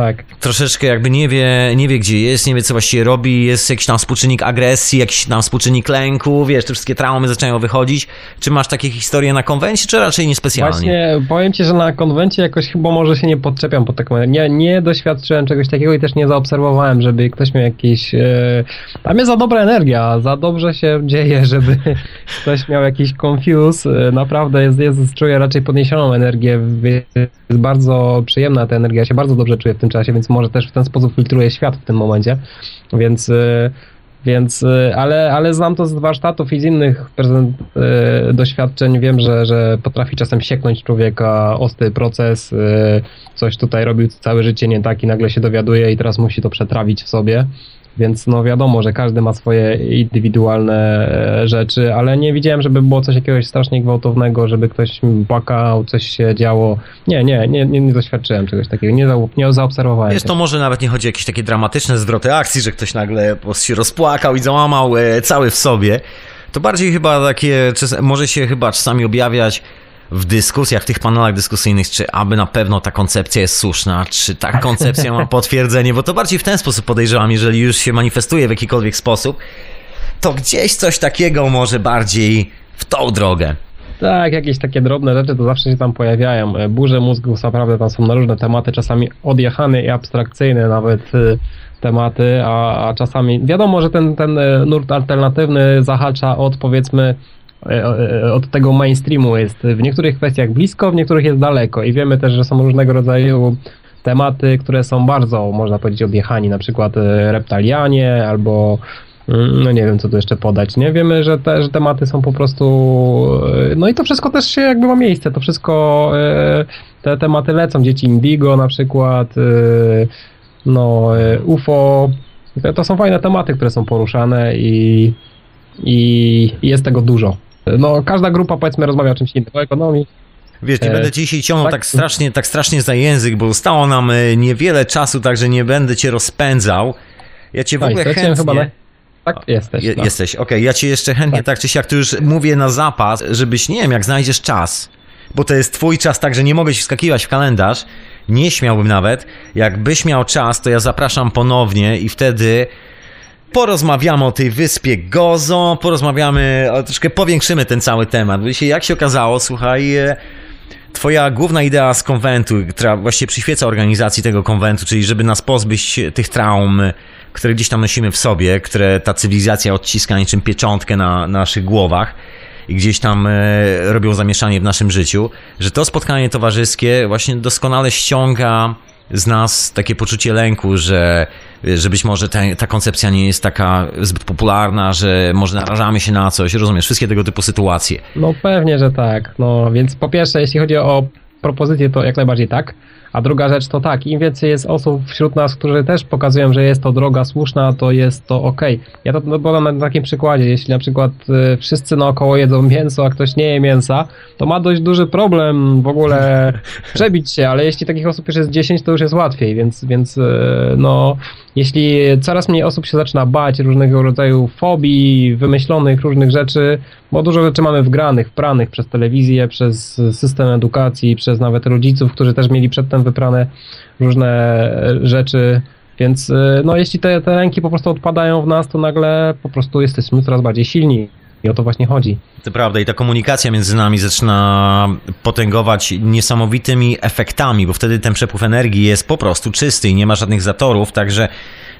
tak. Troszeczkę jakby nie wie, nie wie gdzie jest, nie wie co właściwie robi, jest jakiś tam współczynnik agresji, jakiś tam współczynnik lęku, wiesz, te wszystkie traumy zaczynają wychodzić. Czy masz takie historie na konwencie, czy raczej niespecjalnie? Właśnie, powiem ci, że na konwencie jakoś chyba może się nie podczepiam pod taką... Nie, nie doświadczyłem czegoś takiego i też nie zaobserwowałem, żeby ktoś miał jakiś... E... Tam jest za dobra energia, za dobrze się dzieje, żeby ktoś miał jakiś confuse. E, naprawdę jest, jest, czuję raczej podniesioną energię, jest bardzo przyjemna ta energia, ja się bardzo dobrze czuję w tym tym czasie, więc może też w ten sposób filtruje świat w tym momencie, więc y, więc, y, ale, ale znam to z warsztatów i z innych prezent, y, doświadczeń. Wiem, że, że potrafi czasem sieknąć człowieka ostry proces, coś tutaj robił całe życie nie tak i nagle się dowiaduje i teraz musi to przetrawić w sobie. Więc no wiadomo, że każdy ma swoje indywidualne e, rzeczy, ale nie widziałem, żeby było coś jakiegoś strasznie gwałtownego, żeby ktoś płakał, coś się działo. Nie, nie, nie, nie, doświadczyłem czegoś takiego, nie, za, nie zaobserwowałem. Wiesz, to może nawet nie chodzi o jakieś takie dramatyczne zwroty akcji, że ktoś nagle się rozpłakał i załamał e, cały w sobie. To bardziej chyba takie, może się chyba czasami objawiać w dyskusjach, w tych panelach dyskusyjnych, czy aby na pewno ta koncepcja jest słuszna, czy ta koncepcja ma potwierdzenie, bo to bardziej w ten sposób podejrzewam, jeżeli już się manifestuje w jakikolwiek sposób, to gdzieś coś takiego może bardziej w tą drogę. Tak, jakieś takie drobne rzeczy to zawsze się tam pojawiają. E, burze mózgu naprawdę tam są na różne tematy, czasami odjechane i abstrakcyjne nawet e, tematy, a, a czasami wiadomo, że ten, ten e, nurt alternatywny zahacza od powiedzmy od tego mainstreamu jest w niektórych kwestiach blisko, w niektórych jest daleko i wiemy też, że są różnego rodzaju tematy, które są bardzo, można powiedzieć, odjechani, na przykład e, reptalianie albo mm, no nie wiem, co tu jeszcze podać, nie? Wiemy, że te że tematy są po prostu, no i to wszystko też się jakby ma miejsce, to wszystko, te tematy lecą, dzieci Indigo na przykład, no UFO, to są fajne tematy, które są poruszane i, i jest tego dużo. No, każda grupa powiedzmy rozmawia o czymś innym, o ekonomii. Wiesz, nie e, będę ci dzisiaj ciągnął tak? tak, strasznie, tak strasznie za język, bo zostało nam e, niewiele czasu, także nie będę cię rozpędzał. Ja cię w tak, ogóle chętnie... Chyba na... Tak, jesteś. Je, no. Jesteś, okej. Okay. Ja cię jeszcze chętnie, tak. tak czy siak, tu już mówię na zapas, żebyś, nie wiem, jak znajdziesz czas, bo to jest twój czas, także nie mogę się wskakiwać w kalendarz. Nie śmiałbym nawet. Jakbyś miał czas, to ja zapraszam ponownie i wtedy porozmawiamy o tej wyspie Gozo, porozmawiamy, troszkę powiększymy ten cały temat. Jak się okazało, słuchaj, e, Twoja główna idea z konwentu, która właściwie przyświeca organizacji tego konwentu, czyli żeby nas pozbyć tych traum, które gdzieś tam nosimy w sobie, które ta cywilizacja odciska niczym pieczątkę na, na naszych głowach i gdzieś tam e, robią zamieszanie w naszym życiu, że to spotkanie towarzyskie właśnie doskonale ściąga z nas takie poczucie lęku, że, że być może ta, ta koncepcja nie jest taka zbyt popularna, że może narażamy się na coś, rozumiesz, wszystkie tego typu sytuacje. No pewnie, że tak. No więc po pierwsze, jeśli chodzi o propozycję, to jak najbardziej tak. A druga rzecz to tak, im więcej jest osób wśród nas, którzy też pokazują, że jest to droga słuszna, to jest to ok. Ja to podam na takim przykładzie. Jeśli na przykład y, wszyscy naokoło jedzą mięso, a ktoś nie je mięsa, to ma dość duży problem w ogóle przebić się, ale jeśli takich osób już jest 10, to już jest łatwiej, więc, więc y, no, jeśli coraz mniej osób się zaczyna bać różnego rodzaju fobii, wymyślonych różnych rzeczy, bo dużo rzeczy mamy wgranych, wpranych przez telewizję, przez system edukacji, przez nawet rodziców, którzy też mieli przedtem wyprane różne rzeczy. Więc y, no, jeśli te, te ręki po prostu odpadają w nas, to nagle po prostu jesteśmy coraz bardziej silni. I o to właśnie chodzi. To prawda, i ta komunikacja między nami zaczyna potęgować niesamowitymi efektami, bo wtedy ten przepływ energii jest po prostu czysty i nie ma żadnych zatorów, także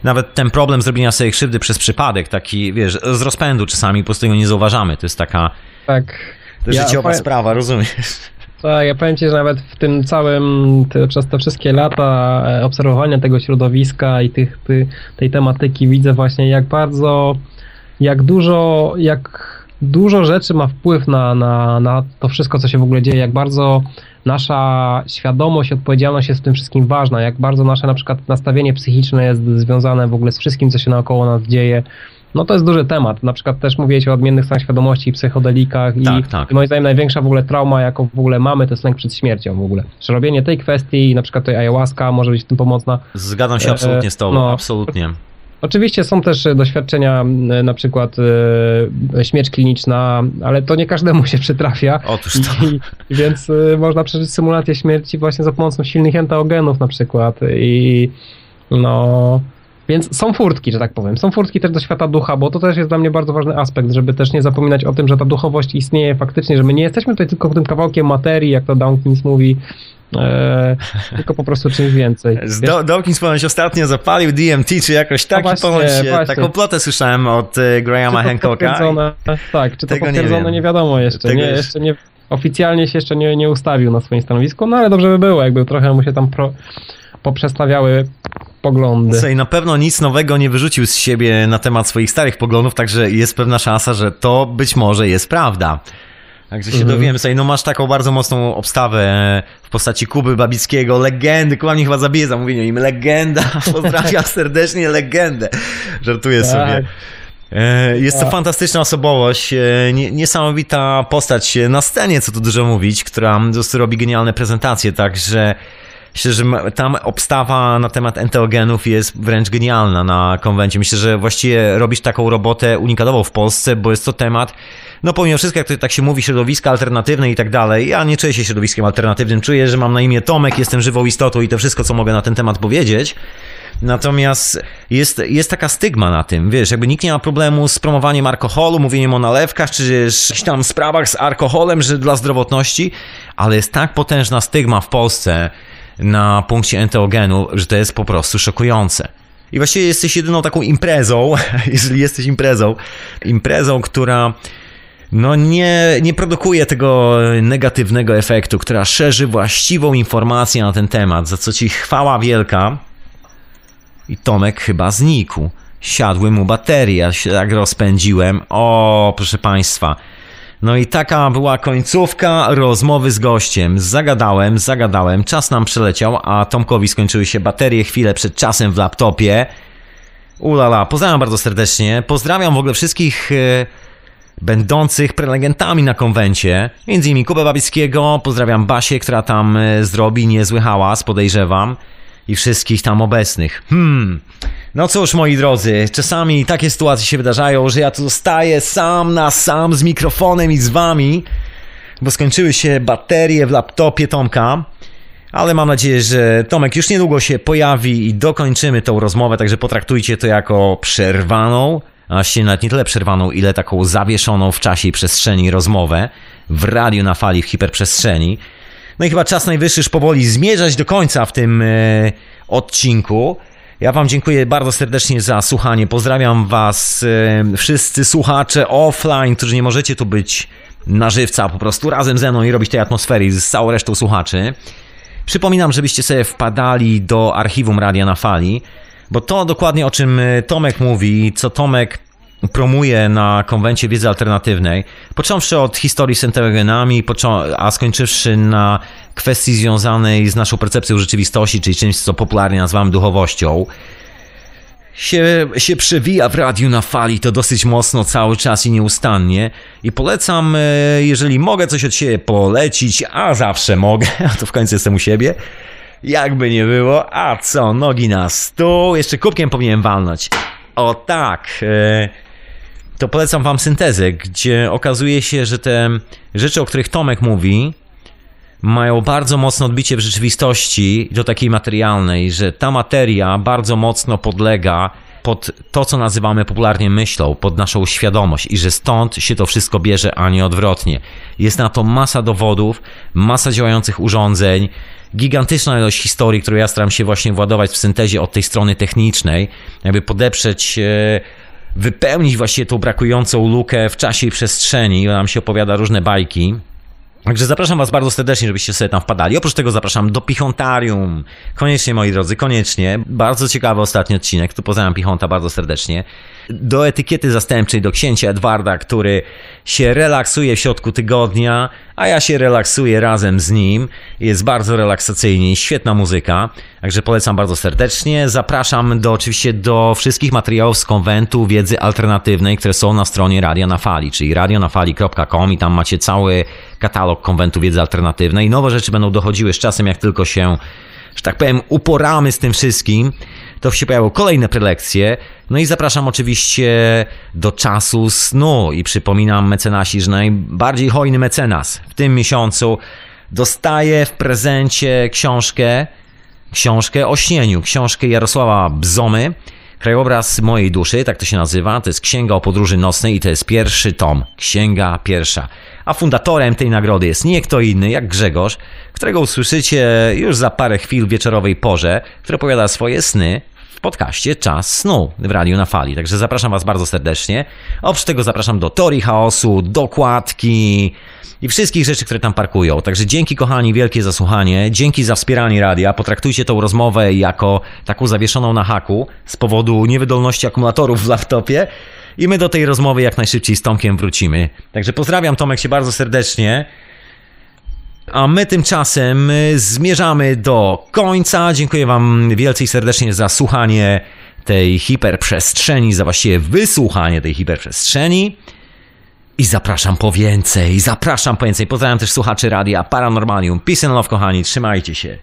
nawet ten problem zrobienia sobie krzywdy przez przypadek, taki, wiesz, z rozpędu czasami po prostu go nie zauważamy. To jest taka tak. To ja życiowa powiem, sprawa, rozumiesz? Tak, ja powiem Ci, że nawet w tym całym, te, przez te wszystkie lata e, obserwowania tego środowiska i tych, ty, tej tematyki widzę właśnie jak bardzo, jak dużo, jak dużo rzeczy ma wpływ na, na, na to wszystko, co się w ogóle dzieje, jak bardzo nasza świadomość, odpowiedzialność jest w tym wszystkim ważna, jak bardzo nasze na przykład nastawienie psychiczne jest związane w ogóle z wszystkim, co się naokoło nas dzieje. No to jest duży temat. Na przykład też mówiłeś o odmiennych stanach świadomości i psychodelikach tak, i, tak. i moim zdaniem największa w ogóle trauma, jaką w ogóle mamy, to jest lęk przed śmiercią w ogóle. Że robienie tej kwestii, na przykład tej ayahuasca może być w tym pomocna. Zgadzam się absolutnie z tobą, no, absolutnie. Oczywiście są też doświadczenia, na przykład e, śmierć kliniczna, ale to nie każdemu się przytrafia. Otóż to. I, więc e, można przeżyć symulację śmierci właśnie za pomocą silnych enteogenów na przykład i no... Więc są furtki, że tak powiem. Są furtki też do świata ducha, bo to też jest dla mnie bardzo ważny aspekt, żeby też nie zapominać o tym, że ta duchowość istnieje faktycznie, że my nie jesteśmy tutaj tylko tym kawałkiem materii, jak to Dawkins mówi, e, tylko po prostu czymś więcej. Dawkins ponoć ostatnio zapalił DMT, czy jakoś tak, no ponoć właśnie. taką plotę słyszałem od e, Grahama Hancocka. Tak, czy to potwierdzone, nie, nie, wiadomo jeszcze. nie, jeszcze nie, oficjalnie się jeszcze nie, nie ustawił na swoim stanowisku, no ale dobrze by było, jakby trochę mu się tam pro, poprzestawiały poglądy. Słuchaj, na pewno nic nowego nie wyrzucił z siebie na temat swoich starych poglądów, także jest pewna szansa, że to być może jest prawda. Także się mhm. dowiemy sobie, no masz taką bardzo mocną obstawę w postaci Kuby Babickiego, legendy, Kuba mnie chyba zabije zamówienie im, legenda, pozdrawiam serdecznie legendę, żartuję tak. sobie. E, jest to tak. fantastyczna osobowość, e, niesamowita postać na scenie, co tu dużo mówić, która po prostu robi genialne prezentacje, także Myślę, że tam obstawa na temat enteogenów jest wręcz genialna na konwencie. Myślę, że właściwie robisz taką robotę unikatową w Polsce, bo jest to temat, no pomimo wszystko, jak to tak się mówi, środowiska alternatywne i tak dalej, ja nie czuję się środowiskiem alternatywnym, czuję, że mam na imię Tomek, jestem żywą istotą i to wszystko, co mogę na ten temat powiedzieć. Natomiast jest, jest taka stygma na tym, wiesz, jakby nikt nie ma problemu z promowaniem alkoholu, mówieniem o nalewkach, czy jakichś tam sprawach z alkoholem, że dla zdrowotności, ale jest tak potężna stygma w Polsce, na punkcie enteogenu, że to jest po prostu szokujące. I właściwie jesteś jedyną taką imprezą, jeżeli jesteś imprezą, imprezą, która no nie, nie produkuje tego negatywnego efektu, która szerzy właściwą informację na ten temat, za co ci chwała wielka. I Tomek chyba znikł. Siadły mu baterie, ja się tak rozpędziłem. O, proszę Państwa. No i taka była końcówka rozmowy z gościem. Zagadałem, zagadałem, czas nam przeleciał, a Tomkowi skończyły się baterie chwilę przed czasem w laptopie. Ulala, pozdrawiam bardzo serdecznie. Pozdrawiam w ogóle wszystkich e, będących prelegentami na konwencie. Między innymi Kubę Babickiego, pozdrawiam Basię, która tam e, zrobi niezły hałas, podejrzewam. I wszystkich tam obecnych. Hmm... No cóż, moi drodzy, czasami takie sytuacje się wydarzają, że ja tu zostaję sam na sam z mikrofonem i z wami. bo skończyły się baterie w laptopie Tomka. Ale mam nadzieję, że Tomek już niedługo się pojawi i dokończymy tą rozmowę, także potraktujcie to jako przerwaną, a właściwie nawet nie tyle przerwaną, ile taką zawieszoną w czasie i przestrzeni rozmowę w radiu na fali w hiperprzestrzeni. No i chyba czas najwyższy już powoli zmierzać do końca w tym e, odcinku. Ja Wam dziękuję bardzo serdecznie za słuchanie. Pozdrawiam Was, e, wszyscy słuchacze offline, którzy nie możecie tu być na żywca, po prostu razem ze mną i robić tej atmosfery z całą resztą słuchaczy. Przypominam, żebyście sobie wpadali do archiwum Radia na Fali, bo to dokładnie o czym e, Tomek mówi, co Tomek promuje na konwencie wiedzy alternatywnej, począwszy od historii z enteogenami, a skończywszy na kwestii związanej z naszą percepcją rzeczywistości, czyli czymś, co popularnie nazywamy duchowością, się, się przewija w radiu na fali to dosyć mocno cały czas i nieustannie. I polecam, e, jeżeli mogę coś od siebie polecić, a zawsze mogę, a to w końcu jestem u siebie, jakby nie było, a co, nogi na stół, jeszcze kubkiem powinienem walnąć. O tak, e, to polecam wam syntezę, gdzie okazuje się, że te rzeczy, o których Tomek mówi, mają bardzo mocne odbicie w rzeczywistości, do takiej materialnej, że ta materia bardzo mocno podlega pod to, co nazywamy popularnie myślą, pod naszą świadomość i że stąd się to wszystko bierze, a nie odwrotnie. Jest na to masa dowodów, masa działających urządzeń, gigantyczna ilość historii, którą ja staram się właśnie władować w syntezie od tej strony technicznej, jakby podeprzeć e, wypełnić właściwie tą brakującą lukę w czasie i przestrzeni. Nam się opowiada różne bajki. Także zapraszam Was bardzo serdecznie, żebyście sobie tam wpadali. Oprócz tego zapraszam do Pichontarium. Koniecznie, moi drodzy, koniecznie. Bardzo ciekawy ostatni odcinek. Tu pozdrawiam Pichonta bardzo serdecznie. Do etykiety zastępczej, do księcia Edwarda, który się relaksuje w środku tygodnia, a ja się relaksuję razem z nim. Jest bardzo relaksacyjnie, świetna muzyka. Także polecam bardzo serdecznie. Zapraszam do, oczywiście do wszystkich materiałów z konwentu wiedzy alternatywnej, które są na stronie Radia na Fali, czyli radionafali.com i tam macie cały katalog konwentu wiedzy alternatywnej. Nowe rzeczy będą dochodziły z czasem, jak tylko się, że tak powiem, uporamy z tym wszystkim to się pojawią kolejne prelekcje. No i zapraszam oczywiście do czasu snu i przypominam mecenasi, że najbardziej hojny mecenas w tym miesiącu dostaje w prezencie książkę, książkę o śnieniu, książkę Jarosława Bzomy, Krajobraz mojej duszy, tak to się nazywa, to jest Księga o podróży nocnej i to jest pierwszy tom, Księga pierwsza. A fundatorem tej nagrody jest nie kto inny jak Grzegorz, którego usłyszycie już za parę chwil w wieczorowej porze, który opowiada swoje sny w podcaście Czas Snu w Radiu na Fali. Także zapraszam Was bardzo serdecznie. Oprócz tego zapraszam do Teorii Chaosu, dokładki i wszystkich rzeczy, które tam parkują. Także dzięki kochani wielkie za słuchanie, dzięki za wspieranie radia. Potraktujcie tą rozmowę jako taką zawieszoną na haku z powodu niewydolności akumulatorów w laptopie. I my do tej rozmowy jak najszybciej z Tomkiem wrócimy. Także pozdrawiam Tomek się bardzo serdecznie. A my tymczasem y, zmierzamy do końca. Dziękuję Wam wielce i serdecznie za słuchanie tej hiperprzestrzeni, za właściwie wysłuchanie tej hiperprzestrzeni. I zapraszam po więcej, zapraszam po więcej. Pozdrawiam też słuchaczy radia Paranormalium. Peace and love, kochani, trzymajcie się.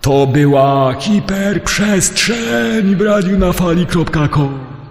To była hiperprzestrzeń w radiu na fali.com